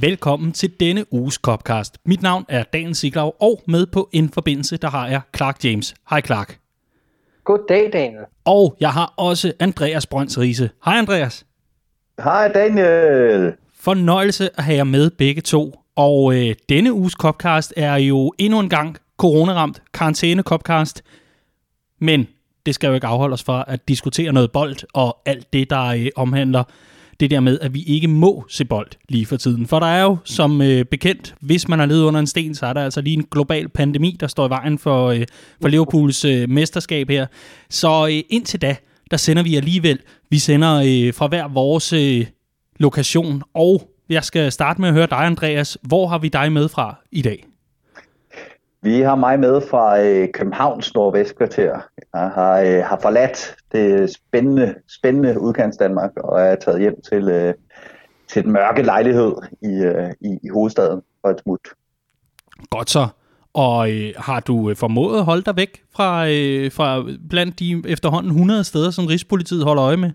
Velkommen til denne uges Copcast. Mit navn er Daniel Siglaug, og med på en forbindelse, der har jeg Clark James. Hej Clark. Goddag, Daniel. Og jeg har også Andreas Brønds Riese. Hej Andreas. Hej Daniel. Fornøjelse at have jer med begge to. Og øh, denne uges Copcast er jo endnu en gang coronaramt karantæne Copcast. Men det skal jo ikke afholde os fra at diskutere noget bold og alt det, der øh, omhandler det der med, at vi ikke må se bold lige for tiden. For der er jo, som øh, bekendt, hvis man har levet under en sten, så er der altså lige en global pandemi, der står i vejen for, øh, for Liverpools øh, mesterskab her. Så øh, indtil da, der sender vi alligevel, vi sender øh, fra hver vores øh, lokation, og jeg skal starte med at høre dig, Andreas. Hvor har vi dig med fra i dag? Vi har mig med fra øh, Københavns Nordvestkvarter. Jeg har, øh, har forladt det spændende, spændende udkants Danmark og er taget hjem til, øh, til den mørke lejlighed i, øh, i, i hovedstaden for et smut. Godt så. Og øh, har du øh, formået at holde dig væk fra, øh, fra blandt de efterhånden 100 steder, som Rigspolitiet holder øje med?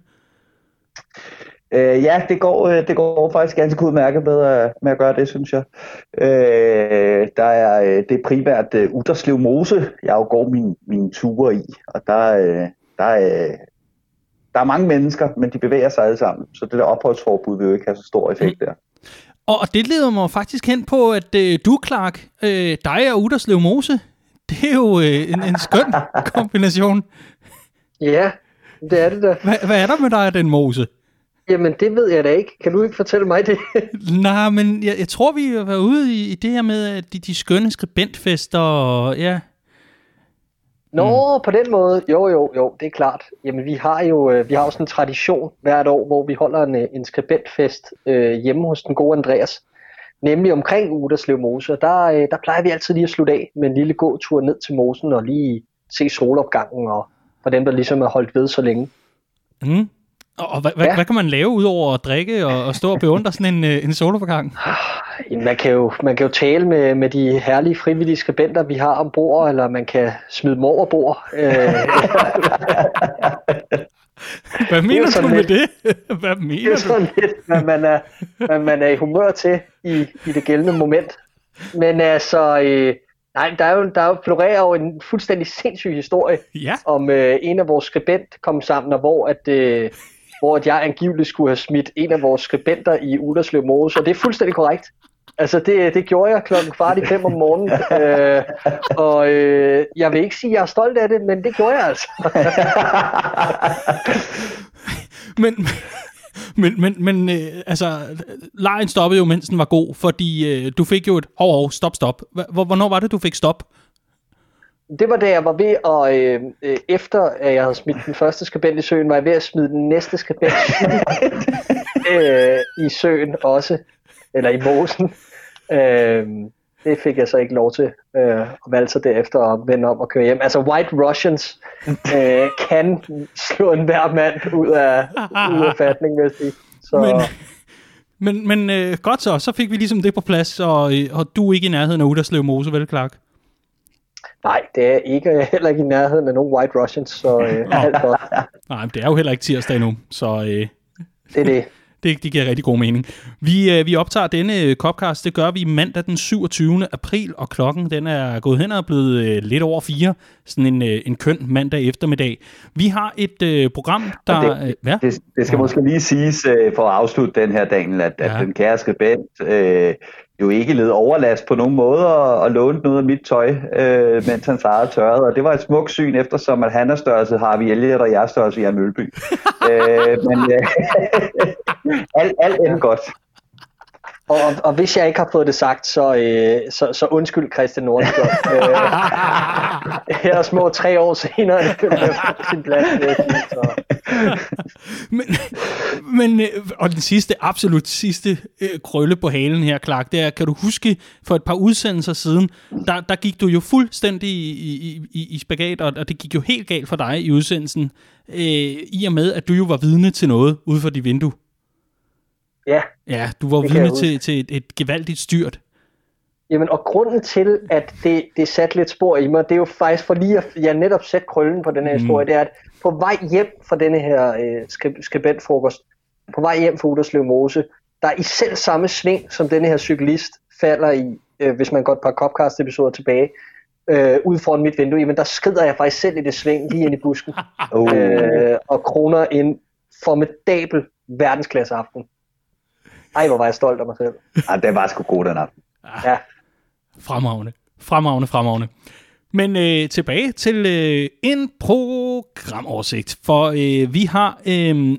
Øh, ja, det går, øh, det går faktisk ganske udmærket med at, med at gøre det, synes jeg. Øh, der er, øh, det er primært uh, Uderslev Mose, jeg jo går mine, mine ture i, og der, uh, der, er, der er mange mennesker, men de bevæger sig alle sammen, så det der opholdsforbud vil jo ikke have så stor effekt der. Og det leder mig faktisk hen på, at øh, du, Clark, øh, dig og Uderslev Mose, det er jo øh, en, en skøn kombination. Ja, det er det da. Hvad, hvad er der med dig og den mose? Jamen, det ved jeg da ikke. Kan du ikke fortælle mig det? Nej, men jeg, jeg tror, vi var ude i, i det her med de, de skønne skribentfester og ja. Nå, mm. på den måde. Jo, jo, jo, det er klart. Jamen, vi har jo øh, vi har jo sådan en tradition hvert år, hvor vi holder en, øh, en skribentfest øh, hjemme hos den gode Andreas. Nemlig omkring Uderslev Mose. Der, øh, der plejer vi altid lige at slutte af med en lille gåtur ned til mosen og lige se solopgangen og for dem, der ligesom har holdt ved så længe. Mm. Og hvad, ja. hvad kan man lave udover at drikke og, og stå og beundre sådan en, øh, en soloforgang? Man kan jo, man kan jo tale med, med de herlige frivillige skribenter, vi har ombord, eller man kan smide dem over bord. Øh. hvad mener du med lidt, det? Hvad mener det er sådan du? lidt, hvad man er, hvad man er i humør til i, i det gældende moment. Men altså, øh, nej, der er jo, der er jo florerer jo en fuldstændig sindssyg historie ja. om øh, en af vores skribent kom sammen, og hvor at, øh, hvor jeg angiveligt skulle have smidt en af vores skribenter i Uderslev Mose, og det er fuldstændig korrekt. Altså det, det gjorde jeg klokken kvart i fem om morgenen, øh, og øh, jeg vil ikke sige, at jeg er stolt af det, men det gjorde jeg altså. men, men, men, men øh, altså, lejen stoppede jo, mens den var god, fordi øh, du fik jo et, hov, hov, stop, stop. Hvornår var det, du fik stop? Det var da jeg var ved at, øh, øh, efter at jeg havde smidt den første skribent i søen, var jeg ved at smide den næste skribent øh, i søen også, eller i mosen. Øh, det fik jeg så ikke lov til, øh, og valgte så derefter at vende om og køre hjem. Altså White Russians øh, kan slå en hver mand ud af, ud af fatning, vil jeg sige. Så, men, men, men øh, godt så, så fik vi ligesom det på plads, og, øh, og du er ikke i nærheden af Uderslev Mose, vel Clark? Nej, det er ikke heller ikke i nærheden af nogen White Russians, så øh, alt godt. Nej, men det er jo heller ikke tirsdag nu, så øh, det er det. Det, det giver rigtig god mening. Vi, øh, vi optager denne øh, Copcast, det gør vi mandag den 27. april, og klokken den er gået hen og er blevet øh, lidt over fire. Sådan en, øh, en køn mandag eftermiddag. Vi har et øh, program, der... Det, øh? Det, det skal måske lige siges øh, for at afslutte den her, Daniel, at, ja. at den kære skribent øh, jo ikke led overlast på nogen måde og, og lånte noget af mit tøj, øh, mens han eget tørrede. Og det var et smukt syn, eftersom at han er størrelse har vi Elliot, og jeg er størrelse Jan Mølby. øh, men øh, alt, alt endte godt. Og, og hvis jeg ikke har fået det sagt, så, øh, så, så undskyld Christian Nordenskjold. øh, her små tre år senere, det er sin plads. Så. men, men, øh, og den sidste, absolut sidste øh, krølle på halen her, Clark, det er, kan du huske, for et par udsendelser siden, der, der gik du jo fuldstændig i, i, i, i spagat, og, og det gik jo helt galt for dig i udsendelsen, øh, i og med, at du jo var vidne til noget ude for dit vindue. Ja. Ja, du var vidne til, til et, et gevaldigt styrt. Jamen, og grunden til, at det, det satte lidt spor i mig, det er jo faktisk for lige at jeg netop sætte krøllen på den her mm. historie, det er, at på vej hjem fra denne her øh, skribentfrokost, på vej hjem fra Uderslev Mose, der i selv samme sving, som denne her cyklist falder i, øh, hvis man går et par Copcast episoder tilbage, øh, ud foran mit vindue, jamen der skrider jeg faktisk selv i det sving lige ind i busken, Oh. øh, og kroner en formidabel verdensklasse aften. Ej, hvor var jeg stolt af mig selv. Ej, det var sgu god den aften. Ja. Fremragende. Fremragende, fremragende. Men øh, tilbage til øh, en programoversigt, for øh, vi har øh,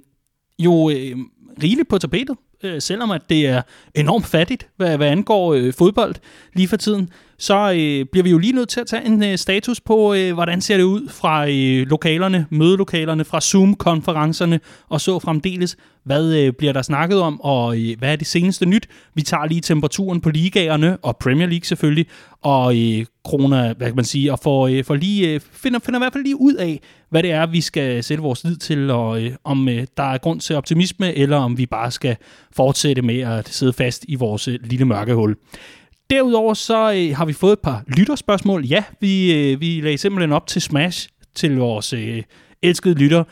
jo øh, rigeligt på tapetet, øh, selvom at det er enormt fattigt, hvad, hvad angår øh, fodbold lige for tiden, så øh, bliver vi jo lige nødt til at tage en øh, status på, øh, hvordan ser det ud fra øh, lokalerne, mødelokalerne, fra Zoom-konferencerne og så fremdeles. Hvad øh, bliver der snakket om, og øh, hvad er det seneste nyt? Vi tager lige temperaturen på ligaerne, og Premier League selvfølgelig, og øh, corona, hvad kan man sige, og får, øh, får lige, øh, finder, finder i hvert fald lige ud af, hvad det er, vi skal sætte vores lid til, og øh, om øh, der er grund til optimisme, eller om vi bare skal fortsætte med at sidde fast i vores øh, lille mørke hul. Derudover så øh, har vi fået et par lytterspørgsmål. Ja, vi, øh, vi lagde simpelthen op til Smash til vores øh, elskede lytter,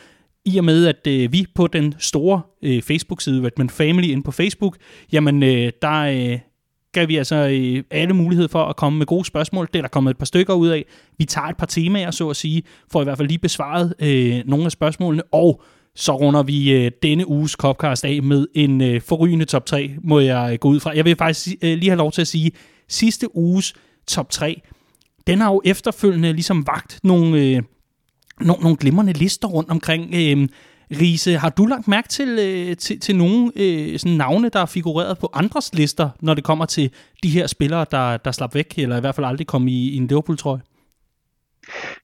i og med at øh, vi på den store øh, Facebook-side, Redman Family inde på Facebook, jamen øh, der øh, gav vi altså øh, alle mulighed for at komme med gode spørgsmål. Det er der kommet et par stykker ud af. Vi tager et par temaer, så at sige, for i hvert fald lige besvaret øh, nogle af spørgsmålene, og så runder vi øh, denne uges Copcast af med en øh, forrygende top 3, må jeg øh, gå ud fra. Jeg vil faktisk øh, lige have lov til at sige, sidste uges top 3, den har jo efterfølgende ligesom vagt nogle, øh, nogle, nogle glimrende lister rundt omkring. Øh, Riese, har du lagt mærke til, øh, til, til nogle øh, sådan navne, der er figureret på andres lister, når det kommer til de her spillere, der, der slap væk, eller i hvert fald aldrig kom i, i en Liverpool-trøje?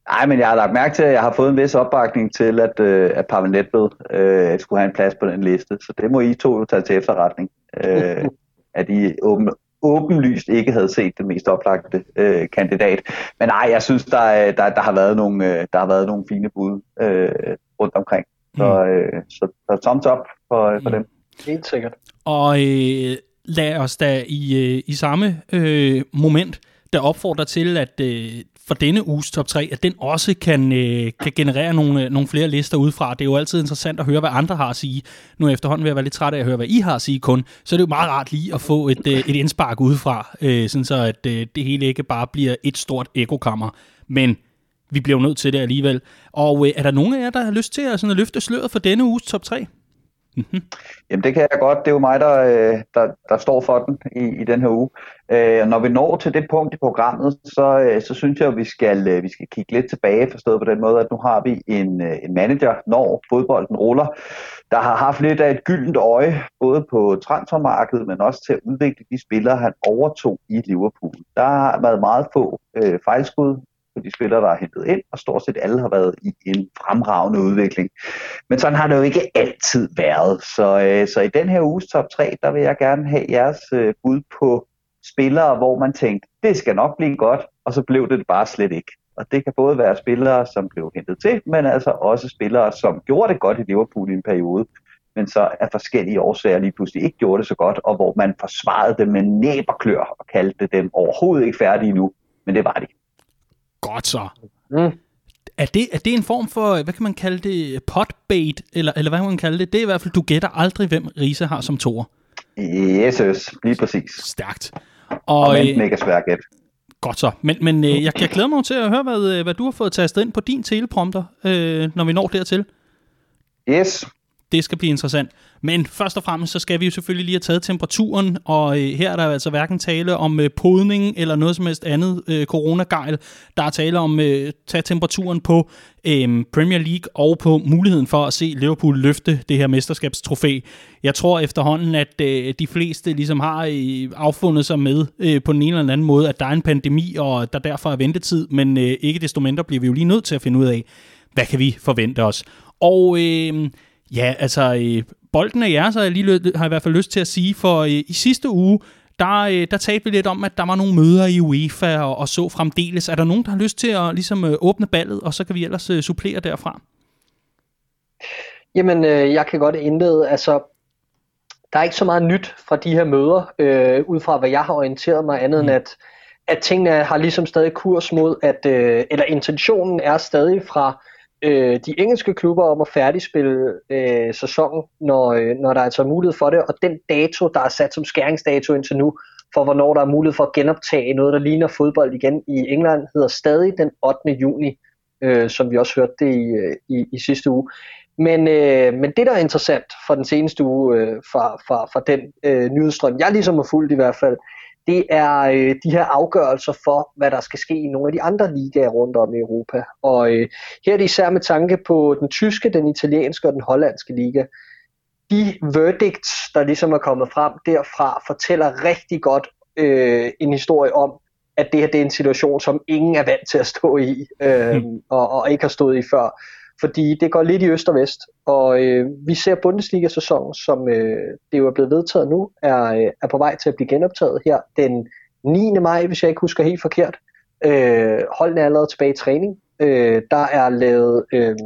Nej, men jeg har lagt mærke til, at jeg har fået en vis opbakning til, at, øh, at Pavel Nedved øh, skulle have en plads på den liste. Så det må I to jo tage til efterretning. Øh, at I åben, åbenlyst ikke havde set den mest oplagte øh, kandidat. Men nej, jeg synes, der, er- der, der, har, været nogle, øh, der har været nogle fine bud øh, rundt omkring. Så, øh, så, så thumbs up for, for dem. Helt sikkert. Og øh, lad os da i, øh, i samme øh, moment der opfordrer til, at øh, for denne uges top 3, at den også kan, øh, kan generere nogle, øh, nogle flere lister udefra. Det er jo altid interessant at høre, hvad andre har at sige. Nu er efterhånden ved at være lidt træt af at høre, hvad I har at sige kun. Så er det jo meget rart lige at få et, øh, et indspark udefra, øh, sådan så at øh, det hele ikke bare bliver et stort ekokammer. Men vi bliver jo nødt til det alligevel. Og øh, er der nogen af jer, der har lyst til at, sådan at løfte sløret for denne uges top 3? Mm. Jamen det kan jeg godt. Det er jo mig, der, øh, der, der står for den i, i den her uge. Øh, når vi når til det punkt i programmet, så, øh, så synes jeg, at vi skal, øh, vi skal kigge lidt tilbage, forstået på den måde, at nu har vi en, en manager, når fodbolden ruller, der har haft lidt af et gyldent øje, både på transfermarkedet, men også til at udvikle de spillere, han overtog i Liverpool. Der har været meget få øh, fejlskud de spillere, der er hentet ind, og stort set alle har været i en fremragende udvikling. Men sådan har det jo ikke altid været. Så, øh, så i den her uges top 3, der vil jeg gerne have jeres øh, bud på spillere, hvor man tænkte, det skal nok blive godt, og så blev det bare slet ikke. Og det kan både være spillere, som blev hentet til, men altså også spillere, som gjorde det godt i Liverpool i en periode, men så af forskellige årsager lige pludselig ikke gjorde det så godt, og hvor man forsvarede dem med næb og klør og kaldte dem overhovedet ikke færdige nu, men det var de. Godt så. Mm. Er det, er det en form for, hvad kan man kalde det, potbait, eller, eller hvad kan man kalde det? Det er i hvert fald, du gætter aldrig, hvem Riese har som toer. Yes, yes, lige præcis. Stærkt. Og Og, men øh, mega svært gæt. godt så. Men, men øh, jeg, jeg glæder mig til at høre, hvad, øh, hvad du har fået tastet ind på din teleprompter, øh, når vi når dertil. Yes, det skal blive interessant. Men først og fremmest, så skal vi jo selvfølgelig lige have taget temperaturen, og øh, her er der altså hverken tale om øh, podning eller noget som helst andet øh, coronagejl. Der er tale om øh, tage temperaturen på øh, Premier League og på muligheden for at se Liverpool løfte det her mesterskabstrofæ. Jeg tror efterhånden, at øh, de fleste ligesom har øh, affundet sig med øh, på den ene eller anden måde, at der er en pandemi, og der derfor er ventetid, men øh, ikke desto mindre bliver vi jo lige nødt til at finde ud af, hvad kan vi forvente os. Og øh, ja, altså, øh, bolden er jeres, har jeg, lige, har i hvert fald lyst til at sige, for øh, i sidste uge, der, øh, der talte vi lidt om, at der var nogle møder i UEFA og, og så fremdeles. Er der nogen, der har lyst til at ligesom, øh, åbne ballet, og så kan vi ellers øh, supplere derfra? Jamen, øh, jeg kan godt indlede, altså, der er ikke så meget nyt fra de her møder, øh, ud fra hvad jeg har orienteret mig, andet mm. end at, at tingene har ligesom stadig kurs mod, at, øh, eller intentionen er stadig fra øh, de engelske klubber om at færdigspille øh, sæsonen, når, øh, når der altså er altså mulighed for det, og den dato, der er sat som skæringsdato indtil nu, for hvornår der er mulighed for at genoptage noget, der ligner fodbold igen i England, hedder stadig den 8. juni, øh, som vi også hørte det i, øh, i, i sidste uge. Men, øh, men det, der er interessant for den seneste uge, øh, fra, fra, fra den øh, nyhedsstrøm, jeg ligesom har fulgt i hvert fald, det er øh, de her afgørelser for, hvad der skal ske i nogle af de andre ligaer rundt om i Europa. Og øh, her er det især med tanke på den tyske, den italienske og den hollandske liga. De verdicts, der ligesom er kommet frem derfra, fortæller rigtig godt øh, en historie om, at det her det er en situation, som ingen er vant til at stå i, øh, mm. og, og ikke har stået i før fordi det går lidt i øst og vest, og øh, vi ser Bundesliga-sæsonen, som øh, det jo er blevet vedtaget nu, er, øh, er på vej til at blive genoptaget her den 9. maj, hvis jeg ikke husker helt forkert. Øh, holdene er allerede tilbage i træning. Øh, der er lavet øh,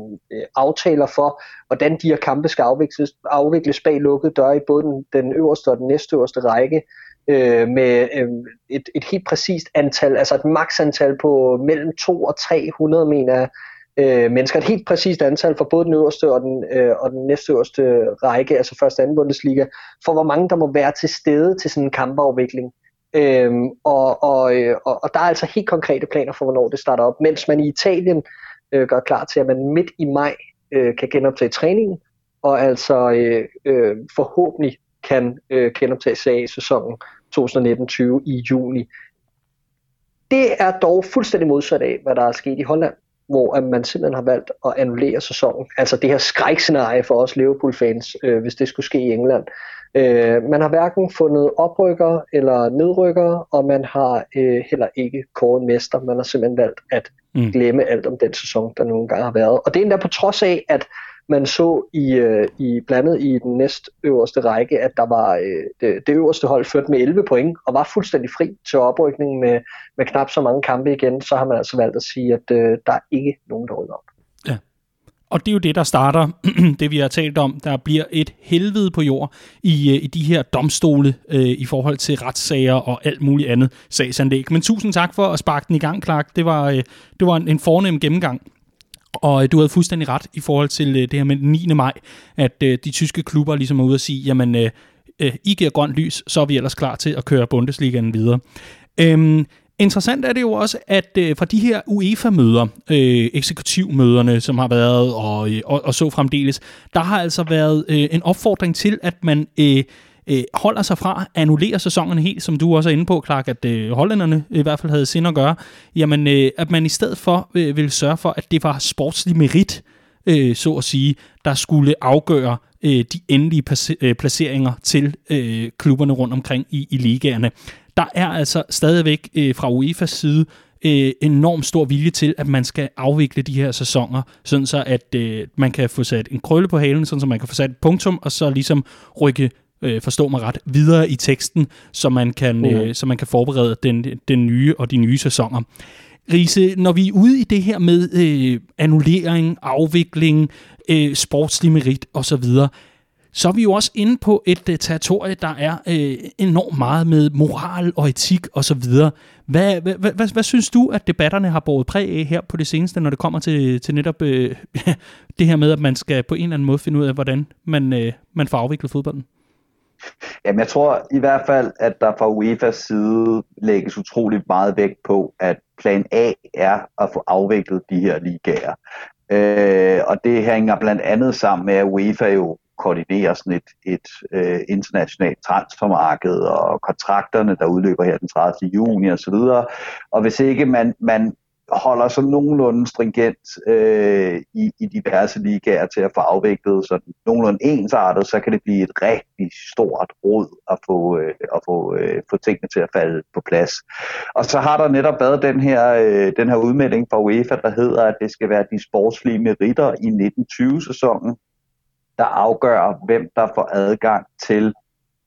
aftaler for, hvordan de her kampe skal afvikles, afvikles bag lukkede døre i både den, den øverste og den næstøverste række, øh, med øh, et, et helt præcist antal, altså et maksantal på mellem 2 og 300, mener jeg, øh, mennesker. Et helt præcist antal for både den øverste og den, øh, og den næstøverste række, altså første og anden Bundesliga, for hvor mange der må være til stede til sådan en kampafvikling. Øhm, og, og, øh, og, og der er altså helt konkrete planer for, hvornår det starter op, mens man i Italien øh, gør klar til, at man midt i maj øh, kan genoptage træningen, og altså øh, øh, forhåbentlig kan øh, genoptage sæsonen 2019-20 i juni. Det er dog fuldstændig modsat af, hvad der er sket i Holland hvor at man simpelthen har valgt at annullere sæsonen. Altså det her skrækscenarie for os Liverpool-fans, øh, hvis det skulle ske i England. Øh, man har hverken fundet oprykker eller nedrykker, og man har øh, heller ikke kåret mester. Man har simpelthen valgt at mm. glemme alt om den sæson, der nogle gange har været. Og det er endda på trods af, at man så i, øh, i blandet i den næst øverste række, at der var øh, det, det øverste hold ført med 11 point og var fuldstændig fri til oprykningen med, med knap så mange kampe igen, så har man altså valgt at sige, at øh, der er ikke nogen, der rykker op. Ja. Og det er jo det, der starter, det vi har talt om. Der bliver et helvede på jord i, øh, i de her domstole øh, i forhold til retssager og alt muligt andet sagsanlæg. Men tusind tak for at sparke den i gang, Clark. Det var, øh, det var en, en fornem gennemgang. Og øh, du havde fuldstændig ret i forhold til øh, det her med den 9. maj, at øh, de tyske klubber ligesom er ude at sige, jamen, øh, øh, I giver grønt lys, så er vi ellers klar til at køre Bundesligaen videre. Øhm, Interessant er det jo også, at øh, fra de her UEFA-møder, øh, eksekutivmøderne, som har været, og, øh, og, og så fremdeles, der har altså været øh, en opfordring til, at man øh, øh, holder sig fra at annullere sæsonerne helt, som du også er inde på, Clark, at øh, hollænderne i hvert fald havde sind at gøre, jamen øh, at man i stedet for øh, ville sørge for, at det var sportslig merit, øh, så at sige, der skulle afgøre øh, de endelige øh, placeringer til øh, klubberne rundt omkring i, i ligaerne. Der er altså stadigvæk øh, fra UEFA's side øh, enorm stor vilje til, at man skal afvikle de her sæsoner, sådan så at øh, man kan få sat en krølle på halen, sådan så man kan få sat et punktum, og så ligesom rykke øh, forstå mig ret, videre i teksten, så man kan, mm. øh, så man kan forberede den, den nye og de nye sæsoner. Riese, når vi er ude i det her med øh, annullering, afvikling, øh, sportslig merit osv., så er vi jo også inde på et uh, territorie, der er uh, enormt meget med moral og etik osv. Hvad, hvad, hvad, hvad, hvad synes du, at debatterne har båret præg af her på det seneste, når det kommer til, til netop uh, det her med, at man skal på en eller anden måde finde ud af, hvordan man, uh, man får afviklet fodbolden? Jamen, jeg tror i hvert fald, at der fra UEFA's side lægges utrolig meget vægt på, at plan A er at få afviklet de her ligaer. Øh, og det hænger blandt andet sammen med, at UEFA jo koordinerer sådan et, et øh, internationalt transfermarked og kontrakterne, der udløber her den 30. juni osv. Og hvis ikke man, man holder så nogenlunde stringent øh, i, i diverse ligaer til at få afviklet sådan nogenlunde ensartet, så kan det blive et rigtig stort råd at få, øh, at få, øh, få tingene til at falde på plads. Og så har der netop været den her, øh, den her udmelding fra UEFA, der hedder, at det skal være de sportslige meritter i 1920-sæsonen, der afgør, hvem der får adgang til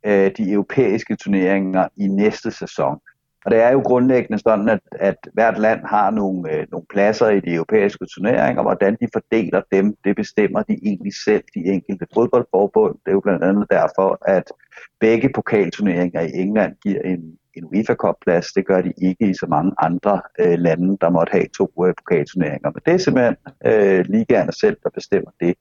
øh, de europæiske turneringer i næste sæson. Og det er jo grundlæggende sådan, at, at hvert land har nogle, øh, nogle pladser i de europæiske turneringer, og hvordan de fordeler dem, det bestemmer de egentlig selv, de enkelte fodboldforbund. Det er jo blandt andet derfor, at begge pokalturneringer i England giver en, en UEFA Cup-plads. Det gør de ikke i så mange andre øh, lande, der måtte have to øh, pokalturneringer. Men det er simpelthen øh, ligaerne selv, der bestemmer det.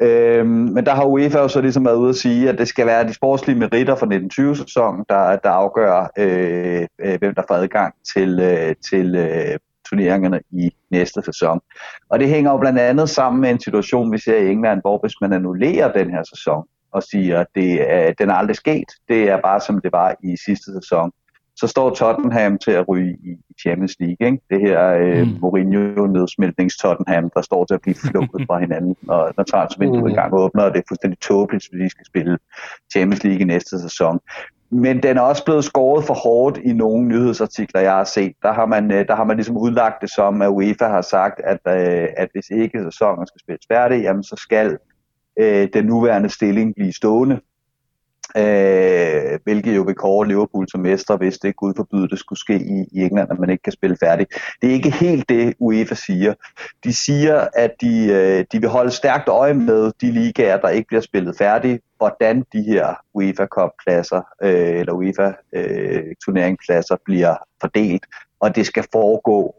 Øhm, men der har UEFA jo så ligesom været ude at sige, at det skal være de sportslige meritter fra 1920-sæsonen, der, der afgør, øh, øh, hvem der får adgang til, øh, til øh, turneringerne i næste sæson. Og det hænger jo blandt andet sammen med en situation, vi ser i England, hvor hvis man annullerer den her sæson og siger, at det, er, den er aldrig sket, det er bare som det var i sidste sæson, så står Tottenham til at ryge i Champions League. Ikke? Det her øh, mm. Mourinho-nedsmeltnings Tottenham, der står til at blive flugtet fra hinanden, når, når transfervinduet mm. i gang åbner, og det er fuldstændig tåbeligt, hvis de skal spille Champions League i næste sæson. Men den er også blevet skåret for hårdt i nogle nyhedsartikler, jeg har set. Der har man, øh, der har man ligesom udlagt det som, at UEFA har sagt, at, øh, at hvis ikke sæsonen skal spilles færdig, jamen så skal øh, den nuværende stilling blive stående øh, hvilket jo vil kåre Liverpool som mestre, hvis det Gud forbyde det skulle ske i, i England, at man ikke kan spille færdig. Det er ikke helt det, UEFA siger. De siger, at de, øh, de vil holde stærkt øje med de ligaer, der ikke bliver spillet færdig, hvordan de her UEFA Cup-pladser øh, eller UEFA øh, turneringpladser bliver fordelt, og det skal foregå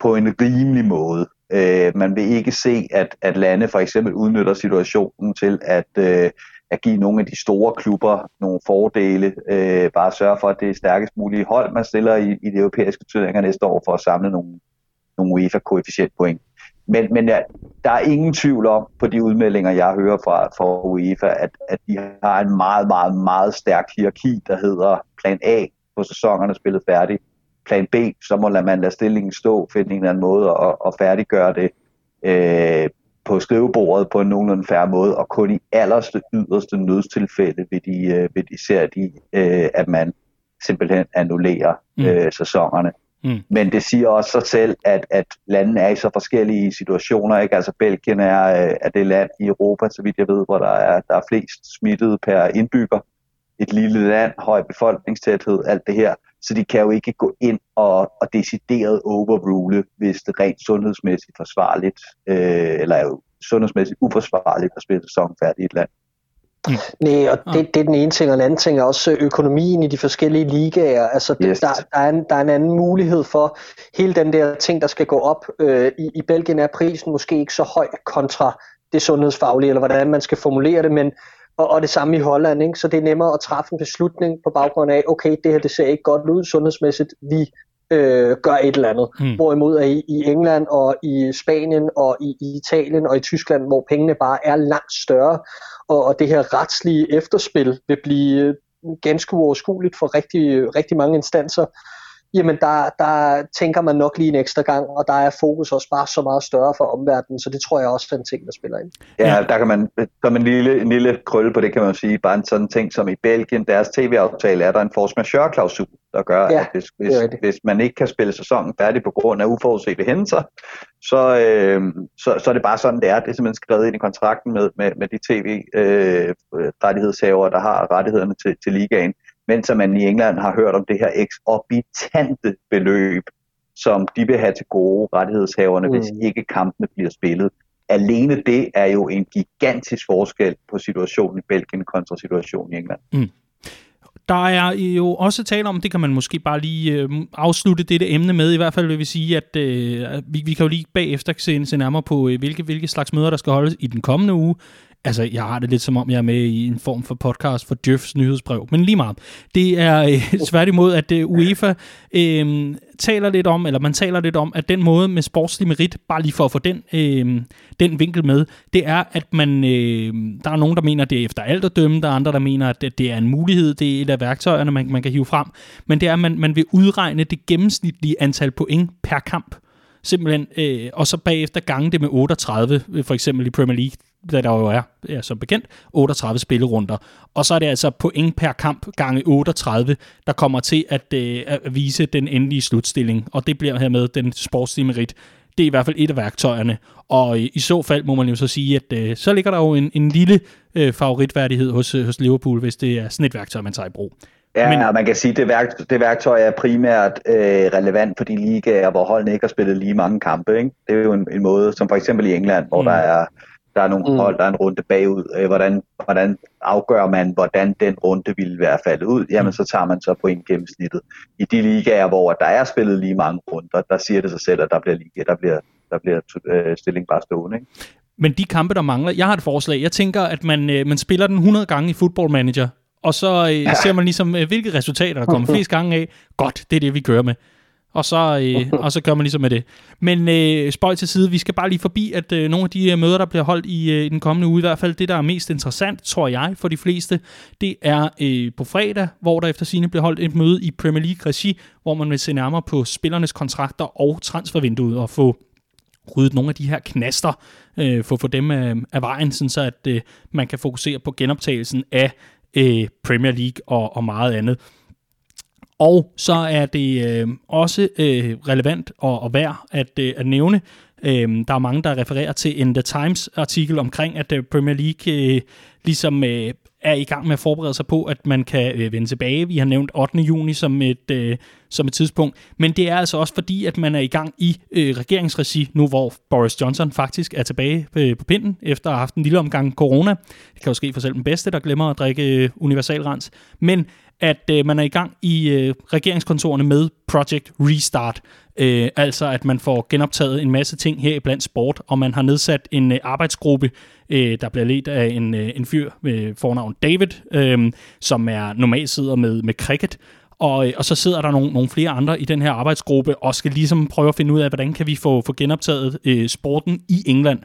på en rimelig måde. Øh, man vil ikke se, at, at lande for eksempel udnytter situationen til at øh, at give nogle af de store klubber nogle fordele. Øh, bare sørge for, at det er stærkest mulige hold, man stiller i, i de europæiske turneringer næste år for at samle nogle, nogle UEFA-koefficientpoint. Men, men ja, der er ingen tvivl om på de udmeldinger, jeg hører fra, fra UEFA, at, at de har en meget, meget, meget stærk hierarki, der hedder plan A på sæsonerne spillet færdig. Plan B, så må man lade stillingen stå, finde en eller anden måde at, at færdiggøre det. Øh, på skrivebordet på en nogenlunde færre måde, og kun i allerste yderste nødstilfælde vil de, øh, vil de ser de, øh, at man simpelthen annullerer mm. øh, sæsonerne. Mm. Men det siger også sig selv, at, at landene er i så forskellige situationer. Ikke? Altså Belgien er, øh, er det land i Europa, så vidt jeg ved, hvor der er, der er flest smittede per indbygger. Et lille land, høj befolkningstæthed, alt det her. Så de kan jo ikke gå ind og, og decideret overrule, hvis det rent sundhedsmæssigt forsvarligt, øh, eller er jo sundhedsmæssigt uforsvarligt at spille sæsonen færdig i et land. Mm. Nej, og det, det er den ene ting, og den anden ting er også økonomien i de forskellige ligaer. Altså, yes. der, der, er en, der er en anden mulighed for hele den der ting, der skal gå op. Øh, i, I Belgien er prisen måske ikke så høj kontra det sundhedsfaglige, eller hvordan man skal formulere det, men og, og det samme i Holland, ikke? så det er nemmere at træffe en beslutning på baggrund af, okay, det her det ser ikke godt ud sundhedsmæssigt, vi øh, gør et eller andet. Mm. Hvorimod i, i England og i Spanien og i, i Italien og i Tyskland, hvor pengene bare er langt større, og, og det her retslige efterspil vil blive ganske uoverskueligt for rigtig, rigtig mange instanser, jamen der, der tænker man nok lige en ekstra gang, og der er fokus også bare så meget større for omverdenen, så det tror jeg også er en ting, der spiller ind. Ja, der kan man, som en lille, en lille krølle på det, kan man sige, bare en sådan ting som i Belgien, deres tv-aftale er der en force majeure-klausul, der gør, ja, at hvis, hvis, hvis man ikke kan spille sæsonen færdig på grund af uforudsete hændelser, så, øh, så, så er det bare sådan, det er. Det er simpelthen skrevet ind i kontrakten med, med, med de tv-rettighedshavere, øh, der har rettighederne til, til ligaen mens man i England har hørt om det her eksorbitante beløb, som de vil have til gode rettighedshaverne, mm. hvis ikke kampene bliver spillet. Alene det er jo en gigantisk forskel på situationen i Belgien kontra situationen i England. Mm. Der er jo også tale om, det kan man måske bare lige øh, afslutte dette emne med, i hvert fald vil vi sige, at øh, vi, vi kan jo lige bagefter se, se nærmere på, øh, hvilke, hvilke slags møder, der skal holdes i den kommende uge. Altså, jeg har det lidt som om, jeg er med i en form for podcast for Jeffs nyhedsbrev, men lige meget. Det er øh, svært imod, at øh, UEFA øh, taler lidt om, eller man taler lidt om, at den måde med sportslig merit, bare lige for at få den, øh, den vinkel med, det er, at man, øh, der er nogen, der mener, at det er efter alt at dømme, der er andre, der mener, at det er en mulighed, det er et af værktøjerne, man, man kan hive frem, men det er, at man, man vil udregne det gennemsnitlige antal point per kamp. Simpelthen, øh, og så bagefter gange det med 38, øh, for eksempel i Premier League, der der jo er, ja, som bekendt, 38 spillerunder. Og så er det altså point per kamp gange 38, der kommer til at, øh, at vise den endelige slutstilling. Og det bliver hermed den sportslige merit. Det er i hvert fald et af værktøjerne. Og i, i så fald må man jo så sige, at øh, så ligger der jo en, en lille øh, favoritværdighed hos, hos Liverpool, hvis det er sådan et værktøj, man tager i brug. Ja, Men, man kan sige, at det, værktøj, det værktøj er primært øh, relevant for de ligaer, hvor holdene ikke har spillet lige mange kampe. Ikke? Det er jo en, en måde, som for eksempel i England, hvor mm. der er der er nogle mm. hold, der er en runde bagud. Øh, hvordan, hvordan afgør man, hvordan den runde ville være faldet ud? Jamen, mm. så tager man så point gennemsnittet. I de ligaer, hvor der er spillet lige mange runder, der siger det sig selv, at der bliver, liga, der bliver, der bliver øh, stilling bare stående. Ikke? Men de kampe, der mangler, jeg har et forslag. Jeg tænker, at man, øh, man spiller den 100 gange i Football Manager, og så øh, ja. ser man ligesom, øh, hvilke resultater der kommer flest gange af. Godt, det er det, vi kører med. Og så, øh, og så gør man ligesom med det. Men øh, spøj til side, vi skal bare lige forbi, at øh, nogle af de øh, møder, der bliver holdt i, øh, i den kommende uge, i hvert fald det, der er mest interessant, tror jeg, for de fleste, det er øh, på fredag, hvor der efter sine bliver holdt et møde i Premier League-regi, hvor man vil se nærmere på spillernes kontrakter og transfervinduet og få ryddet nogle af de her knaster, øh, for at få dem af, af vejen, sådan så at øh, man kan fokusere på genoptagelsen af øh, Premier League og, og meget andet. Og så er det øh, også øh, relevant og, og værd at, øh, at nævne, øh, der er mange, der refererer til en The Times artikel omkring, at øh, Premier League øh, ligesom øh, er i gang med at forberede sig på, at man kan øh, vende tilbage. Vi har nævnt 8. juni som et, øh, som et tidspunkt, men det er altså også fordi, at man er i gang i øh, regeringsregi nu, hvor Boris Johnson faktisk er tilbage øh, på pinden, efter at have haft en lille omgang corona. Det kan jo ske for selv den bedste, der glemmer at drikke øh, universalrens. Men at øh, man er i gang i øh, regeringskontorene med Project Restart. Øh, altså at man får genoptaget en masse ting her i blandt sport, og man har nedsat en øh, arbejdsgruppe, øh, der bliver ledt af en, øh, en fyr med fornavn David, øh, som er normalt sidder med, med cricket, og, øh, og så sidder der nogle, nogle flere andre i den her arbejdsgruppe og skal ligesom prøve at finde ud af, hvordan kan vi få, få genoptaget øh, sporten i England.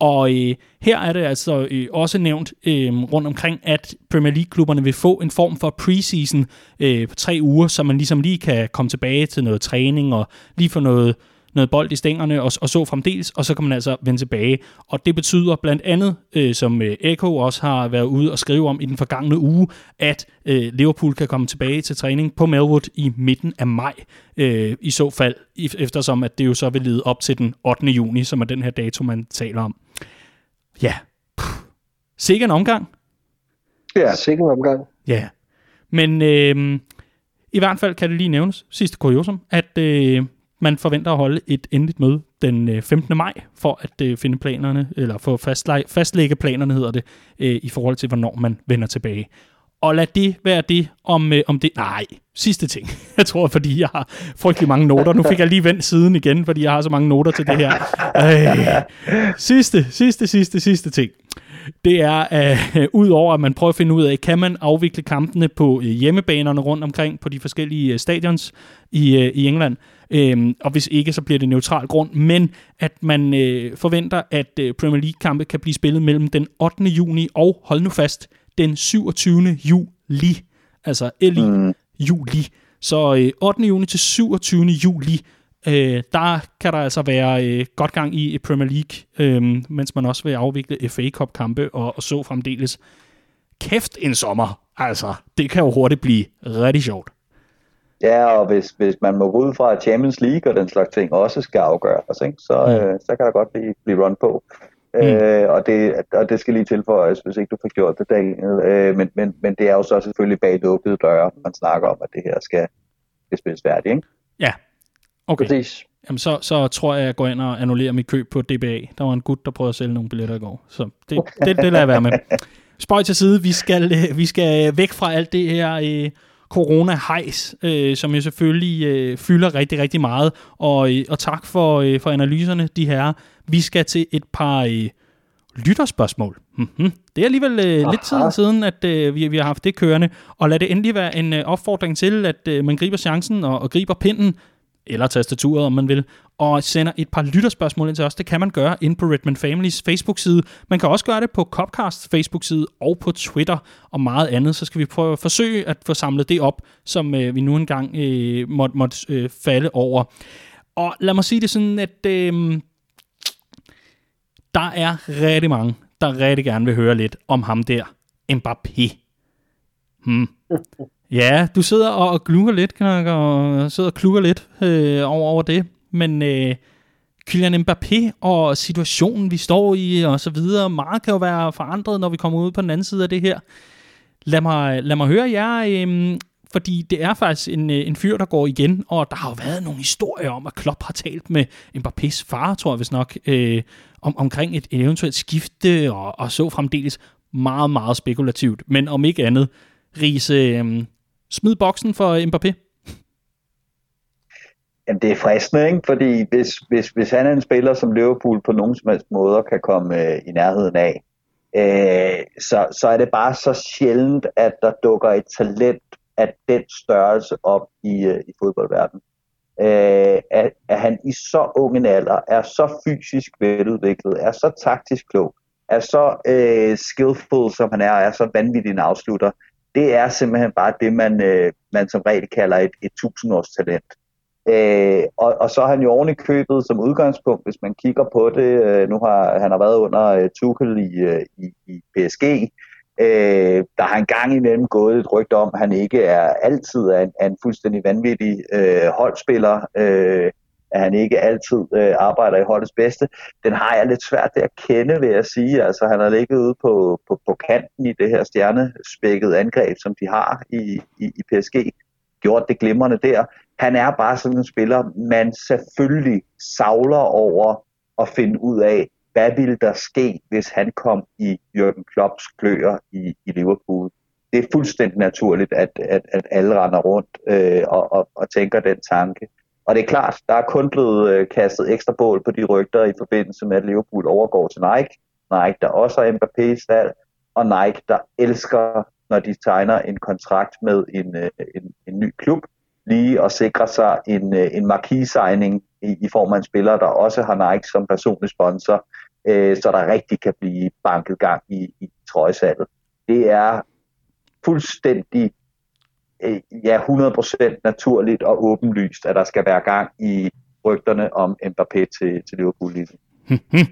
Og øh, her er det altså øh, også nævnt øh, rundt omkring, at Premier League-klubberne vil få en form for preseason øh, på tre uger, så man ligesom lige kan komme tilbage til noget træning og lige få noget noget bold i stængerne og, og så fremdeles, og så kan man altså vende tilbage. Og det betyder blandt andet, øh, som øh, Eko også har været ude og skrive om i den forgangne uge, at øh, Liverpool kan komme tilbage til træning på Melwood i midten af maj, øh, i så fald, eftersom at det jo så vil lede op til den 8. juni, som er den her dato, man taler om. Ja, sikke en omgang. Ja, sikke en omgang. Ja, men øh, i hvert fald kan det lige nævnes, sidste kuriosum, at øh, man forventer at holde et endeligt møde den øh, 15. Maj, for at øh, finde planerne, eller få fastlægge planerne, hedder det, øh, i forhold til, hvornår man vender tilbage. Og lad det være det om, om det. Nej, sidste ting. Jeg tror, fordi jeg har frygtelig mange noter. Nu fik jeg lige vendt siden igen, fordi jeg har så mange noter til det her. Øh, sidste, sidste, sidste, sidste ting. Det er, ud udover at man prøver at finde ud af, kan man afvikle kampene på hjemmebanerne rundt omkring på de forskellige stadions i, øh, i England, Øhm, og hvis ikke, så bliver det neutral grund. Men at man øh, forventer, at øh, Premier League-kampe kan blive spillet mellem den 8. juni og, hold nu fast, den 27. juli. Altså l mm. juli. Så øh, 8. juni til 27. juli, øh, der kan der altså være øh, godt gang i Premier League, øh, mens man også vil afvikle FA Cup-kampe og, og så fremdeles. Kæft en sommer, altså. Det kan jo hurtigt blive rigtig sjovt. Ja, og hvis, hvis man må gå ud fra, at Champions League og den slags ting også skal afgøres, ikke? Så, mm. øh, så kan der godt blive, blive run på. Mm. Øh, og, det, og det skal lige tilføjes, hvis ikke du får gjort det, Daniel. Øh, men, men, men det er jo så selvfølgelig bag lukkede døre, man snakker om, at det her skal, skal spilles færdigt. Ikke? Ja, okay. Præcis. Jamen, så, så tror jeg, at jeg går ind og annullerer mit køb på DBA. Der var en gut, der prøvede at sælge nogle billetter i går. Så det, det, det lader jeg være med. Spøj til side, vi skal, vi skal væk fra alt det her... Øh, corona-hejs, øh, som jo selvfølgelig øh, fylder rigtig, rigtig meget. Og, øh, og tak for, øh, for analyserne, de her. Vi skal til et par øh, lytterspørgsmål. Mm-hmm. Det er alligevel øh, lidt tid siden, at øh, vi, vi har haft det kørende. Og lad det endelig være en øh, opfordring til, at øh, man griber chancen og, og griber pinden eller tastaturet, om man vil, og sender et par lytterspørgsmål ind til os. Det kan man gøre ind på Redman Families Facebook-side. Man kan også gøre det på Copcast Facebook-side og på Twitter og meget andet. Så skal vi prøve at forsøge at få samlet det op, som øh, vi nu engang øh, måtte, måtte øh, falde over. Og lad mig sige det sådan, at øh, der er rigtig mange, der rigtig gerne vil høre lidt om ham der, Mbappé. Hmm. Ja, du sidder og glukker lidt, knakker, og sidder og klukker lidt øh, over, over det. Men øh, Kylian Mbappé og situationen, vi står i og så videre, meget kan jo være forandret, når vi kommer ud på den anden side af det her. Lad mig, lad mig høre jer. Øh, fordi det er faktisk en, øh, en fyr, der går igen, og der har jo været nogle historier om, at Klopp har talt med Mbappés far, tror jeg vist nok, øh, om, omkring et, et eventuelt skifte, og, og så fremdeles meget, meget spekulativt. Men om ikke andet, Riese, øh, smid boksen for Mbappé. Jamen, det er fristende, ikke? Fordi hvis, hvis, hvis han er en spiller, som Liverpool på nogen som helst måder kan komme øh, i nærheden af, øh, så, så er det bare så sjældent, at der dukker et talent af den størrelse op i, øh, i fodboldverdenen. Øh, at, at han i så ung en alder er så fysisk veludviklet, er så taktisk klog, er så øh, skillful, som han er, er så vanvittig en afslutter. Det er simpelthen bare det, man, øh, man som regel kalder et, et tusindårstalent. Øh, og, og så har han jo oven i købet som udgangspunkt, hvis man kigger på det, øh, nu har han har været under øh, Tuchel i, øh, i, i PSG, øh, der har en gang imellem gået et rygte om, at han ikke er altid er en, er en fuldstændig vanvittig øh, holdspiller, øh, at han ikke altid øh, arbejder i holdets bedste. Den har jeg lidt svært ved at kende, vil jeg sige. Altså, han har ligget ude på, på, på kanten i det her stjernespækkede angreb, som de har i, i, i PSG. Gjort det glimrende der han er bare sådan en spiller, man selvfølgelig savler over at finde ud af, hvad ville der ske, hvis han kom i Jürgen Klopps kløer i, i Liverpool. Det er fuldstændig naturligt, at, at, at alle render rundt øh, og, og, og tænker den tanke. Og det er klart, der er kun blevet øh, kastet ekstra bål på de rygter i forbindelse med, at Liverpool overgår til Nike. Nike, der også har Mbappé's valg, og Nike, der elsker, når de tegner en kontrakt med en, øh, en, en ny klub, lige at sikre sig en, øh, en marquis-signing i, i form af en spiller, der også har Nike som personlig sponsor, øh, så der rigtig kan blive banket gang i, i trøjesalget. Det er fuldstændig øh, ja, 100% naturligt og åbenlyst, at der skal være gang i rygterne om Mbappé til, til Liverpool lige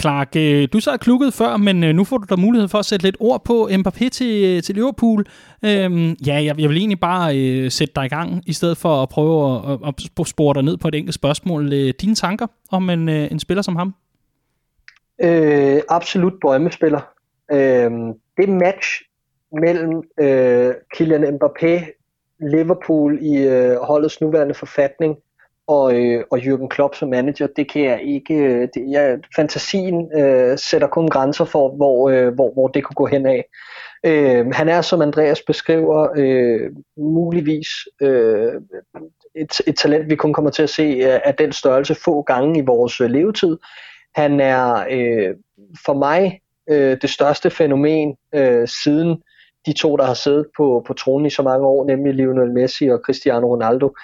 Clark, øh, du så klukket før, men øh, nu får du da mulighed for at sætte lidt ord på Mbappé til, øh, til Liverpool. Øhm, ja, jeg, jeg vil egentlig bare øh, sætte dig i gang, i stedet for at prøve at, at, at spore dig ned på et enkelt spørgsmål. Øh, dine tanker om en, øh, en spiller som ham? Øh, absolut drømmespiller. Øh, det match mellem øh, Kylian Mbappé, Liverpool i øh, holdets nuværende forfatning, og, øh, og Jürgen Klopp som manager, det kan jeg ikke, øh, det, jeg, fantasien øh, sætter kun grænser for, hvor, øh, hvor, hvor det kunne gå hen af. Øh, han er, som Andreas beskriver, øh, muligvis øh, et, et talent, vi kun kommer til at se øh, af den størrelse få gange i vores øh, levetid. Han er øh, for mig øh, det største fænomen øh, siden de to, der har siddet på, på tronen i så mange år, nemlig Lionel Messi og Cristiano Ronaldo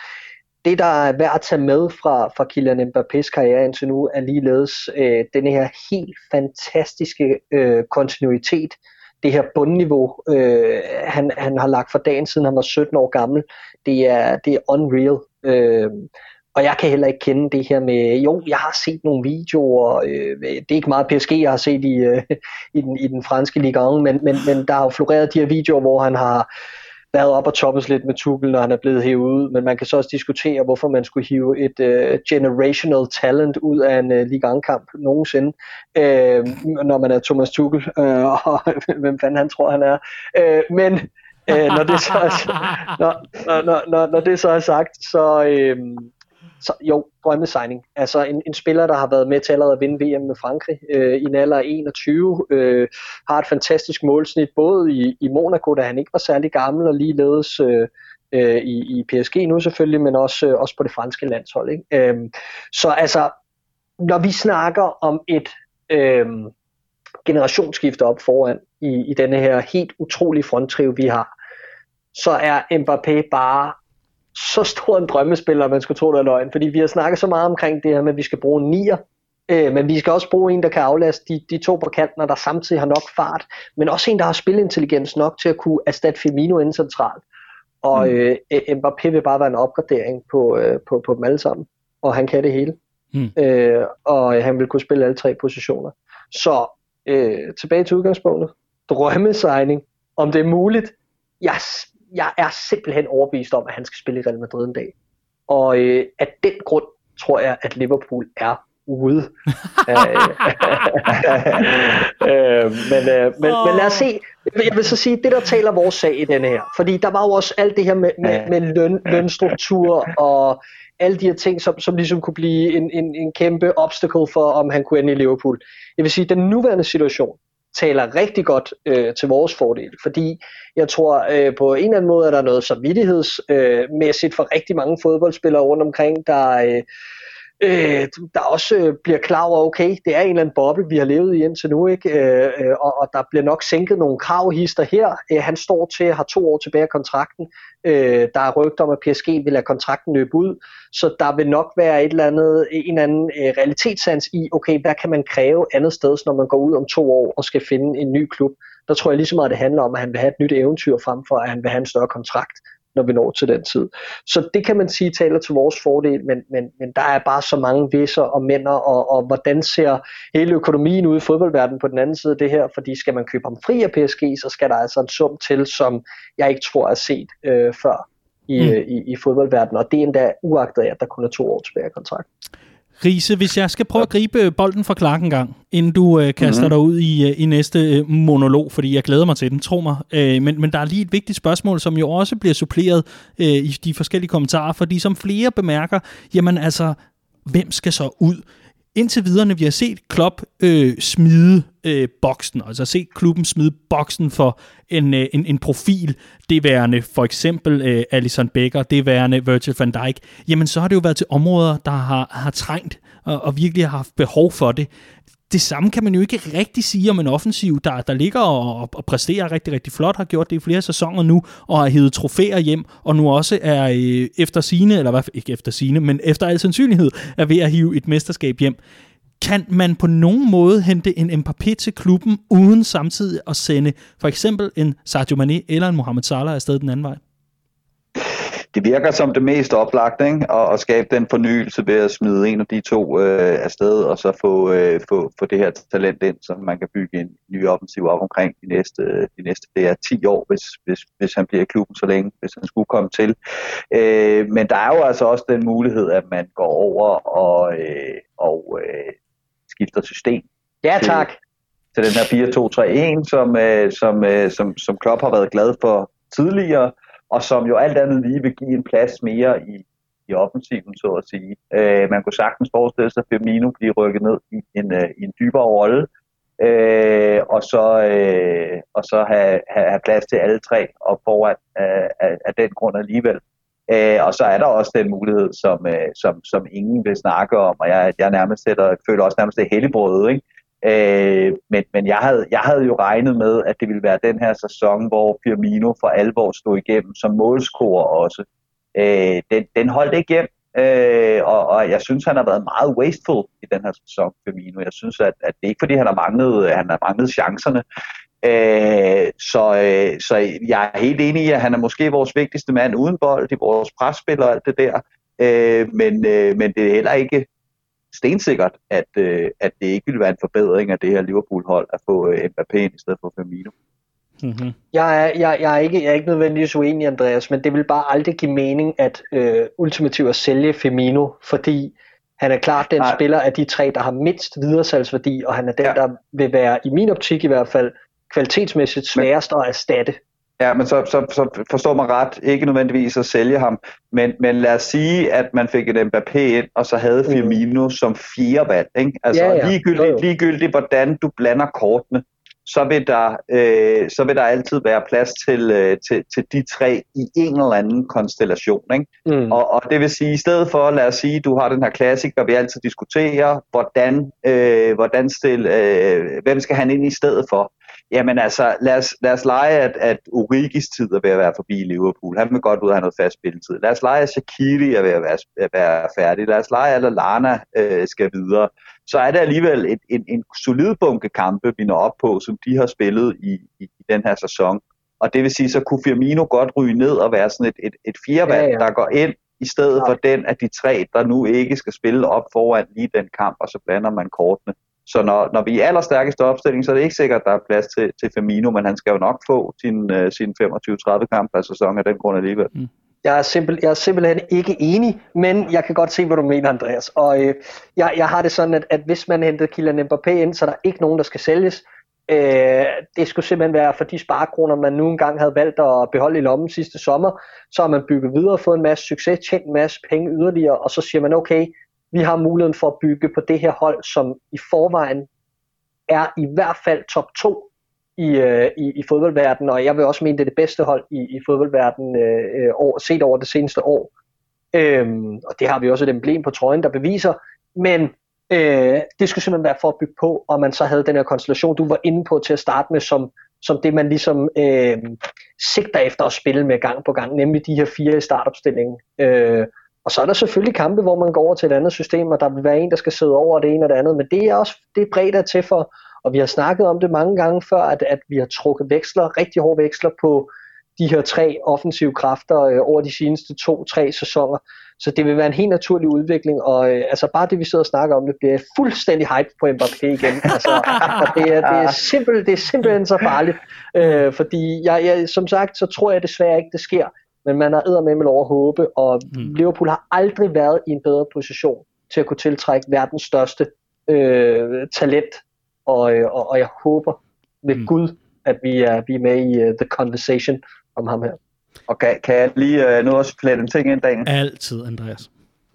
det, der er værd at tage med fra, fra Kylian Mbappés karriere indtil nu, er ligeledes øh, den her helt fantastiske øh, kontinuitet, det her bundniveau, øh, han, han har lagt for dagen, siden han var 17 år gammel. Det er, det er unreal. Øh, og jeg kan heller ikke kende det her med, jo, jeg har set nogle videoer, øh, det er ikke meget PSG, jeg har set i, øh, i, den, i den franske liga, men, men, men der har jo floreret de her videoer, hvor han har været op og toppes lidt med Tuchel, når han er blevet hævet ud, men man kan så også diskutere, hvorfor man skulle hive et uh, generational talent ud af en uh, Ligue nogensinde, uh, når man er Thomas Tuchel, uh, og hvem fanden han tror, han er. Uh, men uh, når, det så er, når, når, når, når det så er sagt, så, uh, så jo, drømmesigning. Altså en, en spiller, der har været med til allerede at vinde VM med Frankrig øh, i en alder af 21, øh, har et fantastisk målsnit, både i, i Monaco, da han ikke var særlig gammel, og ligeledes øh, øh, i, i PSG nu selvfølgelig, men også, øh, også på det franske landshold. Ikke? Øh, så altså, når vi snakker om et øh, generationsskifte op foran i, i denne her helt utrolige fronttriv, vi har, så er Mbappé bare så stor en drømmespiller, man skulle tro, det er løgn. Fordi vi har snakket så meget omkring det her med, at vi skal bruge en nier, øh, men vi skal også bruge en, der kan aflaste de, de to på kanten, der samtidig har nok fart, men også en, der har spilintelligens nok til at kunne erstatte Firmino ind centralt. Og mm. øh, Mbappé vil bare være en opgradering på, øh, på, på dem alle sammen, og han kan det hele. Mm. Øh, og han vil kunne spille alle tre positioner. Så øh, tilbage til udgangspunktet. Drømmesigning. Om det er muligt? Jeg jeg er simpelthen overbevist om, at han skal spille i Real Madrid en dag. Og øh, af den grund tror jeg, at Liverpool er ude. øh, men, øh, men, men lad os se. Jeg vil så sige, det der taler vores sag i denne her, fordi der var jo også alt det her med, med, med løn, lønstruktur og alle de her ting, som, som ligesom kunne blive en, en, en kæmpe obstacle for, om han kunne ende i Liverpool. Jeg vil sige, den nuværende situation taler rigtig godt øh, til vores fordel, fordi jeg tror øh, på en eller anden måde, at der er noget samvittighedsmæssigt øh, for rigtig mange fodboldspillere rundt omkring, der, øh, øh, der også øh, bliver klar over, okay, det er en eller anden boble, vi har levet i indtil nu, ikke? Øh, øh, og, og der bliver nok sænket nogle kravhister her. Øh, han står til at have to år tilbage af kontrakten. Øh, der er rygter om, at PSG vil lade kontrakten løbe ud, så der vil nok være et eller andet, en eller anden øh, realitetssans i, okay, hvad kan man kræve andet sted, når man går ud om to år og skal finde en ny klub. Der tror jeg lige så meget, det handler om, at han vil have et nyt eventyr frem for, at han vil have en større kontrakt når vi når til den tid. Så det kan man sige taler til vores fordel, men, men, men der er bare så mange visser og mænder, og, og hvordan ser hele økonomien ud i fodboldverdenen på den anden side af det her, fordi skal man købe ham fri af PSG, så skal der altså en sum til, som jeg ikke tror er set øh, før i, mm. i, i fodboldverdenen, og det er endda uagtet af, at der kun er to år tilbage af kontrakt. Riese, hvis jeg skal prøve at gribe bolden fra Clark en gang, inden du øh, kaster mm-hmm. dig ud i, øh, i næste øh, monolog, fordi jeg glæder mig til den, tro mig. Øh, men, men der er lige et vigtigt spørgsmål, som jo også bliver suppleret øh, i de forskellige kommentarer, fordi som flere bemærker, jamen altså, hvem skal så ud? Indtil videre, når vi har set Klopp øh, smide øh, boksen, altså set klubben smide boksen for en, øh, en, en profil, det værende for eksempel øh, Alison Becker, det værende Virgil van Dijk, jamen så har det jo været til områder, der har, har trængt og, og virkelig har haft behov for det det samme kan man jo ikke rigtig sige om en offensiv, der, der ligger og, og præsterer rigtig, rigtig flot, har gjort det i flere sæsoner nu, og har hævet trofæer hjem, og nu også er øh, efter sine, eller hvad, ikke efter sine, men efter al sandsynlighed, er ved at hive et mesterskab hjem. Kan man på nogen måde hente en Mbappé til klubben, uden samtidig at sende for eksempel en Sadio Mane eller en Mohamed Salah afsted den anden vej? Det virker som det mest oplagte, ikke? At, at skabe den fornyelse ved at smide en af de to øh, afsted, og så få, øh, få, få det her talent ind, så man kan bygge en ny offensiv op omkring de næste, de næste det er 10 år, hvis, hvis, hvis han bliver i klubben så længe, hvis han skulle komme til. Øh, men der er jo altså også den mulighed, at man går over og, øh, og øh, skifter system. Ja, tak. Til, til den her 4-2-3-1, som, øh, som, øh, som, som Klopp har været glad for tidligere, og som jo alt andet lige vil give en plads mere i, i offensiven, så at sige. Øh, man kunne sagtens forestille sig, at Firmino bliver rykket ned i en, øh, i en dybere rolle, øh, og så, øh, og så have, have, have plads til alle tre og foran øh, af, af den grund alligevel. Øh, og så er der også den mulighed, som, øh, som, som ingen vil snakke om, og jeg, jeg nærmest sætter, føler også nærmest det helligbrød, ikke? Øh, men men jeg, havde, jeg havde jo regnet med, at det ville være den her sæson, hvor Firmino for alvor stod igennem som målscorer også. Øh, den, den holdt ikke hjem, øh, og, og jeg synes, han har været meget wasteful i den her sæson, Firmino. Jeg synes, at, at det er ikke fordi, han har manglet, øh, han har manglet chancerne. Øh, så, øh, så jeg er helt enig i, at han er måske vores vigtigste mand uden bold, i vores presspil og alt det der. Øh, men, øh, men det er heller ikke stensikkert, at, øh, at det ikke ville være en forbedring af det her Liverpool-hold at få øh, Mbappé ind i stedet for Firmino. Mm-hmm. Jeg, er, jeg, jeg, er ikke, jeg er ikke nødvendigvis uenig, Andreas, men det vil bare aldrig give mening at øh, ultimativt at sælge Firmino, fordi han er klart den Nej. spiller af de tre, der har mindst videresalgsværdi, og han er den, ja. der vil være, i min optik i hvert fald, kvalitetsmæssigt sværest at erstatte. Ja, men så, så, så forstår man ret, ikke nødvendigvis at sælge ham, men, men lad os sige, at man fik et Mbappé ind, og så havde mm. Firmino mm. som fire valg. Ikke? Altså ja, ja. Ligegyldigt, ligegyldigt, hvordan du blander kortene, så vil der, øh, så vil der altid være plads til, øh, til, til de tre i en eller anden konstellation. Ikke? Mm. Og, og det vil sige, i stedet for, lad os sige, du har den her klassiker, vi altid diskuterer, hvordan, øh, hvordan stil, øh, hvem skal han ind i stedet for? Jamen altså, lad os, lad os lege, at, at Origis tid er ved at være forbi i Liverpool. Han vil godt ud og have noget fast spilletid. Lad os lege, at Shaqiri er ved at være, at være færdig. Lad os lege, at Lallana øh, skal videre. Så er det alligevel et, en, en solid bunke kampe, vi når op på, som de har spillet i, i, i den her sæson. Og det vil sige, så kunne Firmino godt ryge ned og være sådan et, et, et firevalg, ja, ja. der går ind i stedet ja. for den af de tre, der nu ikke skal spille op foran lige den kamp, og så blander man kortene. Så når, når vi er allerstærkeste opstilling, så er det ikke sikkert, at der er plads til, til Firmino, men han skal jo nok få sin, uh, sin 25-30 kamp per sæson af den grund alligevel. Mm. Jeg er, simpel, jeg er simpelthen ikke enig, men jeg kan godt se, hvad du mener, Andreas. Og øh, jeg, jeg har det sådan, at, at hvis man hentede Kylian Mbappé ind, så er der ikke nogen, der skal sælges. Øh, det skulle simpelthen være for de sparekroner, man nu engang havde valgt at beholde i lommen sidste sommer. Så har man bygget videre, fået en masse succes, tjent en masse penge yderligere, og så siger man, okay, vi har muligheden for at bygge på det her hold, som i forvejen er i hvert fald top 2 i, øh, i, i fodboldverdenen, og jeg vil også mene, det er det bedste hold i, i fodboldverdenen øh, øh over, set over det seneste år. Øhm, og det har vi også et emblem på trøjen, der beviser. Men øh, det skulle simpelthen være for at bygge på, og man så havde den her konstellation, du var inde på til at starte med, som, som det man ligesom øh, sigter efter at spille med gang på gang, nemlig de her fire i startopstillingen. Øh, og så er der selvfølgelig kampe, hvor man går over til et andet system, og der vil være en, der skal sidde over det ene og det andet, men det er også det er bredt til for, og vi har snakket om det mange gange før, at, at vi har trukket veksler, rigtig hårde veksler på de her tre offensive kræfter øh, over de seneste to-tre sæsoner. Så det vil være en helt naturlig udvikling, og øh, altså bare det, vi sidder og snakker om, det bliver fuldstændig hype på Mbappé igen. Altså, og det, er, det, er simpel, det er simpelthen så farligt, øh, fordi jeg, jeg, som sagt, så tror jeg desværre ikke, det sker, men man har med lov at håbe, og mm. Liverpool har aldrig været i en bedre position til at kunne tiltrække verdens største øh, talent og, øh, og, og jeg håber ved mm. Gud, at vi er, vi er med i uh, The Conversation om ham her. Og kan, kan jeg lige uh, nu også flere en ting ind, Daniel? Altid, Andreas.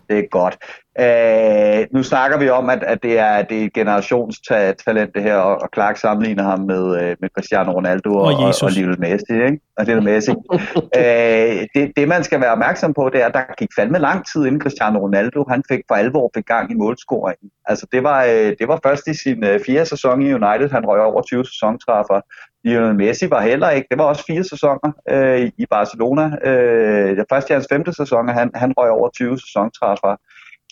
Det er godt. Uh, nu snakker vi om, at, at det er det er et generationstalent det her, og, og Clark sammenligner ham med, uh, med Cristiano Ronaldo og, og, og, og Lionel Messi. Ikke? Og Lionel Messi. uh, det, det man skal være opmærksom på, det er, at der gik fandme lang tid inden Cristiano Ronaldo, han fik for alvor fik gang i målscoringen. Altså det var, uh, det var først i sin uh, fjerde sæson i United, han røg over 20 sæsontræffer. Lionel Messi var heller ikke. Det var også fire sæsoner øh, i Barcelona. Øh, det første i hans femte sæson, han, han røg over 20 sæsontræffer.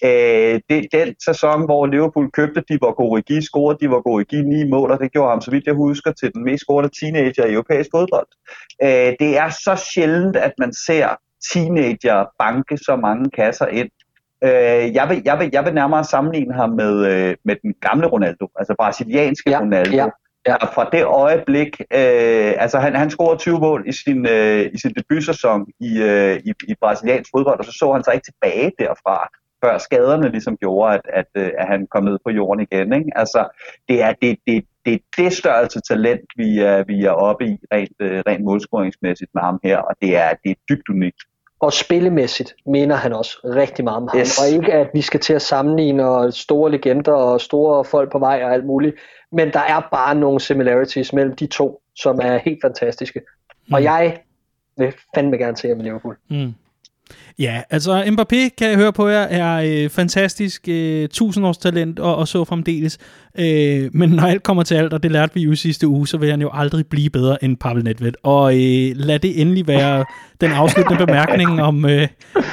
Øh, det, den sæson, hvor Liverpool købte de var Origi, scorede de var Origi ni mål, og det gjorde ham, så vidt jeg husker, til den mest scorede teenager i europæisk fodbold. Øh, det er så sjældent, at man ser teenager banke så mange kasser ind. Øh, jeg, vil, jeg, vil, jeg vil nærmere sammenligne ham med, øh, med den gamle Ronaldo, altså brasilianske ja, Ronaldo. Ja. Ja. Og fra det øjeblik, øh, altså han, han scorede 20 mål i sin, øh, i sin debutsæson i, øh, i, i brasiliansk fodbold, og så så han sig ikke tilbage derfra før skaderne ligesom gjorde, at, at, øh, at han kom ned på jorden igen. Ikke? Altså, det er det, det, det, det størrelse talent, vi er, vi er oppe i rent, øh, rent målscoringsmæssigt med ham her, og det er, det er dybt unikt. Og spillemæssigt mener han også rigtig meget om ham. Yes. Og ikke at vi skal til at sammenligne store legender og store folk på vej og alt muligt. Men der er bare nogle similarities mellem de to, som er helt fantastiske. Mm. Og jeg vil fandme gerne se ham i Liverpool. Mm. Ja, altså Mbappé, kan jeg høre på jer, er øh, fantastisk øh, tusindårstalent og, og så fremdeles. Øh, men når alt kommer til alt, og det lærte vi jo sidste uge, så vil han jo aldrig blive bedre end Pavel Nedved. Og øh, lad det endelig være den afsluttende bemærkning om, øh,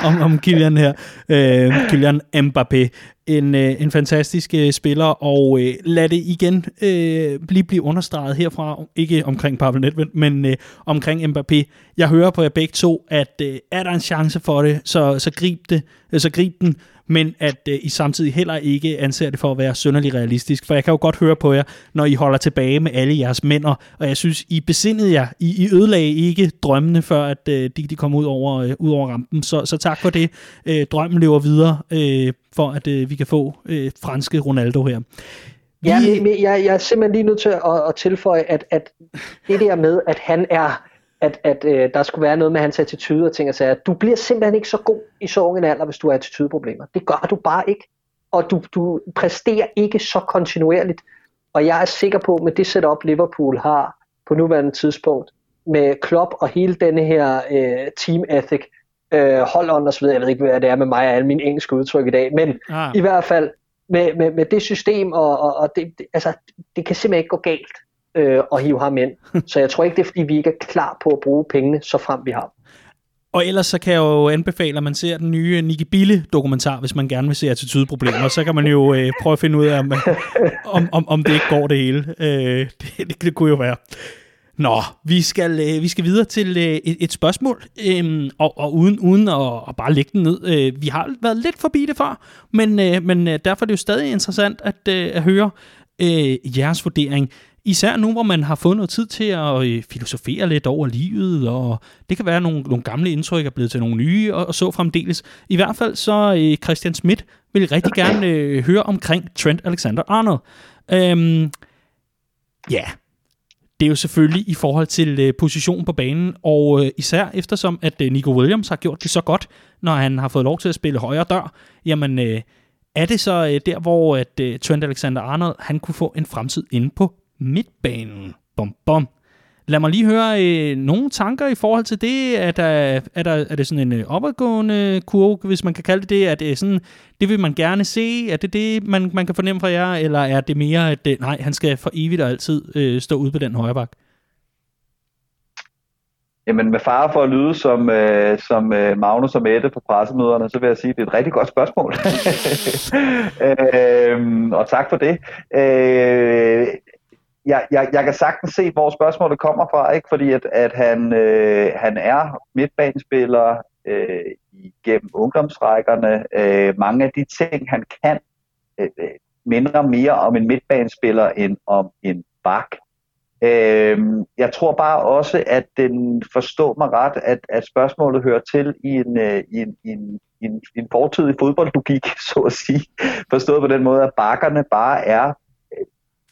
om, om Kylian her. Øh, Kylian Mbappé en, øh, en fantastisk øh, spiller, og øh, lad det igen øh, lige blive understreget herfra, ikke omkring Pavel Nedved, men øh, omkring Mbappé. Jeg hører på jer begge to, at øh, er der en chance for det, så, så, grib, det, øh, så grib den, men at øh, I samtidig heller ikke anser det for at være synderligt realistisk. For jeg kan jo godt høre på jer, når I holder tilbage med alle jeres mænder, og jeg synes, I besindede jer. I, I ødelagde ikke drømmene, før at øh, de, de kom ud over, øh, ud over rampen. Så, så tak for det. Øh, drømmen lever videre, øh, for at øh, vi kan få øh, franske Ronaldo her. Ja, men jeg, jeg er simpelthen lige nødt til at, at tilføje, at, at det der med, at han er at, at øh, der skulle være noget med hans attitude og ting og sager. Du bliver simpelthen ikke så god i så ung en alder, hvis du har attitudeproblemer. Det gør du bare ikke. Og du, du præsterer ikke så kontinuerligt. Og jeg er sikker på, med det setup Liverpool har på nuværende tidspunkt, med Klopp og hele denne her øh, team ethic, øh, hold on og så videre. Jeg ved ikke, hvad det er med mig og alle mine engelske udtryk i dag, men ah. i hvert fald med, med, med det system, og, og, og det, det, altså, det kan simpelthen ikke gå galt øh, og hive ham ind. Så jeg tror ikke, det er fordi, vi ikke er klar på at bruge pengene, så frem vi har. Og ellers så kan jeg jo anbefale, at man ser den nye Nicky Bille dokumentar, hvis man gerne vil se attitudeproblemer. Så kan man jo øh, prøve at finde ud af, om, om, om, om det ikke går det hele. Øh, det, det, det kunne jo være. Nå, vi skal, øh, vi skal videre til øh, et, et spørgsmål, øh, og, og uden, uden at, at bare lægge den ned. Øh, vi har været lidt forbi det før, men, øh, men øh, derfor er det jo stadig interessant at, øh, at høre øh, jeres vurdering især nu, hvor man har fået noget tid til at øh, filosofere lidt over livet, og det kan være, at nogle, nogle gamle indtryk er blevet til nogle nye, og, og så fremdeles. I hvert fald så øh, Christian Schmidt vil rigtig gerne øh, høre omkring Trent Alexander-Arnold. Øhm, ja, det er jo selvfølgelig i forhold til øh, positionen på banen, og øh, især eftersom, at øh, Nico Williams har gjort det så godt, når han har fået lov til at spille højre dør, jamen øh, er det så øh, der, hvor at, øh, Trent Alexander-Arnold han kunne få en fremtid inde på midtbanen? Bom, bom. Lad mig lige høre øh, nogle tanker i forhold til det. Er, der, er, der, er det sådan en øh, opadgående kurve, hvis man kan kalde det det? Er det øh, sådan, det vil man gerne se? Er det det, man, man kan fornemme fra jer? Eller er det mere, at det, nej, han skal for evigt og altid øh, stå ude på den højre bak? Jamen med fare for at lyde som, øh, som øh, Magnus og Mette på pressemøderne, så vil jeg sige, at det er et rigtig godt spørgsmål. øh, og tak for det. Øh, jeg, jeg, jeg kan sagtens se, hvor spørgsmålet kommer fra, ikke? fordi at, at han, øh, han er midtbanespiller øh, igennem ungdomsrækkerne. Øh, mange af de ting, han kan, øh, øh minder mere om en midtbanespiller end om en bak. Øh, jeg tror bare også, at den forstår mig ret, at, at spørgsmålet hører til i en, øh, i en, i en, i en, en fortidig fodboldlogik, så at sige. Forstået på den måde, at bakkerne bare er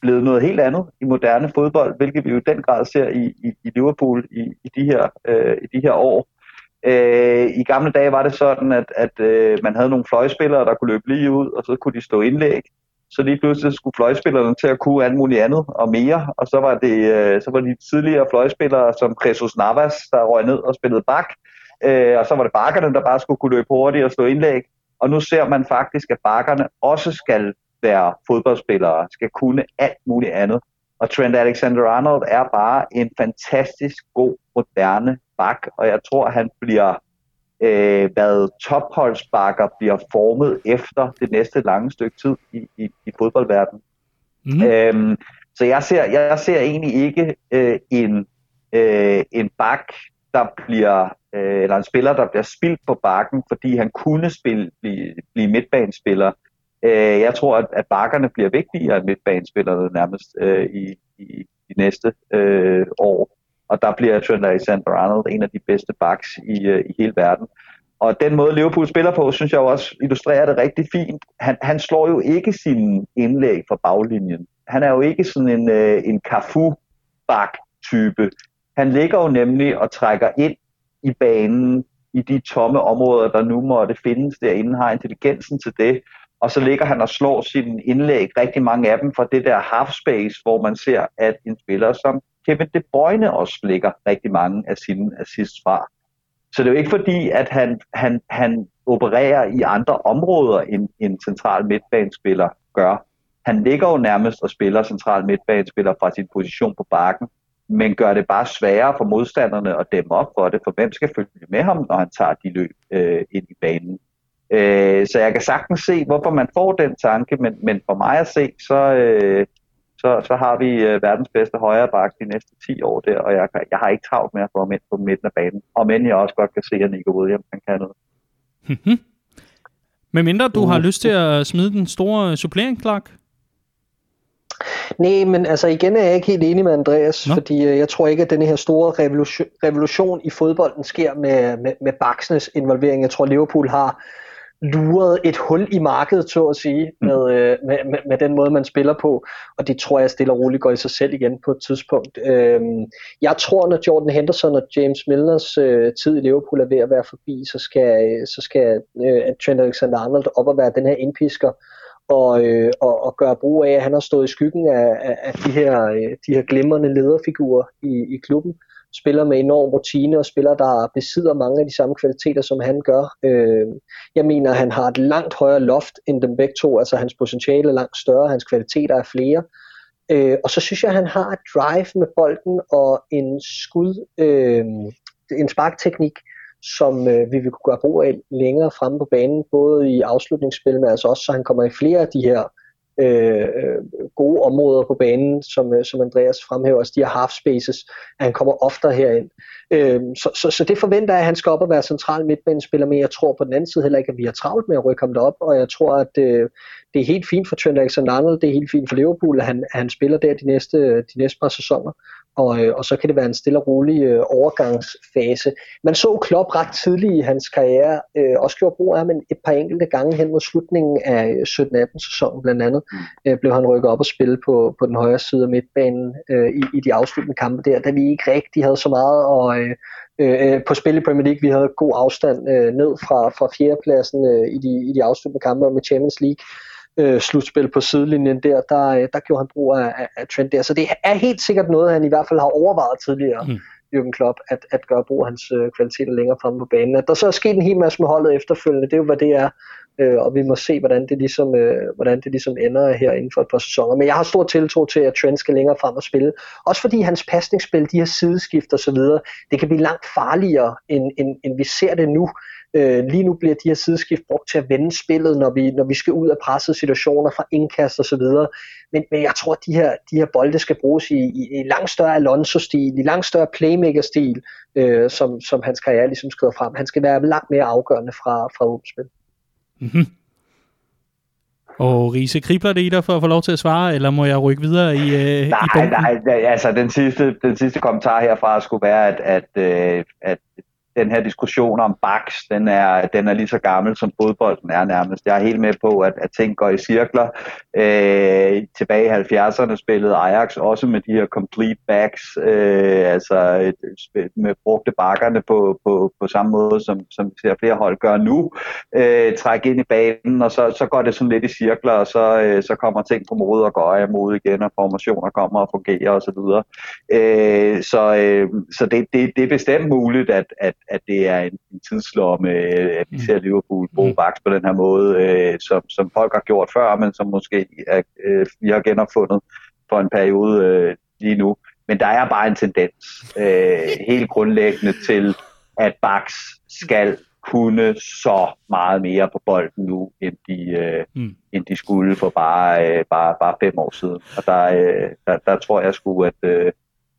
blevet noget helt andet i moderne fodbold, hvilket vi jo i den grad ser i, i, i Liverpool i, i, de her, øh, i de her år. Øh, I gamle dage var det sådan, at, at øh, man havde nogle fløjspillere, der kunne løbe lige ud, og så kunne de stå indlæg. Så lige pludselig skulle fløjspillerne til at kunne alt muligt andet og mere, og så var det øh, så var de tidligere fløjspillere som Jesus Navas, der røg ned og spillede bak, øh, og så var det bakkerne, der bare skulle kunne løbe hurtigt og stå indlæg. Og nu ser man faktisk, at bakkerne også skal være fodboldspillere, skal kunne alt muligt andet. Og Trent Alexander-Arnold er bare en fantastisk god, moderne bak, og jeg tror, han bliver, øh, hvad topholdsbakker bliver formet efter det næste lange stykke tid i, i, i fodboldverdenen. Mm. Øhm, så jeg ser, jeg ser egentlig ikke øh, en, øh, en bak, der bliver, øh, eller en spiller, der bliver spildt på bakken, fordi han kunne spille, blive, blive midtbanespiller. Øh, jeg tror, at, at bakkerne bliver vigtigere end midtbanespillerne nærmest øh, i, i de næste øh, år. Og der bliver Trent Alexander-Arnold en af de bedste backs i, øh, i hele verden. Og den måde Liverpool spiller på, synes jeg også illustrerer det rigtig fint. Han, han slår jo ikke sin indlæg fra baglinjen. Han er jo ikke sådan en, øh, en Cafu-bak-type. Han ligger jo nemlig og trækker ind i banen i de tomme områder, der nu måtte findes derinde, har intelligensen til det, og så ligger han og slår sin indlæg, rigtig mange af dem, fra det der half space, hvor man ser, at en spiller som Kevin De Bruyne også ligger rigtig mange af sine assists fra. Så det er jo ikke fordi, at han, han, han opererer i andre områder, end en central midtbanespiller gør. Han ligger jo nærmest og spiller central midtbanespiller fra sin position på bakken, men gør det bare sværere for modstanderne at dæmme op for det, for hvem skal følge med ham, når han tager de løb øh, ind i banen. Øh, så jeg kan sagtens se, hvorfor man får den tanke, men, men for mig at se, så, øh, så, så har vi øh, verdens bedste højre bak de næste 10 år der, og jeg, jeg har ikke travlt med at få ham ind på midten af banen. Og men jeg også godt kan se, at Nico Williams han kan noget. Men mindre du uh. har lyst til at smide den store supplering, Clark? Nej, men altså igen er jeg ikke helt enig med Andreas, Nå. fordi øh, jeg tror ikke, at den her store revolution, revolution i fodbolden sker med, med, med Baksnes involvering. Jeg tror, Liverpool har luret et hul i markedet, så at sige, mm. med, øh, med, med, med den måde, man spiller på. Og det tror jeg stille og roligt går i sig selv igen på et tidspunkt. Øhm, jeg tror, når Jordan Henderson og James Milners øh, tid i Liverpool er ved at være forbi, så skal, så skal øh, Trent Alexander-Arnold op og være den her indpisker, og, øh, og, og gøre brug af, at han har stået i skyggen af, af, af de, her, øh, de her glimrende lederfigurer i, i klubben spiller med enorm rutine og spiller, der besidder mange af de samme kvaliteter, som han gør. Øh, jeg mener, han har et langt højere loft end dem begge to, altså hans potentiale er langt større, hans kvaliteter er flere. Øh, og så synes jeg, han har et drive med bolden og en skud, øh, en sparkteknik, som øh, vi vil kunne gøre brug af længere fremme på banen, både i afslutningsspil, men altså også så han kommer i flere af de her Øh, øh, gode områder på banen, som, øh, som Andreas fremhæver, også de her half spaces, at han kommer oftere herind. Øh, så, så, så det forventer jeg, at han skal op og være central midtbanespiller, men jeg tror på den anden side heller ikke, at vi har travlt med at rykke ham derop, og jeg tror, at øh, det er helt fint for Trent Alexander-Arnold, det er helt fint for Liverpool, at han, at han spiller der de næste, de næste par sæsoner og, øh, og så kan det være en stille og rolig øh, overgangsfase. Man så Klopp ret tidligt i hans karriere, øh, også gjorde brug af ham et par enkelte gange hen mod slutningen af 17-18 sæsonen blandt andet, mm. øh, blev han rykket op og spille på, på den højre side af midtbanen øh, i, i de afsluttende kampe der, da vi ikke rigtig havde så meget og, øh, øh, på spil i Premier League. Vi havde god afstand øh, ned fra, fra fjerdepladsen øh, i, de, i de afsluttende kampe med Champions League øh, slutspil på sidelinjen der, der, øh, der gjorde han brug af, af, af Trent der. Så det er helt sikkert noget, han i hvert fald har overvejet tidligere, mm. Jürgen Klopp, at, at gøre brug af hans øh, kvaliteter længere fremme på banen. At der så er sket en hel masse med holdet efterfølgende, det er jo, hvad det er, øh, og vi må se, hvordan det, ligesom, øh, hvordan det ligesom ender her inden for et par sæsoner. Men jeg har stor tiltro til, at Trent skal længere frem og spille. Også fordi hans pasningsspil, de her sideskift og så videre, det kan blive langt farligere, end, end, end vi ser det nu. Øh, lige nu bliver de her sideskift brugt til at vende spillet, når vi, når vi skal ud af pressede situationer fra indkast og så videre. Men, men jeg tror, at de her, de her bolde skal bruges i, i, i langt større Alonso-stil, i langt større playmaker-stil, øh, som, som hans karriere ligesom skrider frem. Han skal være langt mere afgørende fra, fra åbent spil. Mm-hmm. Og Riese, kribler det i dig for at få lov til at svare, eller må jeg rykke videre i, øh, nej, i bunken? Nej, altså den sidste, den sidste kommentar herfra skulle være, at, at, øh, at den her diskussion om baks, den er, den er lige så gammel som fodbolden er nærmest. Jeg er helt med på, at, at ting går i cirkler. Øh, tilbage i 70'erne spillede Ajax også med de her complete backs, øh, altså med brugte bakkerne på, på, på samme måde, som, som ser flere hold gør nu. Øh, træk ind i banen, og så, så går det sådan lidt i cirkler, og så, øh, så kommer ting på mode og går af mode igen, og formationer kommer og fungerer osv. Øh, så øh, så det, det, det er bestemt muligt, at, at at det er en, en tidslomme, at vi mm. ser Liverpool bruge baks på den her måde, øh, som, som folk har gjort før, men som måske er, øh, vi har genopfundet for en periode øh, lige nu. Men der er bare en tendens øh, helt grundlæggende til, at baks skal kunne så meget mere på bolden nu, end de, øh, mm. end de skulle for bare, øh, bare, bare fem år siden. Og der, øh, der, der tror jeg sgu, at, øh,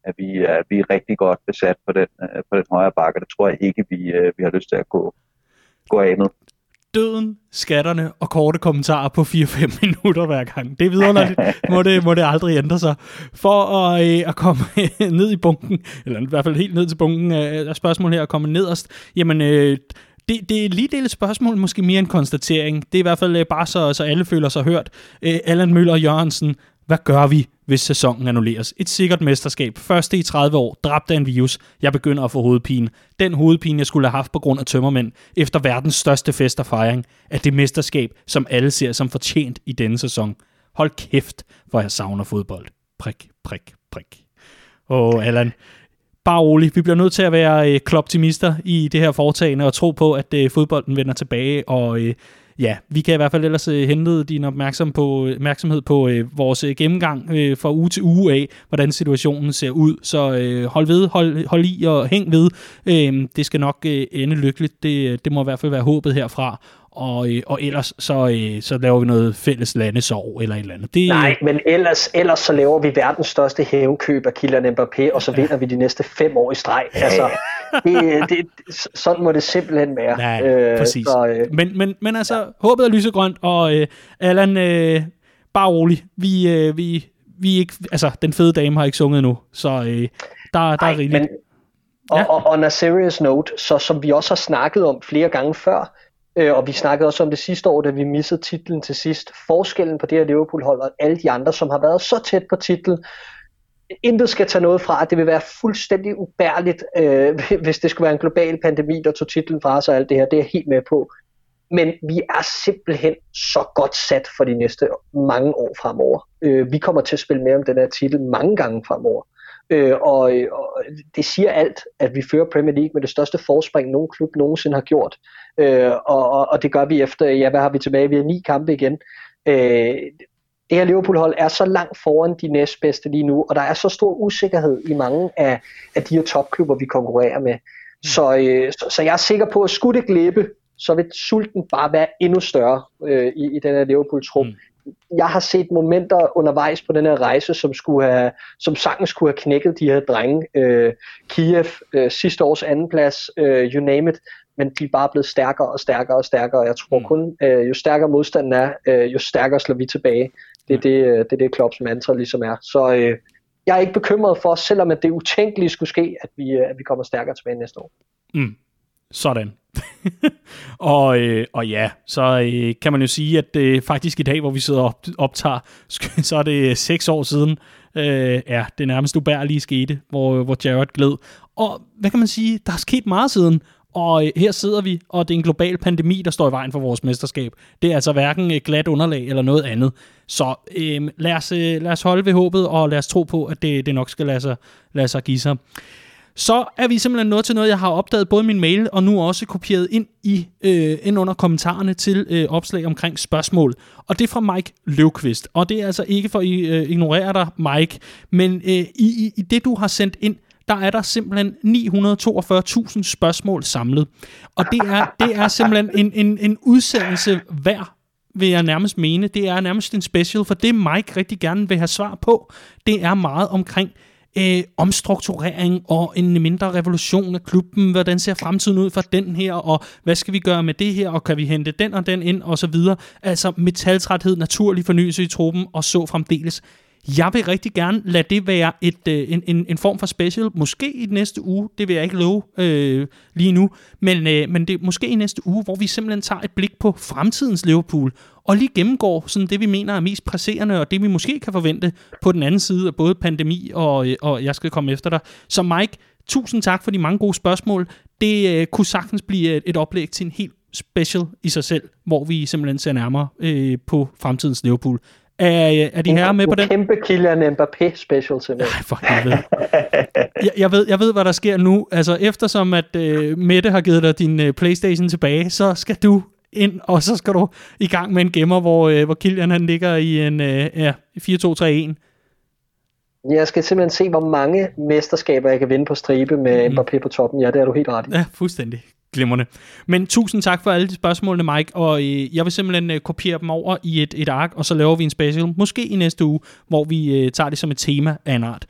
at vi er, vi er rigtig godt besat på den, øh, på den højre bakke. Det tror jeg ikke, vi, øh, vi har lyst til at gå, gå af med. Døden, skatterne og korte kommentarer på 4-5 minutter hver gang. Det er vidunderligt. må, det, må det aldrig ændre sig. For at, øh, at komme ned i bunken, eller i hvert fald helt ned til bunken af spørgsmål her, og komme nederst, jamen... Øh, det, det er lige et spørgsmål, måske mere en konstatering. Det er i hvert fald øh, bare så, så alle føler sig hørt. Øh, Allan Møller Jørgensen, hvad gør vi, hvis sæsonen annulleres? Et sikkert mesterskab. Første i 30 år, dræbt af en virus. Jeg begynder at få hovedpine. Den hovedpine, jeg skulle have haft på grund af tømmermænd, efter verdens største fest og fejring, er det mesterskab, som alle ser som fortjent i denne sæson. Hold kæft, hvor jeg savner fodbold. Prik, prik, prik. Åh, Allan, bare rolig. Vi bliver nødt til at være øh, kloptimister i det her foretagende og tro på, at øh, fodbolden vender tilbage, og øh, ja, vi kan i hvert fald ellers øh, hente din opmærksom på, øh, opmærksomhed på øh, vores øh, gennemgang øh, fra uge til uge af, hvordan situationen ser ud. Så øh, hold ved, hold, hold i og hæng ved. Øh, det skal nok øh, ende lykkeligt. Det, øh, det må i hvert fald være håbet herfra og, øh, og ellers så, øh, så laver vi noget fælles landesorg eller et eller andet. Det, Nej, men ellers, ellers så laver vi verdens største hævnkøb af Kylian Mbappé, og så vinder ja. vi de næste fem år i streg. Altså, det, det, sådan må det simpelthen være. Nej, øh, præcis. Så, øh, men, men, men altså, ja. håbet er lysegrønt, og øh, Allan, øh, bare rolig. Vi, øh, vi, vi ikke, altså, den fede dame har ikke sunget nu, så øh, der, der Ej, er rigeligt. Men, og, ja. og, og on a serious note, så som vi også har snakket om flere gange før, Øh, og vi snakkede også om det sidste år, da vi missede titlen til sidst. Forskellen på det her Liverpool-hold og alle de andre, som har været så tæt på titlen, intet skal tage noget fra, at det vil være fuldstændig ubærligt, øh, hvis det skulle være en global pandemi, der tog titlen fra sig og alt det her. Det er jeg helt med på. Men vi er simpelthen så godt sat for de næste mange år fremover. Øh, vi kommer til at spille med om den her titel mange gange fremover. Øh, og, og det siger alt, at vi fører Premier League med det største forspring, nogen klub nogensinde har gjort. Øh, og, og, og det gør vi efter, ja, hvad har vi tilbage? Vi har ni kampe igen. Øh, det her Liverpool-hold er så langt foran de næstbedste lige nu, og der er så stor usikkerhed i mange af, af de her topklubber, vi konkurrerer med. Mm. Så, øh, så, så jeg er sikker på, at skulle det glippe, så vil sulten bare være endnu større øh, i, i den her Liverpool-trup. Mm. jeg har set momenter undervejs på den her rejse, som, skulle have, som sagtens skulle have knækket de her drenge. Øh, Kiev, øh, sidste års andenplads, øh, you name it, men de er bare blevet stærkere og stærkere og stærkere. Jeg tror mm. kun, øh, jo stærkere modstanden er, øh, jo stærkere slår vi tilbage. Det er det, øh, det, er det Klopps mantra ligesom er. Så øh, jeg er ikke bekymret for, selvom at det utænkelige skulle ske, at vi, øh, at vi kommer stærkere tilbage næste år. Mm. Sådan. og, øh, og ja, så øh, kan man jo sige, at øh, faktisk i dag, hvor vi sidder og op, optager, så er det seks år siden, øh, ja, det nærmest ubærlige skete, hvor, hvor Jared gled. Og hvad kan man sige, der er sket meget siden, og øh, her sidder vi, og det er en global pandemi, der står i vejen for vores mesterskab. Det er altså hverken et glat underlag eller noget andet. Så øh, lad, os, øh, lad os holde ved håbet, og lad os tro på, at det, det nok skal lade sig, lade sig give sig. Så er vi simpelthen nået til noget, jeg har opdaget både i min mail, og nu også kopieret ind, i, øh, ind under kommentarerne til øh, opslag omkring spørgsmål. Og det er fra Mike Løvqvist. Og det er altså ikke for at øh, ignorere dig, Mike, men øh, i, i, i det, du har sendt ind, der er der simpelthen 942.000 spørgsmål samlet. Og det er, det er simpelthen en, en, en udsendelse hver vil jeg nærmest mene. Det er nærmest en special, for det Mike rigtig gerne vil have svar på, det er meget omkring øh, omstrukturering og en mindre revolution af klubben. Hvordan ser fremtiden ud for den her, og hvad skal vi gøre med det her, og kan vi hente den og den ind, og så videre. Altså metaltræthed, naturlig fornyelse i truppen, og så fremdeles. Jeg vil rigtig gerne lade det være et, øh, en, en, en form for special, måske i næste uge, det vil jeg ikke love øh, lige nu, men, øh, men det er måske i næste uge, hvor vi simpelthen tager et blik på fremtidens Liverpool, og lige gennemgår sådan det, vi mener er mest presserende, og det vi måske kan forvente på den anden side af både pandemi og, øh, og jeg skal komme efter dig. Så Mike, tusind tak for de mange gode spørgsmål. Det øh, kunne sagtens blive et, et oplæg til en helt special i sig selv, hvor vi simpelthen ser nærmere øh, på fremtidens Liverpool. Er, er de her med på den? En kæmpe Kylian Mbappé special til mig. for helvede. jeg, jeg, ved, jeg ved, hvad der sker nu. Altså, eftersom at uh, Mette har givet dig din uh, Playstation tilbage, så skal du ind, og så skal du i gang med en gemmer, hvor, uh, hvor Kylian han ligger i en uh, ja, 4-2-3-1. Jeg skal simpelthen se, hvor mange mesterskaber jeg kan vinde på stribe med mm. Mbappé på toppen. Ja, det er du helt ret i. Ja, fuldstændig. Glimrende. Men tusind tak for alle de spørgsmålene, Mike, og øh, jeg vil simpelthen øh, kopiere dem over i et, et ark, og så laver vi en special, måske i næste uge, hvor vi øh, tager det som et tema af en art.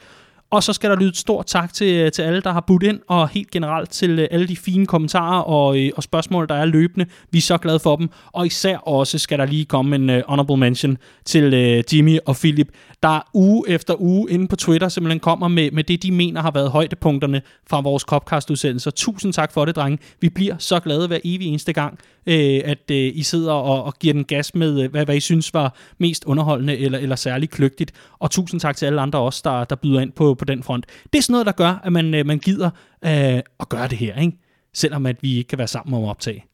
Og så skal der lyde et stort tak til, øh, til alle, der har budt ind, og helt generelt til øh, alle de fine kommentarer og, øh, og spørgsmål, der er løbende. Vi er så glade for dem. Og især også skal der lige komme en uh, honorable mention til uh, Jimmy og Philip, der uge efter uge inde på Twitter simpelthen kommer med, med det, de mener har været højdepunkterne fra vores Copcast-udsendelser. Tusind tak for det, drenge. Vi bliver så glade hver evig eneste gang, uh, at uh, I sidder og, og giver den gas med, uh, hvad, hvad I synes var mest underholdende eller, eller særligt kløgtigt. Og tusind tak til alle andre også, der, der byder ind på, på den front. Det er sådan noget, der gør, at man, øh, man gider øh, at gøre det her, ikke? selvom at vi ikke kan være sammen om at optage.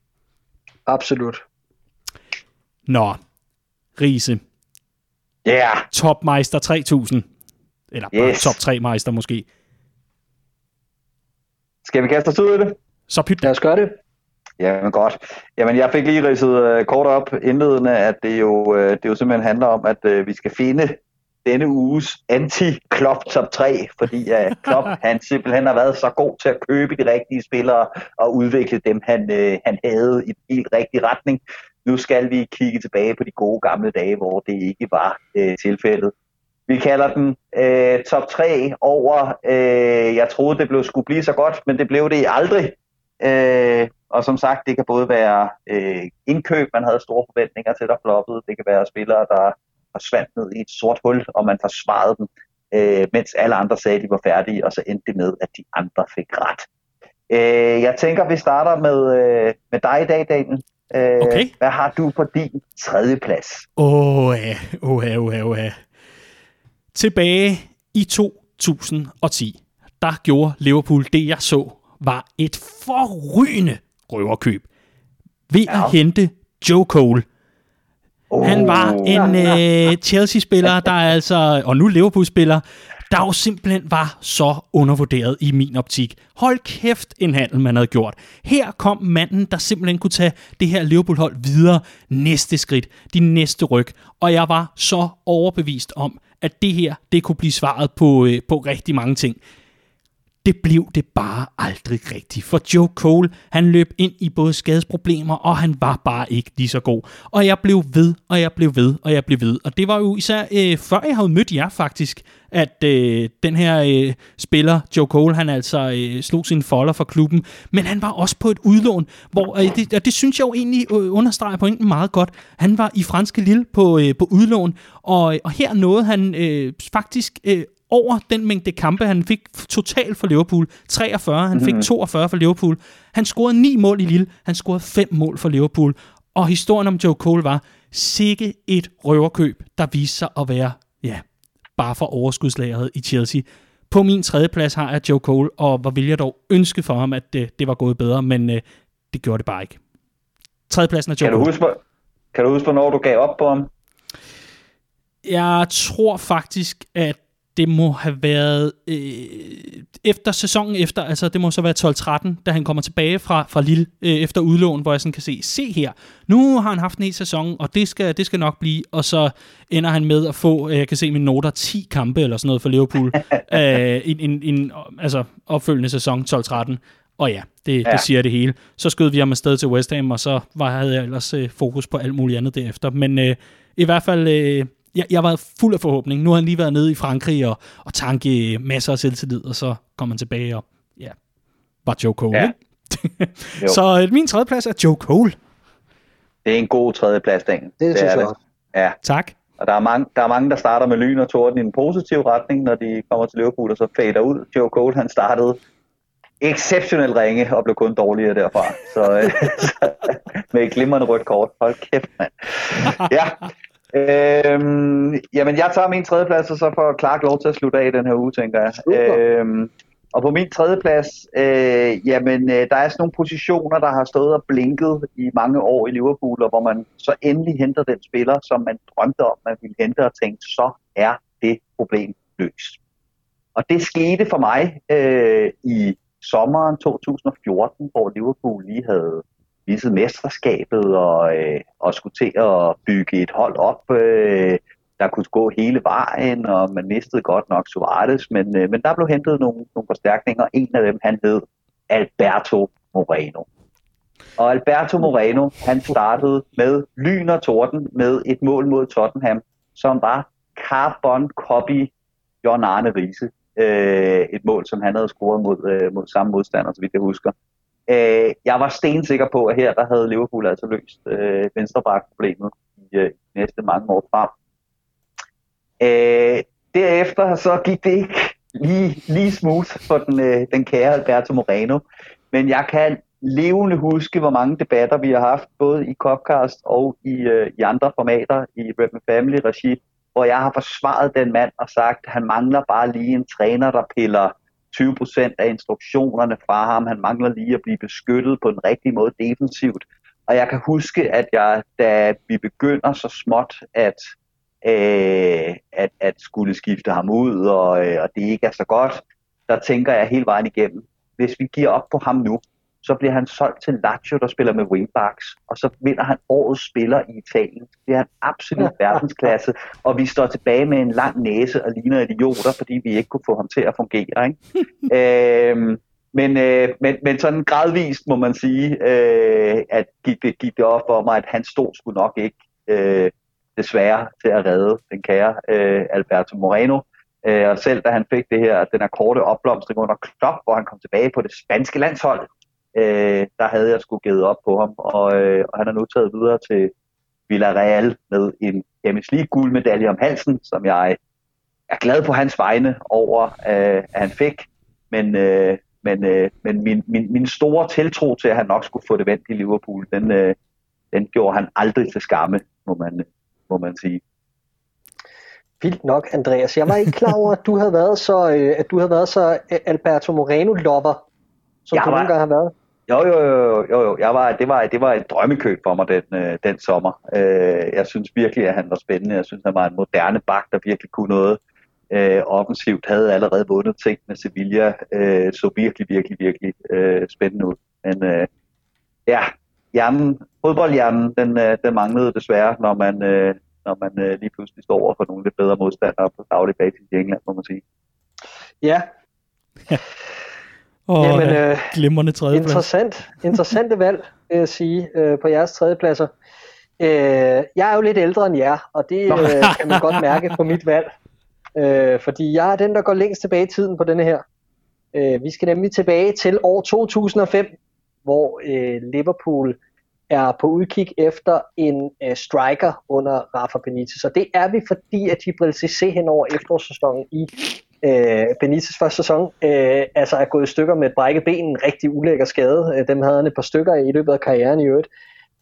Absolut. Nå, Riese. Ja. Yeah. Topmeister 3000. Eller yes. top 3 meister måske. Skal vi kaste os ud i det? Så pyt. Lad os gøre det. Jamen godt. Jamen jeg fik lige ridset uh, kort op indledende, at det jo, uh, det jo simpelthen handler om, at uh, vi skal finde denne uges anti-Klopp top 3, fordi uh, Klopp han simpelthen har været så god til at købe de rigtige spillere og udvikle dem, han, uh, han havde i den helt rigtige retning. Nu skal vi kigge tilbage på de gode gamle dage, hvor det ikke var uh, tilfældet. Vi kalder den uh, top 3 over, uh, jeg troede det blev, skulle blive så godt, men det blev det aldrig. Uh, og som sagt, det kan både være øh, indkøb, man havde store forventninger til, der floppede. Det kan være spillere, der forsvandt ned i et sort hul, og man forsvarede dem, øh, mens alle andre sagde, at de var færdige, og så endte det med, at de andre fik ret. Øh, jeg tænker, vi starter med, øh, med dig i dag, Daniel. Øh, okay. Hvad har du på din tredje plads? Åh, åh, åh, åh. Tilbage i 2010, der gjorde Liverpool det, jeg så, var et forrygende røverkøb ved ja. at hente Joe Cole. Oh. Han var en uh, Chelsea-spiller, der altså, og nu Liverpool-spiller, der jo simpelthen var så undervurderet i min optik. Hold kæft en handel, man havde gjort. Her kom manden, der simpelthen kunne tage det her Liverpool-hold videre næste skridt, de næste ryg. Og jeg var så overbevist om, at det her, det kunne blive svaret på, øh, på rigtig mange ting det blev det bare aldrig rigtigt. For Joe Cole, han løb ind i både skadesproblemer, og han var bare ikke lige så god. Og jeg blev ved, og jeg blev ved, og jeg blev ved. Og det var jo især øh, før jeg havde mødt jer faktisk, at øh, den her øh, spiller, Joe Cole, han altså øh, slog sin folder for klubben. Men han var også på et udlån, hvor, øh, det, og det synes jeg jo egentlig øh, understreger pointen meget godt. Han var i franske Lille på, øh, på udlån, og, og her nåede han øh, faktisk øh, over den mængde kampe, han fik totalt for Liverpool. 43, han fik 42 mhm. for Liverpool. Han scorede 9 mål i Lille, han scorede 5 mål for Liverpool. Og historien om Joe Cole var sikke et røverkøb, der viste sig at være, ja, bare for overskudslageret i Chelsea. På min tredje plads har jeg Joe Cole, og hvor vil jeg dog ønske for ham, at det, det var gået bedre, men øh, det gjorde det bare ikke. Tredjepladsen er Joe kan du huske, Cole. Kan du huske, hvornår du gav op på ham? Jeg tror faktisk, at det må have været øh, efter sæsonen efter, altså det må så være 12-13, da han kommer tilbage fra, fra Lille øh, efter udlån, hvor jeg sådan kan se, se her, nu har han haft en hel sæson, og det skal, det skal nok blive, og så ender han med at få, øh, jeg kan se mine noter, 10 kampe eller sådan noget for Liverpool, øh, en, en, en, altså opfølgende sæson 12-13, og ja, det, ja. det siger det hele. Så skød vi ham afsted til West Ham, og så var, havde jeg ellers øh, fokus på alt muligt andet derefter, men øh, i hvert fald... Øh, jeg, jeg var fuld af forhåbning. Nu har han lige været nede i Frankrig og, og tanke masser af selvtillid, og så kom han tilbage og ja, var Joe Cole. Ja. så øh, min tredje plads er Joe Cole. Det er en god tredje plads, Dan. Det, det synes jeg også. Ja. Tak. Og der er, mange, der er mange, der starter med lyn og torden i en positiv retning, når de kommer til Liverpool, og så fader ud. Joe Cole, han startede exceptionelt ringe og blev kun dårligere derfra. Så, øh, så med et glimrende rødt kort. Hold kæft, mand. Ja, Øhm, jamen, jeg tager min tredjeplads, og så får Clark lov til at slutte af den her uge, tænker jeg. Øhm, og på min tredjeplads, øh, jamen, øh, der er sådan nogle positioner, der har stået og blinket i mange år i Liverpool, og hvor man så endelig henter den spiller, som man drømte om, man ville hente, og tænkte, så er det problem løst. Og det skete for mig øh, i sommeren 2014, hvor Liverpool lige havde misset mesterskabet og, øh, og skulle til at bygge et hold op, øh, der kunne gå hele vejen, og man mistede godt nok Suarez, men, øh, men der blev hentet nogle, nogle forstærkninger. En af dem, han hed Alberto Moreno. Og Alberto Moreno, han startede med lyn og torden med et mål mod Tottenham, som var carbon copy John Arne Riese. Øh, et mål, som han havde scoret mod, øh, mod samme modstander, så vidt jeg husker. Øh, jeg var stensikker på, at her der havde Liverpool altså løst øh, venstreback-problemet i øh, næste mange år frem. Øh, derefter så gik det ikke lige, lige smooth for den, øh, den kære Alberto Moreno, men jeg kan levende huske, hvor mange debatter vi har haft, både i Copcast og i, øh, i andre formater i Redman Family regi, hvor jeg har forsvaret den mand og sagt, at han mangler bare lige en træner, der piller 20 procent af instruktionerne fra ham. Han mangler lige at blive beskyttet på den rigtige måde defensivt. Og jeg kan huske, at jeg, da vi begynder så småt at, øh, at, at skulle skifte ham ud, og, øh, og det ikke er så godt, der tænker jeg hele vejen igennem, hvis vi giver op på ham nu, så bliver han solgt til Lazio, der spiller med wingbacks, og så vinder han årets spiller i Italien. Det er en absolut verdensklasse, og vi står tilbage med en lang næse og ligner idioter, fordi vi ikke kunne få ham til at fungere. Ikke? øhm, men, øh, men, men sådan gradvist må man sige, øh, at gik det, gik det op for mig, at han stod skulle nok ikke øh, desværre til at redde den kære øh, Alberto Moreno. Øh, og selv da han fik det her, den her korte opblomstring under Klopp, hvor han kom tilbage på det spanske landshold, øh, der havde jeg sgu givet op på ham, og, øh, og han er nu taget videre til Villarreal med en Champions League guldmedalje om halsen, som jeg er glad på hans vegne over, øh, at han fik, men, øh, men, øh, men min, min, min store tiltro til, at han nok skulle få det vendt i Liverpool, den, øh, den gjorde han aldrig til skamme, må man, må man sige. Vildt nok, Andreas. Jeg var ikke klar over, at du havde været så, øh, at du havde været så Alberto Moreno-lover, som jeg du var, nogle gange har været. Jo, jo, jo, jo, jo. Jeg var, det, var, det var et drømmekøb for mig den, øh, den sommer. Øh, jeg synes virkelig, at han var spændende. Jeg synes, han var en moderne bak, der virkelig kunne noget øh, offensivt. Havde allerede vundet ting med Sevilla. Øh, så virkelig, virkelig, virkelig øh, spændende ud. Men øh, ja, hjernen, fodboldhjernen, den, øh, den manglede desværre, når man, øh, når man øh, lige pludselig står over for nogle lidt bedre modstandere på daglig basis i England, må man sige. Ja. Og Jamen, øh, glimrende tredjeplads. Interessant, interessante valg, vil jeg sige, øh, på jeres tredjepladser. Øh, jeg er jo lidt ældre end jer, og det øh, kan man godt mærke på mit valg. Øh, fordi jeg er den, der går længst tilbage i tiden på denne her. Øh, vi skal nemlig tilbage til år 2005, hvor øh, Liverpool er på udkig efter en øh, striker under Rafa Benitez. Og det er vi, fordi at Gibril Cissé hen over efterårssæsonen i øh, Benitez første sæson øh, altså er gået i stykker med et brækket ben, en rigtig ulækker skade. Øh, dem havde han et par stykker i løbet af karrieren i øvrigt.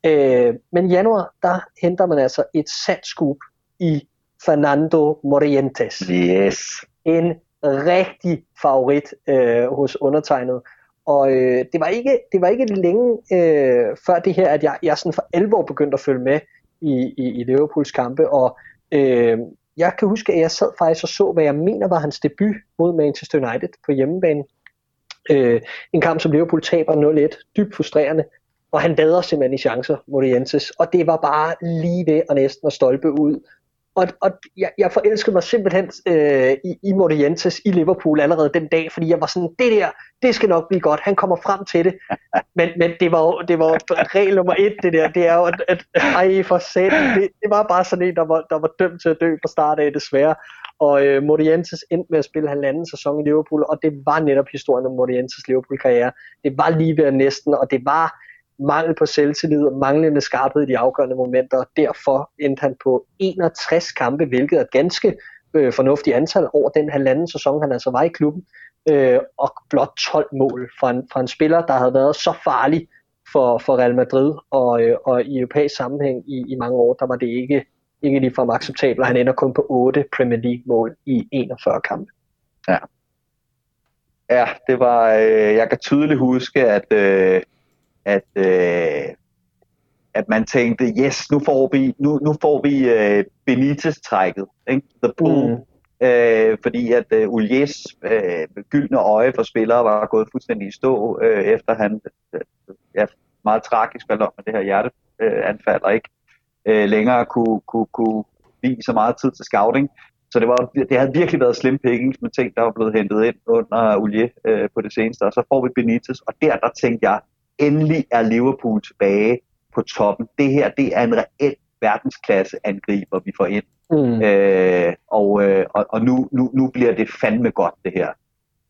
Øh, men i januar, der henter man altså et sandt scoop i Fernando Morientes. Yes. En rigtig favorit øh, hos undertegnet. Og øh, det, var ikke, det var ikke længe øh, før det her, at jeg, jeg sådan for alvor begyndte at følge med i, i, i Liverpools kampe. Og øh, jeg kan huske, at jeg sad faktisk og så, hvad jeg mener var hans debut mod Manchester United på hjemmebane. Øh, en kamp, som Liverpool taber 0-1. Dybt frustrerende. Og han lader simpelthen i chancer mod Jenses. Og det var bare lige ved og næsten at stolpe ud og, og jeg, jeg forelskede mig simpelthen øh, i, i Morientes i Liverpool allerede den dag, fordi jeg var sådan, det der, det skal nok blive godt, han kommer frem til det. Men, men det var jo det var regel nummer et, det der, det er jo, at, at ej for sat, det, det var bare sådan en, der var, der var dømt til at dø fra start af, desværre. Og øh, Morientes endte med at spille halvanden sæson i Liverpool, og det var netop historien om Morientes Liverpool-karriere. Det var lige ved næsten, og det var mangel på selvtillid og manglende skarphed i de afgørende momenter, og derfor endte han på 61 kampe, hvilket er et ganske øh, fornuftigt antal over den halvanden sæson, han altså var i klubben, øh, og blot 12 mål fra en, fra en spiller, der havde været så farlig for, for Real Madrid, og, øh, og i europæisk sammenhæng i, i mange år, der var det ikke, ikke ligefrem acceptabelt, han ender kun på 8 Premier League mål i 41 kampe. Ja. Ja, det var, øh, jeg kan tydeligt huske, at øh, at, øh, at man tænkte, yes, nu får vi, nu, nu får vi øh, Benitez-trækket, ikke? The Bull. Mm. Øh, fordi at øh, Ulies øh, gyldne øje for spillere var gået fuldstændig i stå, øh, efter han øh, ja, meget tragisk faldt om med det her hjerteanfald, øh, og ikke øh, længere kunne, kunne, kunne give så meget tid til scouting. Så det, var, det havde virkelig været slim pickings med ting, der var blevet hentet ind under Ulie øh, på det seneste, og så får vi Benitez, og der, der tænkte jeg, endelig er Liverpool tilbage på toppen. Det her, det er en reel verdensklasse angriber, vi får ind. Mm. Øh, og øh, og, og nu, nu, nu bliver det fandme godt, det her.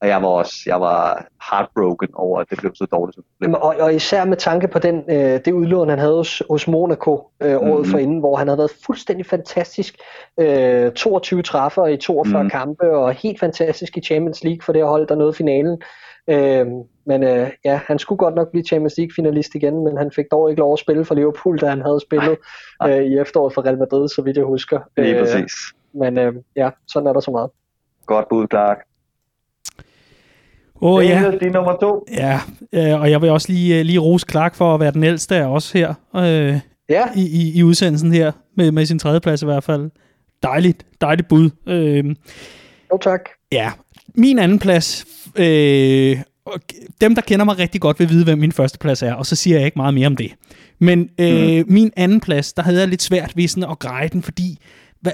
Og jeg var også jeg var heartbroken over, at det blev så dårligt. Som det Og, og især med tanke på den, øh, det udlån, han havde hos, hos Monaco øh, året mm-hmm. forinden, hvor han havde været fuldstændig fantastisk. Øh, 22 træffer i 42 mm. kampe, og helt fantastisk i Champions League for det hold, der nåede finalen. Øh, men øh, ja, han skulle godt nok blive Champions League finalist igen, men han fik dog ikke lov at spille for Liverpool, da han havde spillet øh, i efteråret for Real Madrid, så vidt jeg husker. Lige øh, præcis. Men øh, ja, sådan er der så meget. Godt bud, Clark. Åh oh, ja. Det er nummer to. Ja, øh, og jeg vil også lige, øh, lige rose Clark for at være den ældste af os her. Øh, ja. i, i, I udsendelsen her, med, med sin tredjeplads i hvert fald. Dejligt, dejligt bud. Øh, jo tak. Ja, min anden plads, øh, dem der kender mig rigtig godt vil vide, hvem min første plads er, og så siger jeg ikke meget mere om det. Men øh, mm. min anden plads, der havde jeg lidt svært ved sådan at greje den, fordi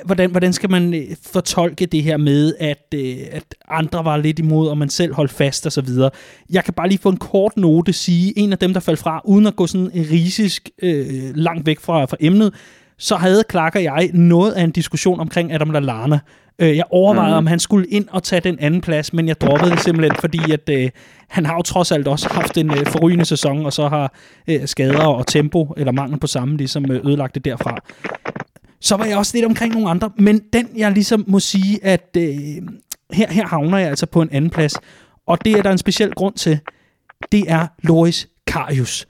hvordan, hvordan skal man øh, fortolke det her med, at, øh, at andre var lidt imod, og man selv holdt fast og så videre. Jeg kan bare lige få en kort note sige, en af dem, der faldt fra, uden at gå sådan risisk øh, langt væk fra, fra emnet, så havde Clark og jeg noget af en diskussion omkring Adam Lallana. Øh, jeg overvejede, mm. om han skulle ind og tage den anden plads, men jeg droppede det simpelthen, fordi at, øh, han har jo trods alt også haft en øh, forrygende sæson, og så har øh, skader og tempo, eller mangel på samme, ligesom øh, ødelagt det derfra. Så var jeg også lidt omkring nogle andre, men den jeg ligesom må sige, at øh, her, her havner jeg altså på en anden plads, og det er der en speciel grund til. Det er Loris Karius.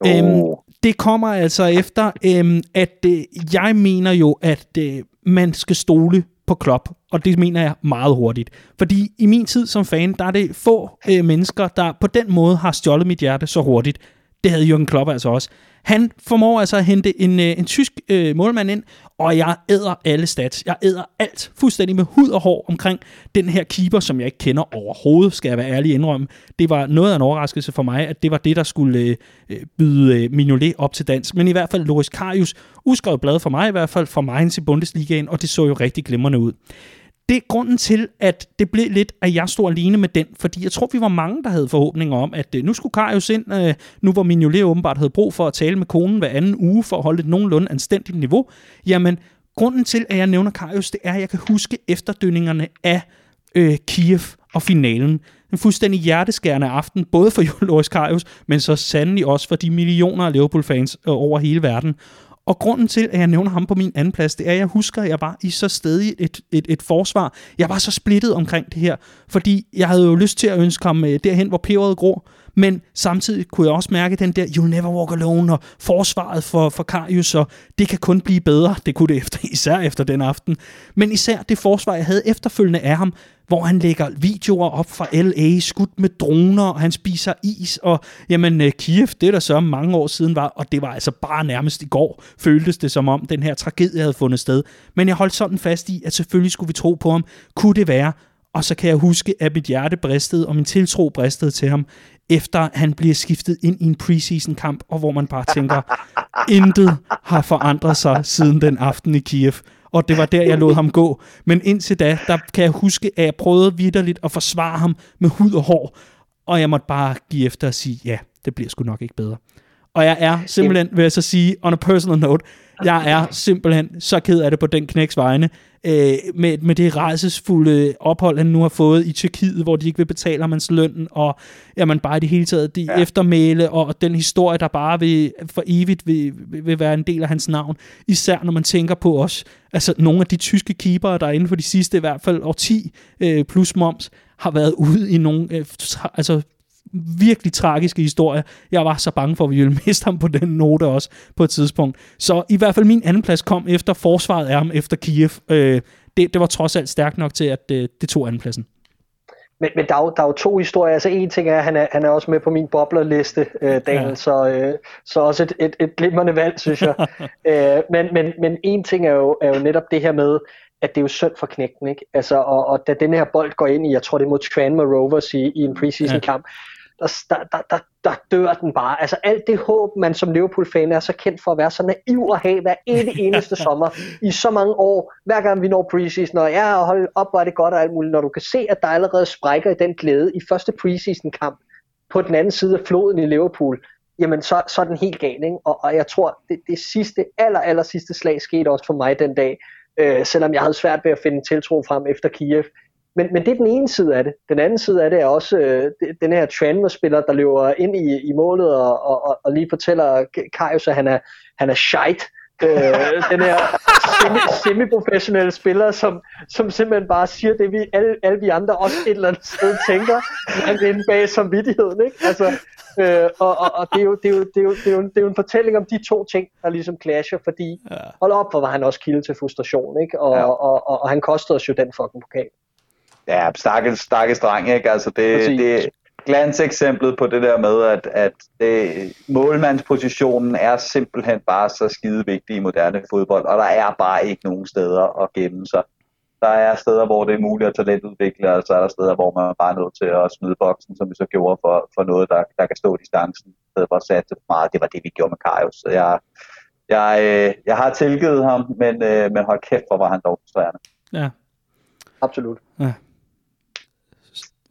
Oh. Øhm, det kommer altså efter, øhm, at øh, jeg mener jo, at øh, man skal stole på Klopp, og det mener jeg meget hurtigt. Fordi i min tid som fan, der er det få øh, mennesker, der på den måde har stjålet mit hjerte så hurtigt. Det havde Jürgen Klopp altså også. Han formår altså at hente en, øh, en tysk øh, målmand ind, og jeg æder alle stats. Jeg æder alt fuldstændig med hud og hår omkring den her keeper, som jeg ikke kender overhovedet, skal jeg være ærlig indrømme. Det var noget af en overraskelse for mig, at det var det, der skulle øh, øh byde øh, Mignolet op til dans. Men i hvert fald Loris Karius, uskrevet blad for mig i hvert fald, for Mainz i Bundesligaen, og det så jo rigtig glimrende ud det er grunden til, at det blev lidt, at jeg stod alene med den, fordi jeg tror, vi var mange, der havde forhåbninger om, at øh, nu skulle Karius ind, øh, nu hvor Mignolet åbenbart havde brug for at tale med konen hver anden uge for at holde et nogenlunde anstændigt niveau. Jamen, grunden til, at jeg nævner Karius, det er, at jeg kan huske efterdønningerne af øh, Kiev og finalen. En fuldstændig hjerteskærende aften, både for Loris Karius, men så sandelig også for de millioner af Liverpool-fans øh, over hele verden. Og grunden til, at jeg nævner ham på min anden plads, det er, at jeg husker, at jeg var i så stedig et, et, et forsvar. Jeg var så splittet omkring det her, fordi jeg havde jo lyst til at ønske ham øh, derhen, hvor peberet gror. Men samtidig kunne jeg også mærke den der You'll Never Walk Alone og forsvaret for, for Karius, og det kan kun blive bedre. Det kunne det efter, især efter den aften. Men især det forsvar, jeg havde efterfølgende af ham, hvor han lægger videoer op fra LA, skudt med droner, og han spiser is, og jamen øh, Kiev, det der så mange år siden var, og det var altså bare nærmest i går, føltes det som om den her tragedie havde fundet sted. Men jeg holdt sådan fast i, at selvfølgelig skulle vi tro på ham. Kunne det være? Og så kan jeg huske, at mit hjerte bristede, og min tiltro bristede til ham, efter han bliver skiftet ind i en preseason kamp, og hvor man bare tænker, intet har forandret sig siden den aften i Kiev og det var der, jeg lod ham gå. Men indtil da, der kan jeg huske, at jeg prøvede vidderligt at forsvare ham med hud og hår, og jeg måtte bare give efter og sige, ja, det bliver sgu nok ikke bedre. Og jeg er simpelthen, vil jeg så sige, on a personal note, jeg er simpelthen så ked af det på den knæks vegne, øh, med, med det rejsesfulde ophold, han nu har fået i Tyrkiet, hvor de ikke vil betale ham hans løn, og jamen, bare i det hele taget, de ja. eftermæle, og den historie, der bare vil, for evigt vil, vil være en del af hans navn. Især når man tænker på os, altså nogle af de tyske keepere, der inden for de sidste i hvert fald 10 øh, plus moms, har været ude i nogle, øh, altså virkelig tragiske historie. Jeg var så bange for, at vi ville miste ham på den note også på et tidspunkt. Så i hvert fald min anden plads kom efter forsvaret af ham efter Kiev. Øh, det, det var trods alt stærkt nok til, at øh, det tog andenpladsen. Men, men der, er jo, der er jo to historier. Altså en ting er, at han er, han er også med på min boblerliste, øh, Daniel, ja. så, øh, så også et, et, et glimrende valg, synes jeg. øh, men, men, men en ting er jo, er jo netop det her med, at det er jo synd for knægten, ikke? Altså, og, og da den her bold går ind i, jeg tror det er mod Tranmere Rovers i, i en preseason kamp, ja der, der, der, der dør den bare. Altså alt det håb, man som Liverpool-fan er så kendt for at være så naiv at have hver eneste sommer i så mange år, hver gang vi når preseason, og ja, hold op, hvor er det godt og alt muligt, når du kan se, at der allerede sprækker i den glæde i første preseason-kamp på den anden side af floden i Liverpool, jamen så, så er den helt gal, ikke? Og, og jeg tror, det, det sidste, aller, aller sidste slag skete også for mig den dag, øh, selvom jeg havde svært ved at finde tiltro frem efter Kiev. Men, men det er den ene side af det. Den anden side af det er også øh, den her Tranmere-spiller, der løber ind i, i målet og, og, og lige fortæller Kajus, at han er, han er shite. øh, den her semi, semi-professionelle spiller, som, som simpelthen bare siger det, vi alle, alle vi andre også et eller andet sted tænker, langt inde bag samvittigheden. Ikke? Altså, øh, og, og, og det, er jo, det, er jo, det, er jo, det, er jo, det er jo en fortælling om de to ting, der ligesom clasher, fordi ja. hold op, hvor var han også kilde til frustration, ikke? Og, ja. og, og, og, og han kostede os jo den fucking pokal. Ja, stakkels, stakkels dreng, ikke? Altså det, det glanseksemplet på det der med, at, at det, målmandspositionen er simpelthen bare så skide vigtig i moderne fodbold, og der er bare ikke nogen steder at gemme sig. Der er steder, hvor det er muligt at talentudvikle, og så er der steder, hvor man bare er nødt til at smide boksen, som vi så gjorde for, for noget, der, der kan stå distancen, i stedet for at satse for meget. Det var det, vi gjorde med Karius. Så jeg, jeg, øh, jeg har tilgivet ham, men, øh, men hold kæft, hvor var han dog frustrerende. Ja. Absolut. Ja.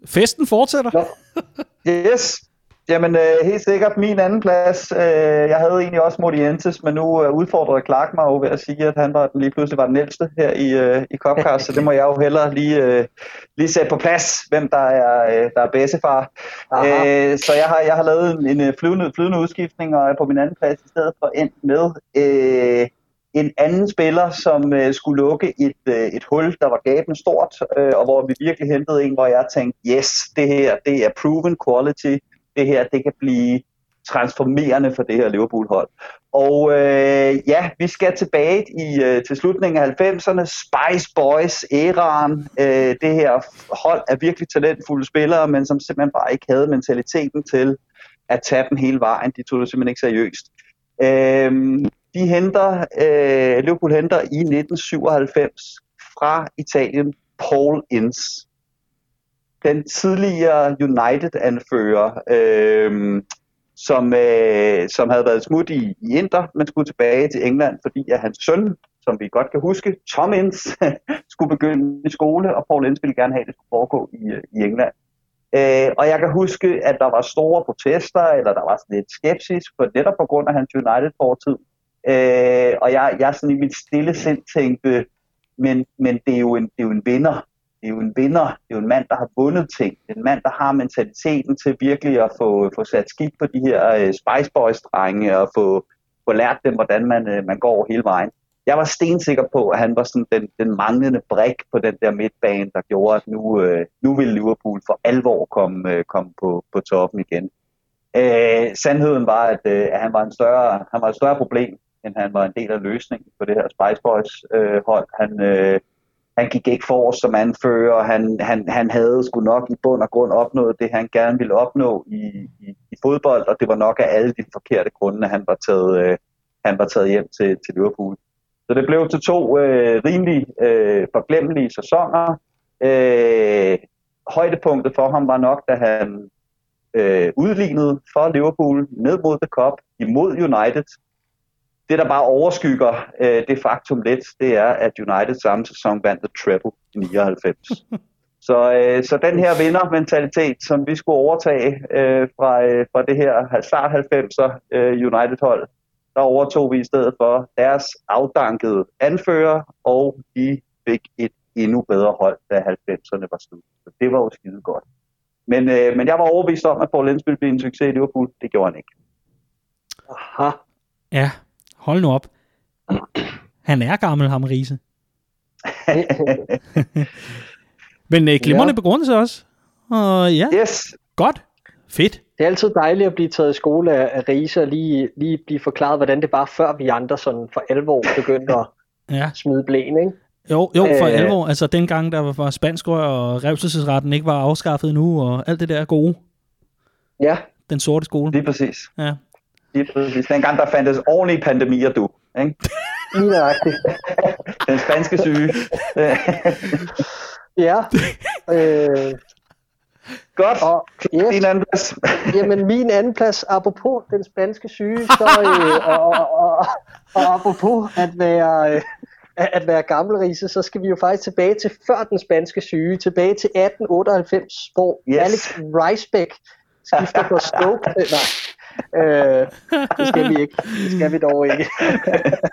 Festen fortsætter. Ja. Yes. Jamen, øh, helt sikkert min anden plads. Øh, jeg havde egentlig også Modientes, men nu øh, udfordrede Clark mig jo ved at sige, at han var, lige pludselig var den ældste her i, øh, i Copcast, så det må jeg jo hellere lige, øh, lige sætte på plads, hvem der er, øh, der er bedstefar. Øh, så jeg har, jeg har lavet en, en flyvende, flyvende udskiftning, og er på min anden plads i stedet for endt med øh, en anden spiller, som øh, skulle lukke et, øh, et hul, der var gaben stort, øh, og hvor vi virkelig hentede en, hvor jeg tænkte, yes, det her, det er proven quality, det her, det kan blive transformerende for det her Liverpool-hold. Og øh, ja, vi skal tilbage i øh, til slutningen af 90'erne, Spice Boys, æraen, øh, det her hold er virkelig talentfulde spillere, men som simpelthen bare ikke havde mentaliteten til at tage den hele vejen. De tog det simpelthen ikke seriøst. Øh, de henter, øh, Liverpool henter i 1997 fra Italien Paul Ince. Den tidligere United-anfører, øh, som, øh, som havde været smut i, i Inter, men skulle tilbage til England, fordi at hans søn, som vi godt kan huske, Tom Ince, skulle begynde i skole, og Paul Ince ville gerne have, at det skulle foregå i, øh, i England. Øh, og jeg kan huske, at der var store protester, eller der var sådan lidt skepsis, for netop på grund af hans United-fortid. Øh, og jeg, jeg sådan i mit stille sind tænkte, men, men det, er jo en, det er jo en vinder. Det er jo en vinder. Det er jo en mand, der har vundet ting. En mand, der har mentaliteten til virkelig at få, få sat skik på de her øh, Spice Boys-drenge og få, få lært dem, hvordan man, øh, man går hele vejen. Jeg var stensikker på, at han var sådan den, den manglende brik på den der midtbane, der gjorde, at nu, øh, nu ville Liverpool for alvor komme, øh, komme på, på toppen igen. Øh, sandheden var, at, øh, at han var en større, han var et større problem end han var en del af løsningen på det her Spice Boys øh, hold. Han, øh, han gik ikke for som anfører, og han, han, han havde sgu nok i bund og grund opnået det, han gerne ville opnå i, i, i fodbold, og det var nok af alle de forkerte grunde, at han var taget, øh, han var taget hjem til, til Liverpool. Så det blev til to øh, rimelig øh, forglemmelige sæsoner. Øh, højdepunktet for ham var nok, da han øh, udlignede for Liverpool ned mod The Cup imod United det, der bare overskygger øh, det faktum lidt, det er, at United samme sæson vandt The Treble i 99. så, øh, så den her vindermentalitet, som vi skulle overtage øh, fra, øh, fra det her start 90'er øh, United-hold, der overtog vi i stedet for deres afdankede anfører, og de fik et endnu bedre hold, da 90'erne var slut. Så det var jo skide godt. Men, øh, men jeg var overbevist om, at Paul Lenz ville blive en succes i Liverpool. Det gjorde han ikke. Aha. Ja, Hold nu op. Han er gammel, ham Riese. Men øh, glimrende ja. begrundelse også. Og ja, yes. godt. Fedt. Det er altid dejligt at blive taget i skole af, af Riese og lige, lige blive forklaret, hvordan det var, før vi andre sådan for alvor begyndte at ja. smide blæn, ikke? Jo, jo, for øh, alvor. Altså dengang, der var spansk og revselsesretten ikke var afskaffet nu, og alt det der gode. Ja. Den sorte skole. Er præcis. Ja. Lige præcis. Dengang der fandtes ordentlige pandemier, du. Ikke? Lige nøjagtigt. Den spanske syge. ja. Øh, Godt. Og, yes. Din anden plads. Jamen, min anden plads, apropos den spanske syge, så, øh, og, og, og, og apropos at være, øh, at være gammelrise, så skal vi jo faktisk tilbage til før den spanske syge, tilbage til 1898, hvor yes. Alex Reisbeck skifter på Stoke. Nej, øh, det skal vi ikke. Det skal vi dog ikke.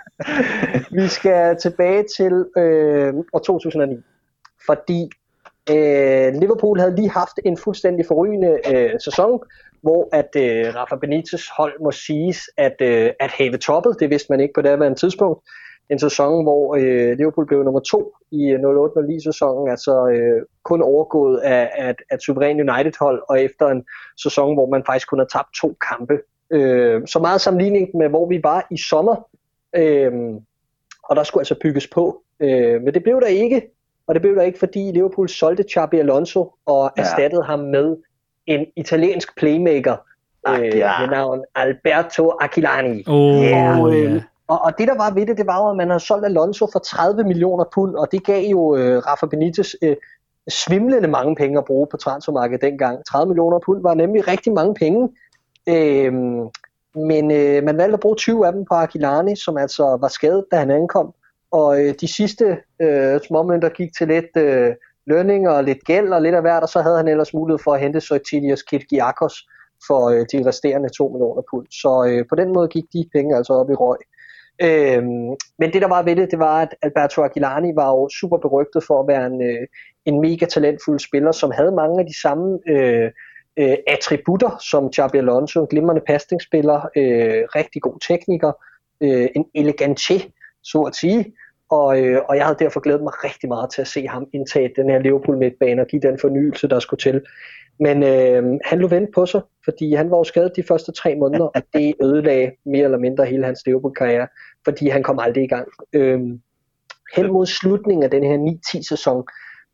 vi skal tilbage til øh, år 2009, fordi øh, Liverpool havde lige haft en fuldstændig forrygende øh, sæson, hvor at øh, Rafa Benitez hold må siges at, øh, at have toppet. Det vidste man ikke på det her tidspunkt en sæson, hvor øh, Liverpool blev nummer to i 08-09 sæsonen, altså øh, kun overgået af, af, af et suveræn United-hold, og efter en sæson, hvor man faktisk kun har tabt to kampe. Øh, så meget sammenligning med, hvor vi var i sommer, øh, og der skulle altså bygges på. Øh, men det blev der ikke, og det blev der ikke, fordi Liverpool solgte Xabi Alonso og ja. erstattede ham med en italiensk playmaker, øh, med navn Alberto Aquilani. Oh, yeah. Øh, og, og det der var ved det, det var jo, at man havde solgt Alonso for 30 millioner pund, og det gav jo øh, Rafa Benitez øh, svimlende mange penge at bruge på transfermarkedet dengang. 30 millioner pund var nemlig rigtig mange penge. Øh, men øh, man valgte at bruge 20 af dem på Aquilani, som altså var skadet, da han ankom. Og øh, de sidste øh, småmønter gik til lidt øh, lønning og lidt gæld og lidt af hvert, og så havde han ellers mulighed for at hente Soitilius Kirgiakos for øh, de resterende 2 millioner pund. Så øh, på den måde gik de penge altså op i røg. Øhm, men det der var ved det, det var, at Alberto Aguilani var jo super berygtet for at være en, øh, en mega talentfuld spiller, som havde mange af de samme øh, øh, attributter som Xabi Alonso, en glimrende pasningsspiller, øh, rigtig god tekniker, øh, en elegantier, så at sige, og, øh, og jeg havde derfor glædet mig rigtig meget til at se ham indtage den her Liverpool midtbane og give den fornyelse, der skulle til. Men øh, han lå vente på sig, fordi han var jo skadet de første tre måneder, og det ødelagde mere eller mindre hele hans Liverpool-karriere, fordi han kom aldrig i gang. Øh, hen mod slutningen af den her 9-10 sæson,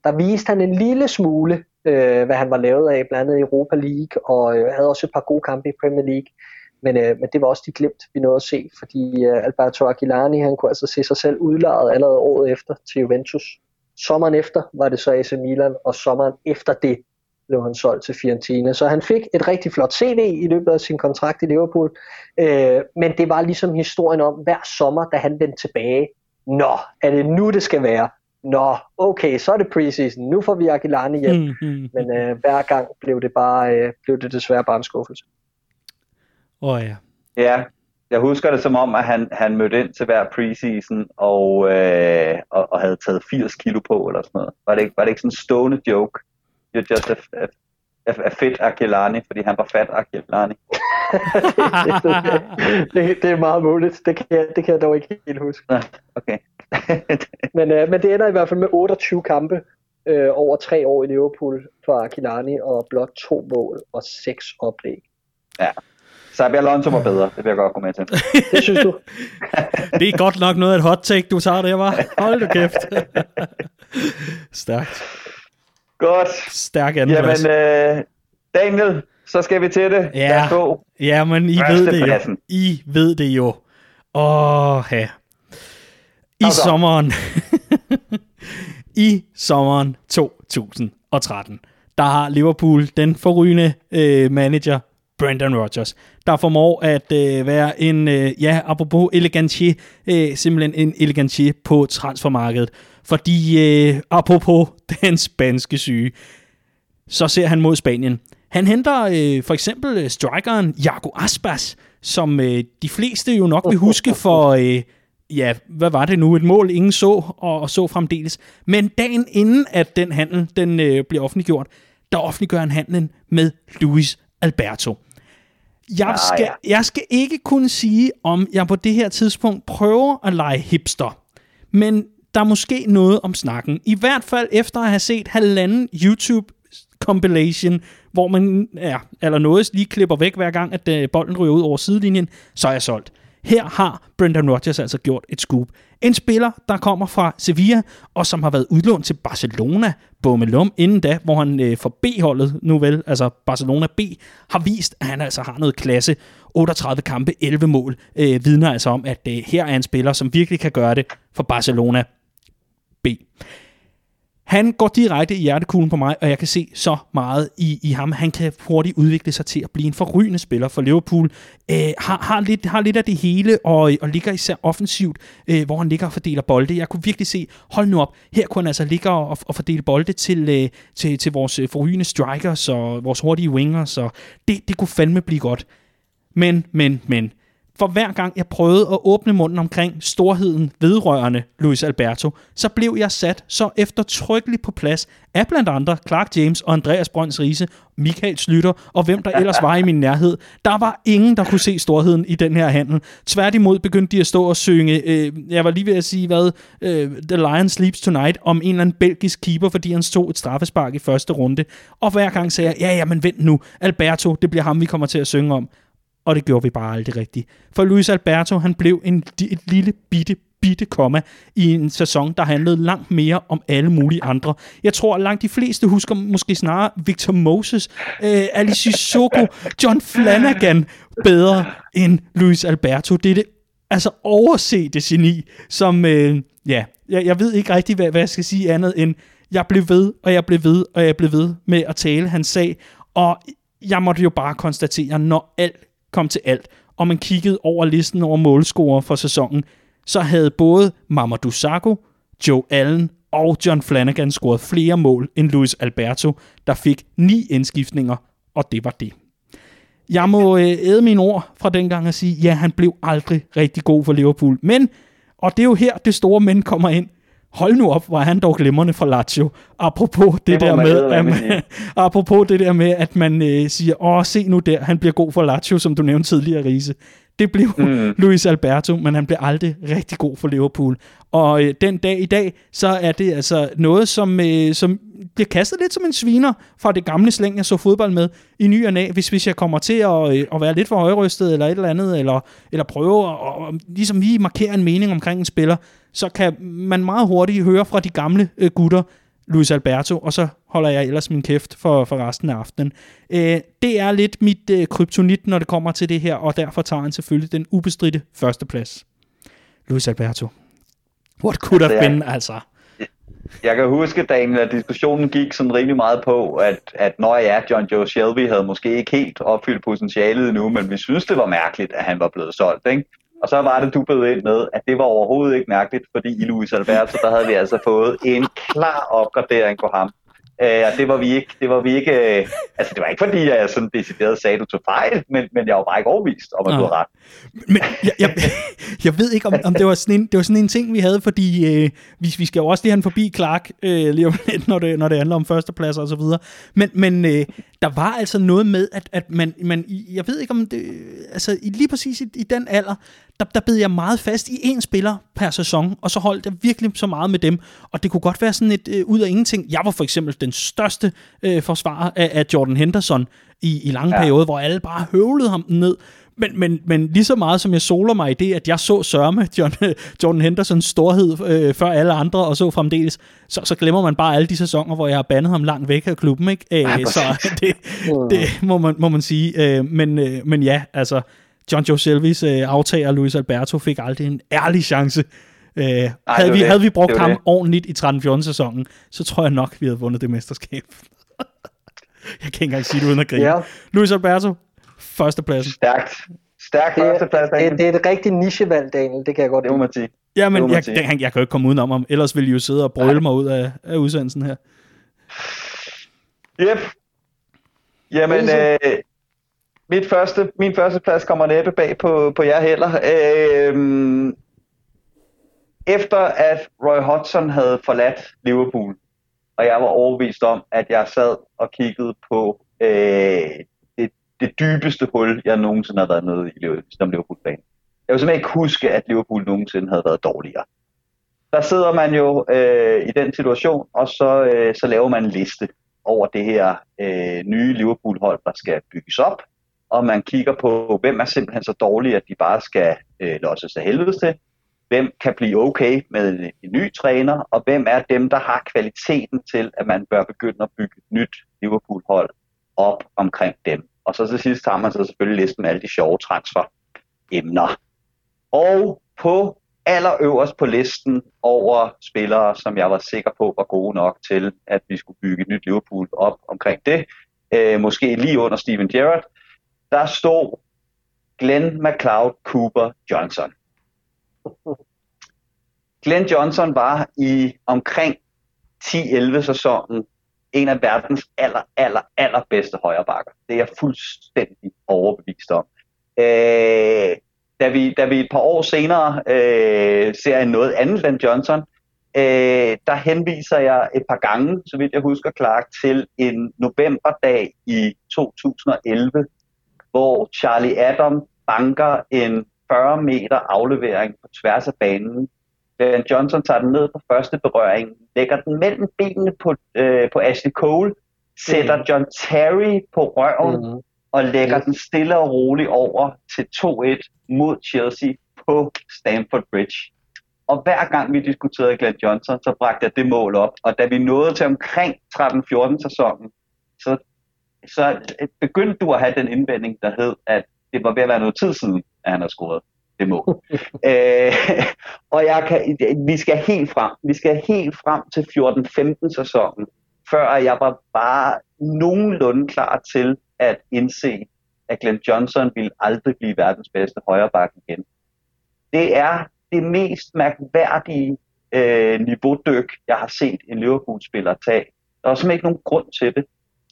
der viste han en lille smule, øh, hvad han var lavet af, blandt andet i Europa League, og øh, havde også et par gode kampe i Premier League. Men, øh, men det var også de glemt, vi nåede at se, fordi øh, Alberto Aguilani, han kunne altså se sig selv udlejet allerede året efter til Juventus. Sommeren efter var det så AC Milan, og sommeren efter det blev han solgt til Fiorentina. Så han fik et rigtig flot CV i løbet af sin kontrakt i Liverpool. Øh, men det var ligesom historien om hver sommer, da han vendte tilbage, nå, er det nu, det skal være? Nå, okay, så er det preseason. Nu får vi Aguilani hjem. Mm, mm. Men øh, hver gang blev det bare øh, blev det desværre bare en skuffelse. Åh oh, ja. Ja, jeg husker det som om, at han, han mødte ind til hver preseason og, øh, og, og havde taget 80 kilo på eller sådan noget. Var det ikke, var det ikke sådan en stående joke? You're just a, a, a, a fit Akilani, fordi han var fat Akilani. det, det, er meget muligt. Det kan, jeg, det kan jeg dog ikke helt huske. Okay. men, øh, men det ender i hvert fald med 28 kampe øh, over tre år i Liverpool for Akilani, og blot to mål og seks oplæg. Ja. Sabi Alonso var bedre, det vil jeg godt gå med til. det synes du? det er godt nok noget af et hot take, du tager der, var. Hold du kæft. Stærkt. Godt. Stærk anden Jamen, øh, Daniel, så skal vi til det. Ja, ja men I ved det jo. I ved det jo. Åh, ja. I okay. sommeren. I sommeren 2013, der har Liverpool den forrygende øh, manager Brandon Rodgers, der formår at øh, være en, øh, ja, apropos elegantier, øh, simpelthen en elegantier på transfermarkedet. Fordi, øh, apropos den spanske syge, så ser han mod Spanien. Han henter øh, for eksempel øh, strikeren Jago Aspas, som øh, de fleste jo nok vil huske for, øh, ja, hvad var det nu, et mål ingen så, og, og så fremdeles. Men dagen inden at den handel den øh, bliver offentliggjort, der offentliggør han handlen med Luis Alberto. Jeg ah, skal, jeg skal ikke kunne sige, om jeg på det her tidspunkt prøver at lege hipster. Men der er måske noget om snakken. I hvert fald efter at have set halvanden YouTube compilation, hvor man ja, eller noget lige klipper væk hver gang, at øh, bolden ryger ud over sidelinjen, så er jeg solgt. Her har Brendan Rodgers altså gjort et scoop. En spiller, der kommer fra Sevilla, og som har været udlånt til Barcelona Bummelum inden da, hvor han øh, for B-holdet, nu vel, altså Barcelona B, har vist, at han altså har noget klasse. 38 kampe, 11 mål, øh, vidner altså om, at øh, her er en spiller, som virkelig kan gøre det for Barcelona B. Han går direkte i hjertekuglen på mig, og jeg kan se så meget i, i ham. Han kan hurtigt udvikle sig til at blive en forrygende spiller for Liverpool. Øh, har, har, lidt, har lidt af det hele, og, og ligger især offensivt, øh, hvor han ligger og fordeler bolde. Jeg kunne virkelig se, hold nu op, her kunne han altså ligge og, og fordele bolde til, øh, til, til vores øh, forrygende strikers og vores hurtige wingers, og det, det kunne fandme blive godt. Men, men, men, for hver gang jeg prøvede at åbne munden omkring storheden vedrørende Luis Alberto, så blev jeg sat så eftertrykkeligt på plads af blandt andre Clark James og Andreas Brøns Riese, Michael Slytter og hvem der ellers var i min nærhed. Der var ingen, der kunne se storheden i den her handel. Tværtimod begyndte de at stå og synge, øh, jeg var lige ved at sige, hvad, øh, The Lion Sleeps Tonight, om en eller anden belgisk keeper, fordi han stod et straffespark i første runde. Og hver gang sagde jeg, ja, ja, men vent nu, Alberto, det bliver ham, vi kommer til at synge om og det gjorde vi bare aldrig rigtigt. For Luis Alberto, han blev en, et lille bitte, bitte komma i en sæson, der handlede langt mere om alle mulige andre. Jeg tror, langt de fleste husker måske snarere Victor Moses, øh, Alice Sissoko, John Flanagan bedre end Luis Alberto. Det er det altså oversete geni, som, øh, ja, jeg, jeg ved ikke rigtig, hvad, hvad jeg skal sige andet end, jeg blev ved, og jeg blev ved, og jeg blev ved med at tale hans sag, og jeg måtte jo bare konstatere, når alt kom til alt, og man kiggede over listen over målscorer for sæsonen, så havde både Mamadou Sakho, Joe Allen og John Flanagan scoret flere mål end Luis Alberto, der fik ni indskiftninger, og det var det. Jeg må øh, æde mine ord fra dengang og sige, ja, han blev aldrig rigtig god for Liverpool. Men, og det er jo her, det store mænd kommer ind, hold nu op, hvor han dog glimrende for Lazio. Apropos det, det der med, at man, apropos det der med, at man øh, siger, åh, se nu der, han bliver god for Lazio, som du nævnte tidligere, Riese. Det blev mm. Luis Alberto, men han blev aldrig rigtig god for Liverpool. Og øh, den dag i dag, så er det altså noget, som, øh, som bliver kastet lidt som en sviner fra det gamle slæng, jeg så fodbold med i ny og næ, hvis, hvis jeg kommer til at, øh, at være lidt for højrystet eller et eller andet, eller, eller prøve at og, ligesom lige markere en mening omkring en spiller, så kan man meget hurtigt høre fra de gamle øh, gutter, Luis Alberto, og så holder jeg ellers min kæft for, for resten af aftenen. Øh, det er lidt mit øh, kryptonit, når det kommer til det her, og derfor tager han selvfølgelig den ubestridte førsteplads. Luis Alberto. What could have been, altså. Jeg kan huske, Daniel, at diskussionen gik sådan rimelig meget på, at, at når ja, John Joe Shelby havde måske ikke helt opfyldt potentialet endnu, men vi synes, det var mærkeligt, at han var blevet solgt, ikke? Og så var det, du bød ind med, at det var overhovedet ikke mærkeligt, fordi i Luis Alberto, der havde vi altså fået en klar opgradering på ham. Øh, og det var vi ikke, det var vi ikke, øh, altså det var ikke fordi, jeg sådan decideret sagde, at du tog fejl, men, men jeg var bare ikke overvist om, at du havde ret. Men jeg, jeg, jeg ved ikke, om, om det, var sådan en, det var sådan en ting, vi havde, fordi øh, vi, vi skal jo også lige have forbi Clark, øh, lige om lidt, når det, når det handler om førstepladser og så videre. Men, men øh, der var altså noget med, at, at man, man, jeg ved ikke om det, altså lige præcis i, i den alder, der, der bed jeg meget fast i én spiller per sæson, og så holdt jeg virkelig så meget med dem. Og det kunne godt være sådan et øh, ud af ingenting. Jeg var for eksempel den største øh, forsvarer af, af Jordan Henderson i, i lange ja. perioder, hvor alle bare høvlede ham ned. Men, men, men lige så meget som jeg soler mig i det, at jeg så Sørme, John, Jordan Hendersons storhed øh, før alle andre, og så fremdeles, så, så glemmer man bare alle de sæsoner, hvor jeg har bandet ham langt væk af klubben. Ikke? Ja, så det, det må, man, må man sige. Øh, men, øh, men ja, altså, John Joe Selvis øh, aftager Luis Alberto fik aldrig en ærlig chance. Øh, Ej, havde, vi, havde vi brugt ham det. ordentligt i 13-14 sæsonen, så tror jeg nok, vi havde vundet det mesterskab. jeg kan ikke engang sige det uden at grine. Ja. Luis Alberto, førstepladsen. Stærkt. Stærkt førsteplads, det, det, er et rigtigt nichevalg, Daniel. Det kan jeg godt Det må man sige. Ja, men jeg, jeg, jeg, jeg kan jo ikke komme udenom ham. Ellers ville I jo sidde og brøle mig ud af, af udsendelsen her. Yep. Jamen, øh, mit første, min første plads kommer næppe bag på, på jer heller. Øh, efter at Roy Hodgson havde forladt Liverpool, og jeg var overbevist om, at jeg sad og kiggede på øh, det, det dybeste hul, jeg nogensinde har været nede i som Liverpool-fan. Jeg vil simpelthen ikke huske, at Liverpool nogensinde havde været dårligere. Der sidder man jo øh, i den situation, og så, øh, så laver man en liste over det her øh, nye Liverpool-hold, der skal bygges op og man kigger på, hvem er simpelthen så dårlige, at de bare skal øh, losses af helvede til, hvem kan blive okay med en, en ny træner, og hvem er dem, der har kvaliteten til, at man bør begynde at bygge et nyt Liverpool-hold op omkring dem. Og så til sidst har man så selvfølgelig listen med alle de sjove transfer-emner. Og på allerøverst på listen over spillere, som jeg var sikker på var gode nok til, at vi skulle bygge et nyt Liverpool op omkring det, øh, måske lige under Steven Gerrard, der stod Glenn McLeod Cooper Johnson. Glenn Johnson var i omkring 10-11 sæsonen en af verdens aller, aller, aller bedste højrebakker. Det er jeg fuldstændig overbevist om. Øh, da, vi, da vi et par år senere øh, ser en noget andet end Johnson, øh, der henviser jeg et par gange, så vidt jeg husker Clark, til en novemberdag i 2011, hvor Charlie Adam banker en 40 meter aflevering på tværs af banen. Dan Johnson tager den ned på første berøring, lægger den mellem benene på, øh, på Ashley Cole, sætter mm. John Terry på røven mm. og lægger yes. den stille og roligt over til 2-1 mod Chelsea på Stamford Bridge. Og hver gang vi diskuterede Glenn Johnson, så bragte jeg det mål op. Og da vi nåede til omkring 13-14 sæsonen, så så begyndte du at have den indvending, der hed, at det var ved at være noget tid siden, at han har scoret det mål. øh, og jeg kan, vi skal helt frem. Vi skal helt frem til 14-15 sæsonen, før jeg var bare nogenlunde klar til at indse, at Glenn Johnson ville aldrig blive verdens bedste højreback igen. Det er det mest mærkværdige øh, niveaudyk, jeg har set en Liverpool-spiller tage. Der var simpelthen ikke nogen grund til det.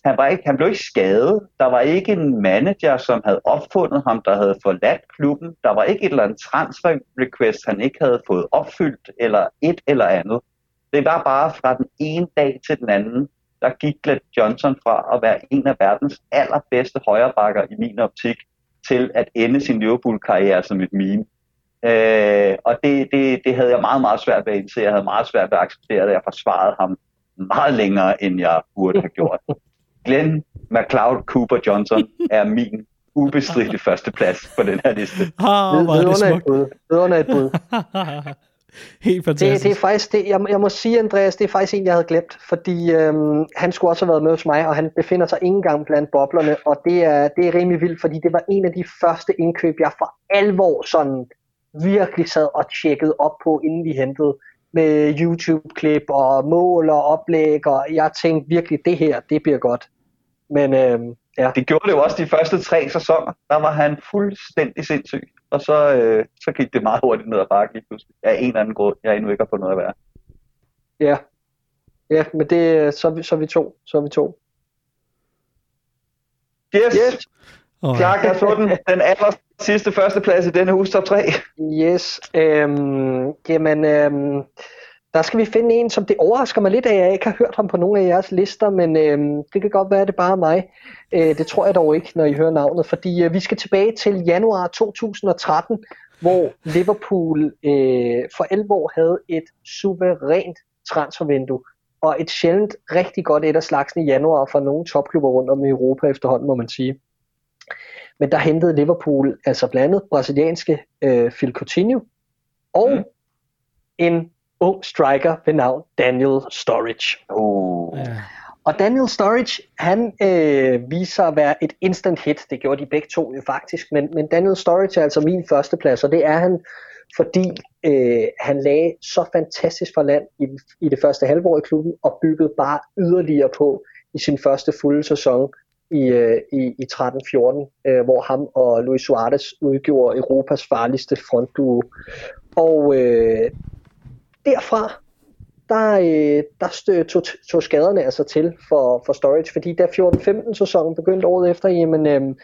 Han, var ikke, han blev ikke skadet. Der var ikke en manager, som havde opfundet ham, der havde forladt klubben. Der var ikke et eller andet transfer request, han ikke havde fået opfyldt, eller et eller andet. Det var bare fra den ene dag til den anden, der gik Glenn Johnson fra at være en af verdens allerbedste højrebakker i min optik, til at ende sin Liverpool-karriere som et meme. Øh, og det, det, det havde jeg meget, meget svært ved at indse. Jeg havde meget svært ved at acceptere det. Jeg forsvarede ham meget længere, end jeg burde have gjort. Glenn McLeod Cooper Johnson er min ubestridelige førsteplads på den her liste. Ah, hvor er det smukt. Et bud. Helt fantastisk. Det, det er faktisk det, jeg, jeg må sige, Andreas, det er faktisk en, jeg havde glemt, fordi øhm, han skulle også have været med hos mig, og han befinder sig ikke engang blandt boblerne, og det er, det er rimelig vildt, fordi det var en af de første indkøb, jeg for alvor sådan virkelig sad og tjekkede op på, inden vi hentede med YouTube-klip og mål og oplæg, og jeg tænkte virkelig, det her, det bliver godt. Men øh, ja. Det gjorde det jo også de første tre sæsoner. Der var han fuldstændig sindssyg. Og så, øh, så gik det meget hurtigt ned ad bakke lige pludselig. Af en eller anden grund, jeg endnu ikke har fundet noget at være. Ja. Ja, men det, så, vi, så er vi to. Så vi to. Yes, Yes. Og, Clark har fået den, den aller sidste førsteplads i denne uges top 3. Yes. Øhm, jamen, øhm, der skal vi finde en, som det overrasker mig lidt, at jeg ikke har hørt ham på nogle af jeres lister, men øhm, det kan godt være, at det bare er mig. Øh, det tror jeg dog ikke, når I hører navnet, fordi øh, vi skal tilbage til januar 2013, hvor Liverpool øh, for 11 år havde et suverænt transfervindue, og et sjældent rigtig godt et af slagsen i januar for nogle topklubber rundt om i Europa efterhånden, må man sige. Men der hentede Liverpool altså blandt andet brasilianske øh, Phil Coutinho og Mm. en ung striker ved navn Daniel Sturridge. Oh. ja. Og Daniel Sturridge, han øh, viser sig at være et instant hit. Det gjorde de begge to jo faktisk. Men, men Daniel Sturridge er altså min førsteplads, og det er han, fordi øh, han lagde så fantastisk for land i, i det første halvår i klubben, og byggede bare yderligere på i sin første fulde sæson i, øh, i, i 13-14, øh, hvor ham og Luis Suarez udgjorde Europas farligste frontduo. Og øh, derfra, der, øh, der stø, tog, tog skaderne altså til for, for Storage, fordi da 14-15 sæsonen begyndte året efter, jamen, øh,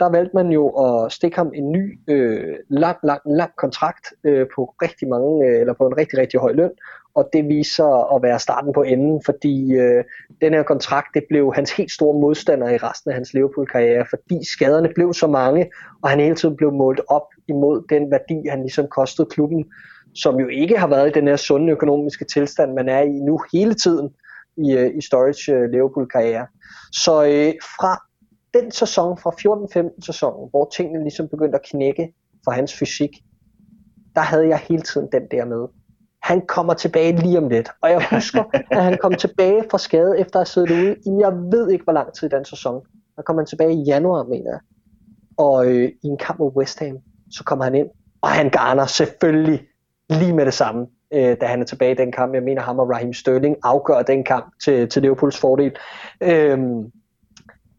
der valgte man jo at stikke ham en ny øh, lang, lang, lang kontrakt øh, på rigtig mange, øh, eller på en rigtig, rigtig høj løn, og det viser at være starten på enden, fordi øh, den her kontrakt, det blev hans helt store modstander i resten af hans Liverpool-karriere, fordi skaderne blev så mange, og han hele tiden blev målt op imod den værdi, han ligesom kostede klubben, som jo ikke har været i den her sunde økonomiske tilstand, man er i nu hele tiden i, øh, i Storage øh, Liverpool-karriere. Så øh, fra den sæson, fra 14-15 sæsonen, hvor tingene ligesom begyndte at knække for hans fysik, der havde jeg hele tiden den der med. Han kommer tilbage lige om lidt. Og jeg husker, at han kom tilbage fra skade, efter at have siddet ude i, jeg ved ikke hvor lang tid i den sæson. Der kom han tilbage i januar, mener jeg. Og øh, i en kamp mod West Ham, så kommer han ind, og han garner selvfølgelig lige med det samme, øh, da han er tilbage i den kamp. Jeg mener, ham og Raheem Sterling afgør den kamp til, til Liverpools fordel. Øh,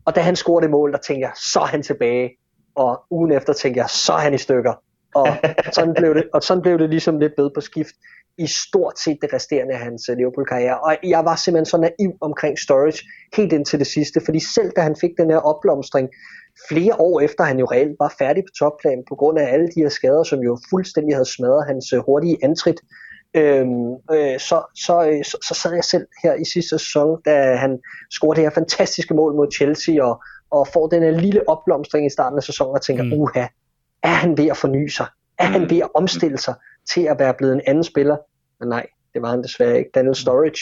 og da han scorede det mål, der tænkte jeg, så er han tilbage. Og ugen efter tænkte jeg, så er han i stykker. Og sådan blev det, og sådan blev det ligesom lidt bedre på skift i stort set det resterende af hans øh, Liverpool-karriere. Og jeg var simpelthen så naiv omkring Sturridge helt indtil det sidste, fordi selv da han fik den her opblomstring, flere år efter han jo reelt var færdig på topplan, på grund af alle de her skader, som jo fuldstændig havde smadret hans øh, hurtige antrit, øhm, øh, så, så, øh, så, så sad jeg selv her i sidste sæson, da han scorede det her fantastiske mål mod Chelsea, og, og får den her lille opblomstring i starten af sæsonen, og tænker, Mm. mm. uha, er han ved at forny sig? Er han ved at omstille sig til at være blevet en anden spiller? Men nej, det var han desværre ikke. Daniel Sturridge,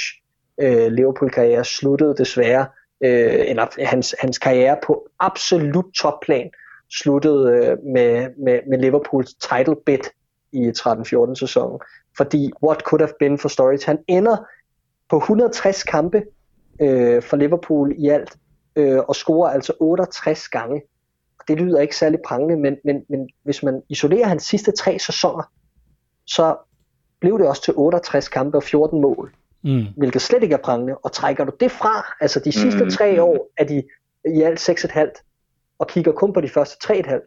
øh, Liverpool-karriere, sluttede desværre, øh, eller hans, hans karriere på absolut topplan, sluttede øh, med, med, med Liverpools title bid i 13-14 sæsonen. Fordi what could have been for Sturridge? Han ender på 160 kampe øh, for Liverpool i alt, øh, og scorer altså 68 gange. Det lyder ikke særlig prangende, men, men, men hvis man isolerer hans sidste tre sæsoner, så blev det også til 68 kampe og 14 mål, Mm. hvilket slet ikke er prangende. Og trækker du det fra, altså de sidste Mm. tre år er de i alt 6,5, og kigger kun på de første 3,5,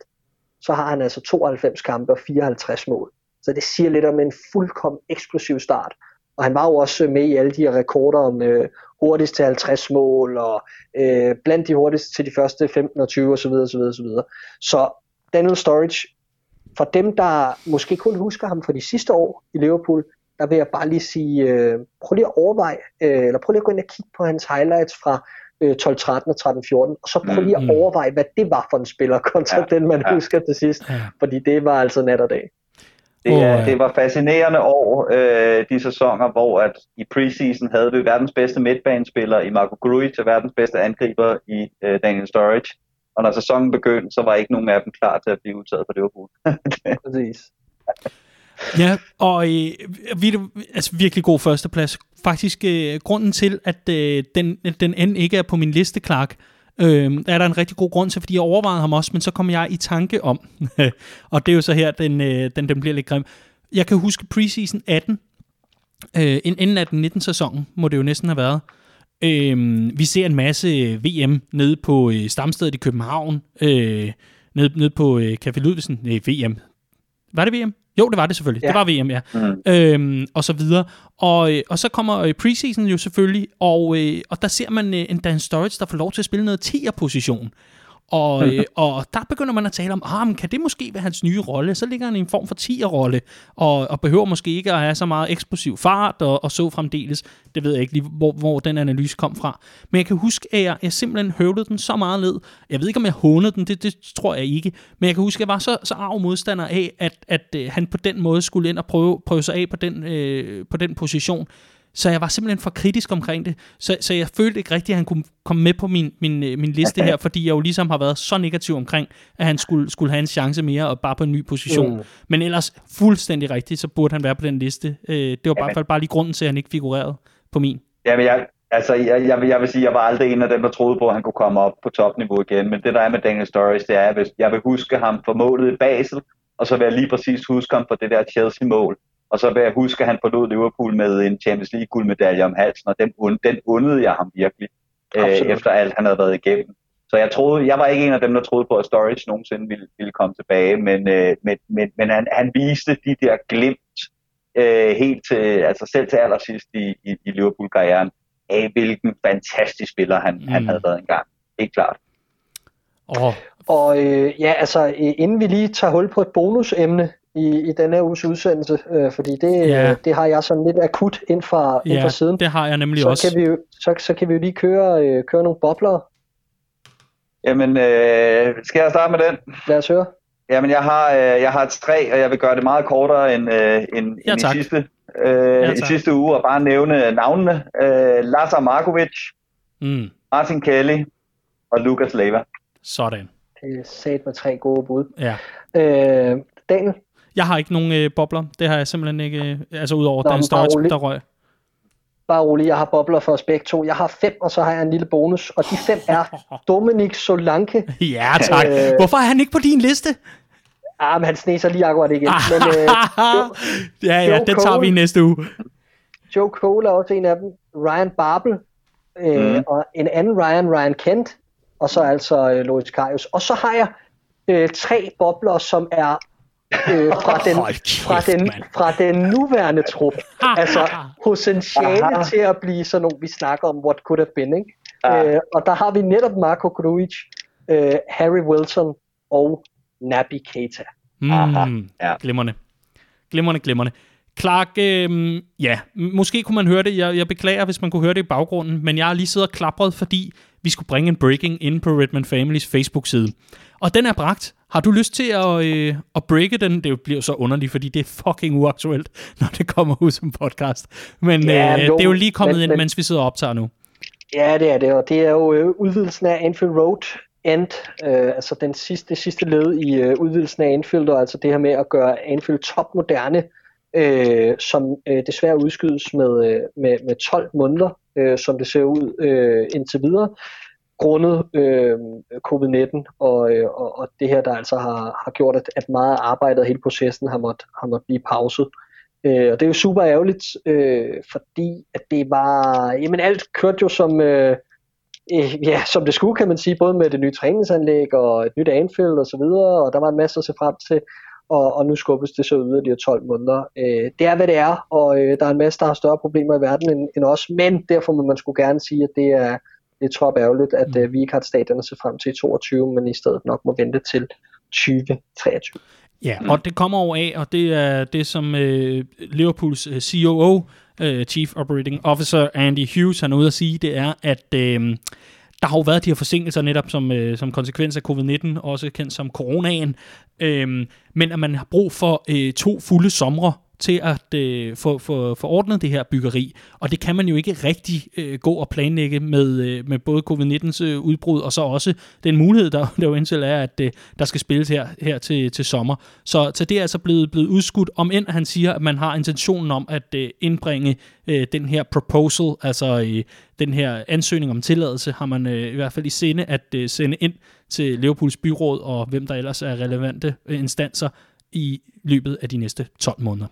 så har han altså 92 kampe og 54 mål. Så det siger lidt om en fuldkommen eksplosiv start. Og han var jo også med i alle de her rekorder om øh, hurtigst til 50 mål, og øh, blandt de hurtigste til de første 15 og 20 osv. osv., osv. Så Daniel Sturridge, for dem, der måske kun husker ham for de sidste år i Liverpool, der vil jeg bare lige sige, øh, prøv lige at overveje, øh, eller prøv lige at gå ind og kigge på hans highlights fra øh, 12, 13 og 13, 14, og så prøv lige at Mm. overveje, hvad det var for en spiller, kontra Ja, den, man ja. husker til sidst, Ja. fordi det var altså nat og dag. Det, er, øh, det var fascinerende år, øh, de sæsoner, hvor at i preseason havde vi verdens bedste midtbanespiller i Marco Grujic og verdens bedste angriber i øh, Daniel Sturridge. Og når sæsonen begyndte, så var ikke nogen af dem klar til at blive udtaget for Liverpool. Præcis. Ja, og øh, vi, altså virkelig god førsteplads. Faktisk øh, grunden til, at øh, den, den end ikke er på min liste, Clark, øh, er der en rigtig god grund til, fordi jeg overvejede ham også, men så kom jeg i tanke om, og det er jo så her, den, øh, den, den bliver lidt grim. Jeg kan huske preseason 18, øh, inden 18-19 sæsonen, må det jo næsten have været, Øh, vi ser en masse øh, VM nede på øh, Stamstedet i København, øh, nede, nede på øh, Café Ludvigsen, nej, VM. Var det VM? Jo, det var det selvfølgelig. Ja. Det var VM, ja. Mm. Øhm, og så videre. Og, øh, og så kommer øh, preseason jo selvfølgelig, og, øh, og der ser man en Dan Sturridge, der får lov til at spille noget 10'er-position. Og, øh, og der begynder man at tale om, ah, men kan det måske være hans nye rolle? Så ligger han i en form for 10'er-rolle, og, og behøver måske ikke at have så meget eksplosiv fart, og, og så fremdeles. Det ved jeg ikke lige, hvor, hvor den analyse kom fra. Men jeg kan huske, at jeg, jeg simpelthen høvlede den så meget ned. Jeg ved ikke, om jeg hånede den, det, det tror jeg ikke. Men jeg kan huske, at jeg var så, så arv modstander af, at, at, at han på den måde skulle ind og prøve, prøve sig af på den, øh, på den position. Så jeg var simpelthen for kritisk omkring det. Så, så jeg følte ikke rigtigt, at han kunne komme med på min, min, øh, min liste her, fordi jeg jo ligesom har været så negativ omkring, at han skulle, skulle have en chance mere og bare på en ny position. Mm. Men ellers fuldstændig rigtigt, så burde han være på den liste. Øh, det var i hvert fald bare lige grunden til, at han ikke figurerede på min. Jamen, jeg, altså, jeg, jeg, vil, jeg vil sige, at jeg var aldrig en af dem, der troede på, at han kunne komme op på topniveau igen. Men det, der er med Daniel Sturridge, det er, at jeg vil huske ham for målet i Basel, og så vil jeg lige præcis huske ham for det der Chelsea-mål og så vil jeg huske, at han forlod Liverpool med en Champions League guldmedalje om halsen, og den, den undede jeg ham virkelig, øh, efter alt han havde været igennem. Så jeg troede, jeg var ikke en af dem, der troede på, at Storage nogensinde ville, ville komme tilbage, men, øh, men, men, men han, han viste de der glimt øh, helt til, altså selv til allersidst i, i, i Liverpool-karrieren, af hvilken fantastisk spiller han, mm. han havde været engang. Helt klart. Oh. Og øh, ja, altså inden vi lige tager hul på et bonusemne, i, i den her uges udsendelse, øh, fordi det, ja. det har jeg sådan lidt akut ind fra, ja, ind fra siden. det har jeg nemlig så også. Kan vi, så, så kan vi jo lige køre, øh, køre nogle bobler. Jamen, øh, skal jeg starte med den? Lad os høre. Jamen, jeg har, øh, jeg har tre, og jeg vil gøre det meget kortere end, øh, end, ja, end i, sidste, øh, ja, i sidste uge, og bare nævne navnene. Øh, Lazar Markovic, mm. Martin Kelly og Lukas Leva. Sådan. Det er sat med tre gode bud. Ja. Øh, Daniel? Jeg har ikke nogen øh, bobler. Det har jeg simpelthen ikke. Øh, altså udover Nå, den større, der røg. Bare rolig, jeg har bobler for os begge to. Jeg har fem, og så har jeg en lille bonus. Og de fem er Dominik Solanke. ja, tak. Øh, Hvorfor er han ikke på din liste? Ah, men han sneser lige akkurat igen. men, øh, Joe, ja, ja, Joe det tager vi næste uge. Joe Cole er også en af dem. Ryan Babel. Øh, mm. Og en anden Ryan, Ryan Kent. Og så altså øh, Loris Karius. Og så har jeg øh, tre bobler, som er øh, fra, den, fra, den, fra den nuværende trup. altså potentiale til at blive sådan nogle, vi snakker om, what could have been. Ikke? Ja. Øh, og der har vi netop Marco Grujic, øh, Harry Wilson og Naby Keita. Mm, ja. Glimrende. Glimrende, glimrende. Clark, øh, ja, måske kunne man høre det. Jeg, jeg beklager, hvis man kunne høre det i baggrunden, men jeg har lige siddet og klapret, fordi vi skulle bringe en breaking ind på Redman Families Facebook-side. Og den er bragt. Har du lyst til at, øh, at breake den? Det bliver så underligt, fordi det er fucking uaktuelt, når det kommer ud som podcast. Men ja, øh, jo, det er jo lige kommet men, ind, men, mens vi sidder og optager nu. Ja, det er det, og det er jo øh, udvidelsen af Anfield Road End, øh, altså den sidste, det sidste led i øh, udvidelsen af Anfield, og altså det her med at gøre Anfield top moderne, øh, som øh, desværre udskydes med, øh, med, med 12 måneder, øh, som det ser ud øh, indtil videre grundet øh, covid-19 og, øh, og, og det her, der altså har, har gjort, at, at meget arbejdet og hele processen har måttet har måtte blive pauset. Øh, og det er jo super ærgerligt, øh, fordi at det var, jamen alt kørte jo som, øh, øh, ja, som det skulle, kan man sige, både med det nye træningsanlæg og et nyt Anfield og så videre, og der var en masse at se frem til, og, og nu skubbes det så yderligere 12 måneder. Øh, det er, hvad det er, og øh, der er en masse, der har større problemer i verden end, end os, men derfor må man skulle gerne sige, at det er, det er trop ærgerligt, at mm. uh, vi ikke har stadion at se frem til i 22, men i stedet nok må vente til 2023. Ja, mm. og det kommer over af, og det er det, som uh, Liverpools uh, COO, uh, Chief Operating Officer Andy Hughes, han er ude at sige, det er, at uh, der har jo været de her forsinkelser netop som, uh, som konsekvens af covid-19, også kendt som coronaen, uh, men at man har brug for uh, to fulde somre til at øh, få, få, få ordnet det her byggeri. Og det kan man jo ikke rigtig øh, gå og planlægge med, øh, med både covid-19's øh, udbrud, og så også den mulighed, der, der jo indtil er, at øh, der skal spilles her, her til, til sommer. Så, så det er altså blevet, blevet udskudt, om end han siger, at man har intentionen om at øh, indbringe øh, den her proposal, altså øh, den her ansøgning om tilladelse, har man øh, i hvert fald i sinde at øh, sende ind til Liverpools byråd og hvem der ellers er relevante øh, instanser i løbet af de næste 12 måneder.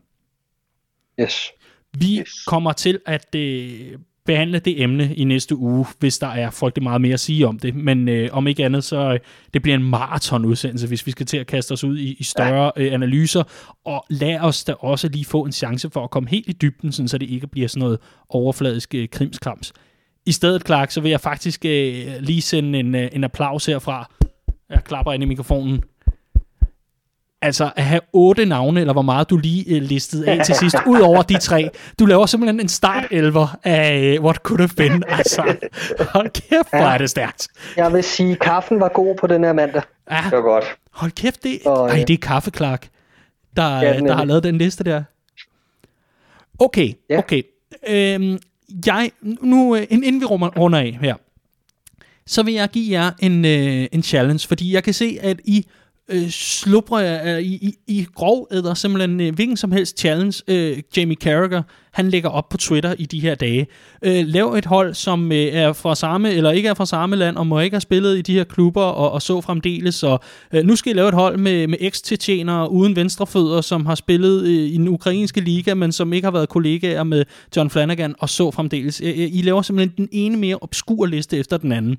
Yes. Vi yes. kommer til at øh, behandle det emne i næste uge, hvis der er frygtelig meget mere at sige om det. Men øh, om ikke andet, så øh, det bliver en maratonudsendelse, hvis vi skal til at kaste os ud i, i større øh, analyser. Og lad os da også lige få en chance for at komme helt i dybden, sådan, så det ikke bliver sådan noget overfladisk øh, krimskrams. I stedet, Clark, så vil jeg faktisk øh, lige sende en, øh, en applaus herfra. Jeg klapper ind i mikrofonen altså at have otte navne, eller hvor meget du lige uh, listede af til sidst, ud over de tre. Du laver simpelthen en start-elver af uh, What Could Have Been. Altså, hold kæft, hvor er det stærkt. Jeg vil sige, at kaffen var god på den her mandag. Ja, det var godt. Hold kæft, det, og, ej, det er kaffe, Clark, der, ja, der har lavet den liste der. Okay, ja. okay. Øhm, jeg, nu, inden vi runder af her, så vil jeg give jer en, øh, en challenge, fordi jeg kan se, at I øh, slubrer øh, i, i, i grov æder simpelthen øh, hvilken som helst challenge, øh, Jamie Carragher, han lægger op på Twitter i de her dage. Øh, lav et hold, som øh, er fra samme, eller ikke er fra samme land, og må ikke have spillet i de her klubber, og, og så fremdeles. Og, øh, nu skal I lave et hold med, med eks-tjetjenere uden venstrefødder, som har spillet øh, i den ukrainske liga, men som ikke har været kollegaer med John Flanagan, og så fremdeles. Øh, I laver simpelthen den ene mere obskur liste efter den anden.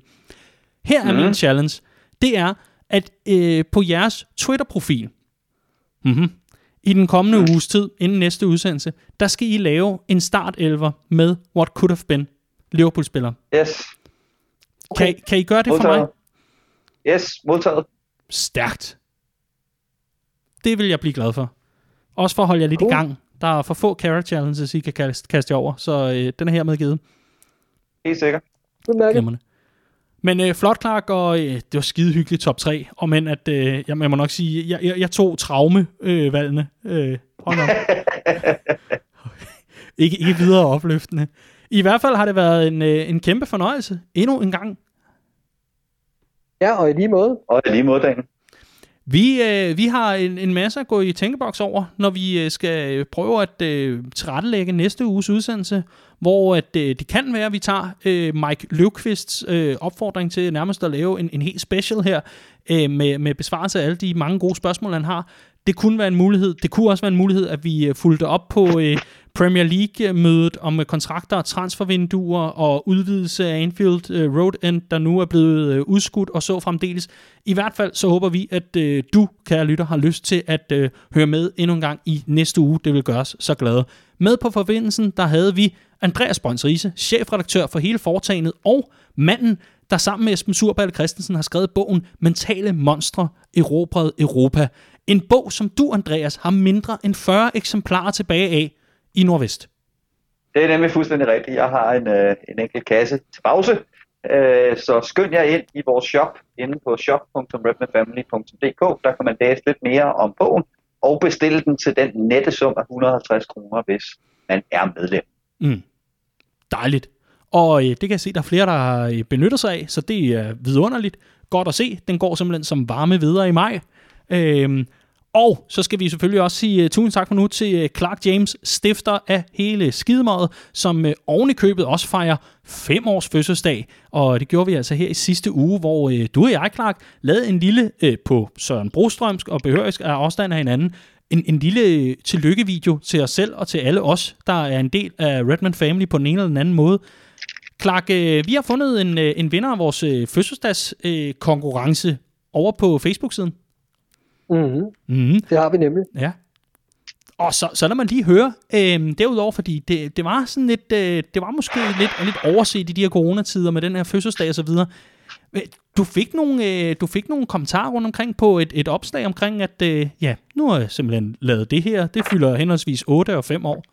Her er mm. min challenge. Det er, at øh, på jeres Twitter-profil, mm-hmm, i den kommende uges tid, inden næste udsendelse, der skal I lave en startelver med What Could Have Been Liverpool-spiller. Yes. Okay. Kan, kan I gøre det modtaget. for mig? Yes, modtaget. Stærkt. Det vil jeg blive glad for. Også for at holde jer lidt cool. i gang. Der er for få carrot challenges, I kan kaste, kaste over, så øh, den er hermed givet. Helt sikkert. Udmærket. Men øh, flot, Clark, og øh, det var skide hyggeligt top 3. Og men at, øh, jeg, jeg må nok sige, jeg, jeg, jeg tog traumevalgene. Øh, øh, hold op. ikke, ikke videre opløftende. I hvert fald har det været en, øh, en kæmpe fornøjelse. Endnu en gang. Ja, og i lige måde. Og i lige måde, Daniel. Vi, øh, vi har en, en masse at gå i tænkeboks over, når vi øh, skal øh, prøve at øh, tilrettelægge næste uges udsendelse, hvor at, øh, det kan være, at vi tager øh, Mike Løvqvists øh, opfordring til nærmest at lave en, en helt special her, øh, med, med besvarelse af alle de mange gode spørgsmål, han har. Det kunne være en mulighed. Det kunne også være en mulighed, at vi øh, fulgte op på øh, Premier League-mødet om øh, kontrakter, transfervinduer og udvidelse af Anfield øh, Road End, der nu er blevet øh, udskudt og så fremdeles. I hvert fald så håber vi, at øh, du, kære lytter, har lyst til at øh, høre med endnu en gang i næste uge. Det vil gøre os så glade. Med på forbindelsen, der havde vi Andreas Brøns Riese, chefredaktør for hele foretagendet, og manden, der sammen med Esben Surballe Christensen har skrevet bogen Mentale Monstre, Erobret Europa. En bog, som du, Andreas, har mindre end 40 eksemplarer tilbage af i Nordvest. Det er nemlig fuldstændig rigtigt. Jeg har en, øh, en enkelt kasse til pause, øh, så skynd jer ind i vores shop inde på shop.redmanfamily.dk. Der kan man læse lidt mere om bogen og bestille den til den nette sum af 150 kroner, hvis man er medlem. Mm. Dejligt. Og øh, det kan jeg se, der er flere, der øh, benyttet sig af, så det er vidunderligt. Godt at se. Den går simpelthen som varme videre i maj. Øhm, og så skal vi selvfølgelig også sige uh, tusind tak for nu til uh, Clark James, stifter af hele skidemåret, som uh, oven i købet også fejrer fem års fødselsdag. Og det gjorde vi altså her i sidste uge, hvor uh, du og jeg, Clark, lavede en lille, uh, på Søren Brostrømsk og behørisk af afstand af hinanden, en, en lille tillykkevideo til os selv og til alle os, der er en del af Redman Family på den ene eller den anden måde. Clark, øh, vi har fundet en, en vinder af vores øh, fødselsdagskonkurrence øh, over på Facebook-siden. Mm-hmm. Mm-hmm. Det har vi nemlig. Ja. Og så, så lad man lige høre, øh, derudover, fordi det, det var sådan lidt, øh, det var måske lidt, lidt overset i de her coronatider med den her fødselsdag og så videre. Øh, du fik nogle, øh, du fik nogle kommentarer rundt omkring på et, et opslag omkring, at øh, ja, nu har jeg simpelthen lavet det her. Det fylder henholdsvis 8 og 5 år.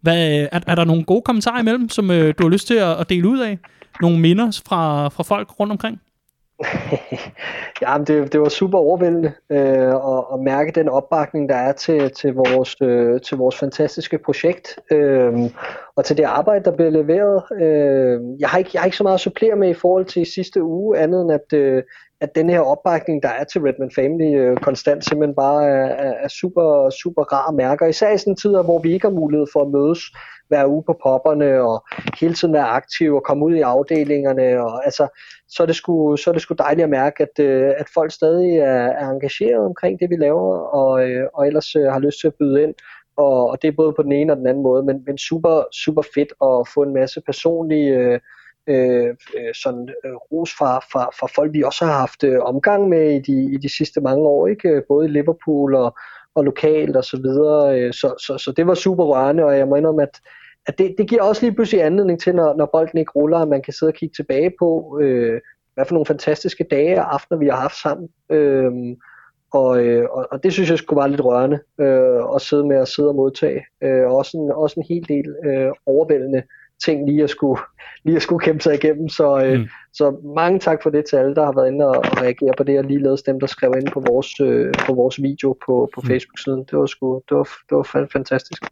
Hvad, er, er der nogle gode kommentarer imellem, som øh, du har lyst til at, at dele ud af? Nogle minder fra, fra folk rundt omkring? ja, det, det var super overvældende øh, at, at mærke den opbakning, der er til, til, vores, øh, til vores fantastiske projekt øh, og til det arbejde, der bliver leveret. Øh, jeg, har ikke, jeg har ikke så meget at supplere med i forhold til sidste uge, andet end at, øh, at den her opbakning, der er til Redman Family øh, konstant, simpelthen bare er, er super, super rar mærker. Især i sådan tider, hvor vi ikke har mulighed for at mødes hver uge på popperne og hele tiden være aktive og komme ud i afdelingerne. Og, altså, så, er det sgu, så er det sgu dejligt at mærke, at, øh, at folk stadig er, er engageret omkring det, vi laver, og, øh, og ellers øh, har lyst til at byde ind og, og det er både på den ene og den anden måde, men, men super, super fedt at få en masse personlige øh, Øh, øh, sådan øh, ros fra, fra, fra folk, vi også har haft øh, omgang med i de, i de sidste mange år, ikke? Øh, både i Liverpool og, og lokalt og så videre, øh, så, så, så det var super rørende, og jeg må indrømme, at, at det, det giver også lige pludselig anledning til, når, når bolden ikke ruller, at man kan sidde og kigge tilbage på, øh, hvad for nogle fantastiske dage og aftener, vi har haft sammen. Øh, og, øh, og, det synes jeg skulle være lidt rørende øh, at sidde med at sidde og modtage. Øh, også, en, også en hel del øh, overvældende ting lige at skulle, lige at skulle kæmpe sig igennem. Så, øh, mm. så mange tak for det til alle, der har været inde og, og reagere på det, og ligeledes dem, der skrev ind på vores, øh, på vores video på, på mm. Facebook-siden. Det var, sgu, det, var, det var fantastisk.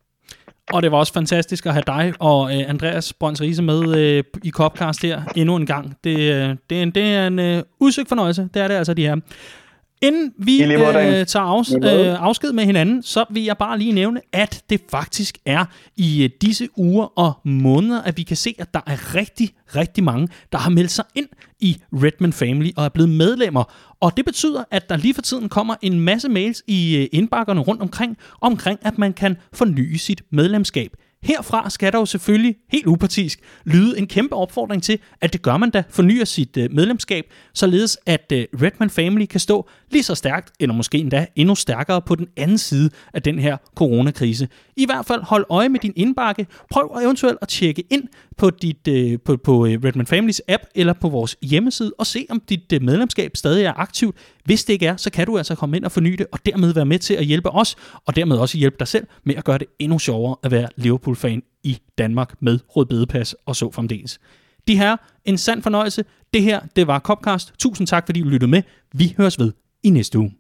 Og det var også fantastisk at have dig og øh, Andreas Brøns Riese med øh, i Copcast her endnu en gang. Det, øh, det, er en, det er en øh, udsøgt fornøjelse, det er det altså de her. Inden vi øh, tager afs- øh, afsked med hinanden, så vil jeg bare lige nævne, at det faktisk er i øh, disse uger og måneder, at vi kan se, at der er rigtig, rigtig mange, der har meldt sig ind i Redman Family og er blevet medlemmer. Og det betyder, at der lige for tiden kommer en masse mails i øh, indbakkerne rundt omkring, omkring at man kan forny sit medlemskab. Herfra skal der jo selvfølgelig, helt upartisk, lyde en kæmpe opfordring til, at det gør man da, fornyer sit øh, medlemskab, således at øh, Redman Family kan stå lige så stærkt, eller måske endda endnu stærkere på den anden side af den her coronakrise. I hvert fald hold øje med din indbakke. Prøv eventuelt at tjekke ind på, dit, øh, på, på øh, Redman Families app eller på vores hjemmeside og se, om dit øh, medlemskab stadig er aktivt. Hvis det ikke er, så kan du altså komme ind og forny det, og dermed være med til at hjælpe os, og dermed også hjælpe dig selv med at gøre det endnu sjovere at være Liverpool-fan i Danmark med rødbedepas og så fremdeles. De her, en sand fornøjelse. Det her, det var Copcast. Tusind tak, fordi du lyttede med. Vi høres ved i næste uge.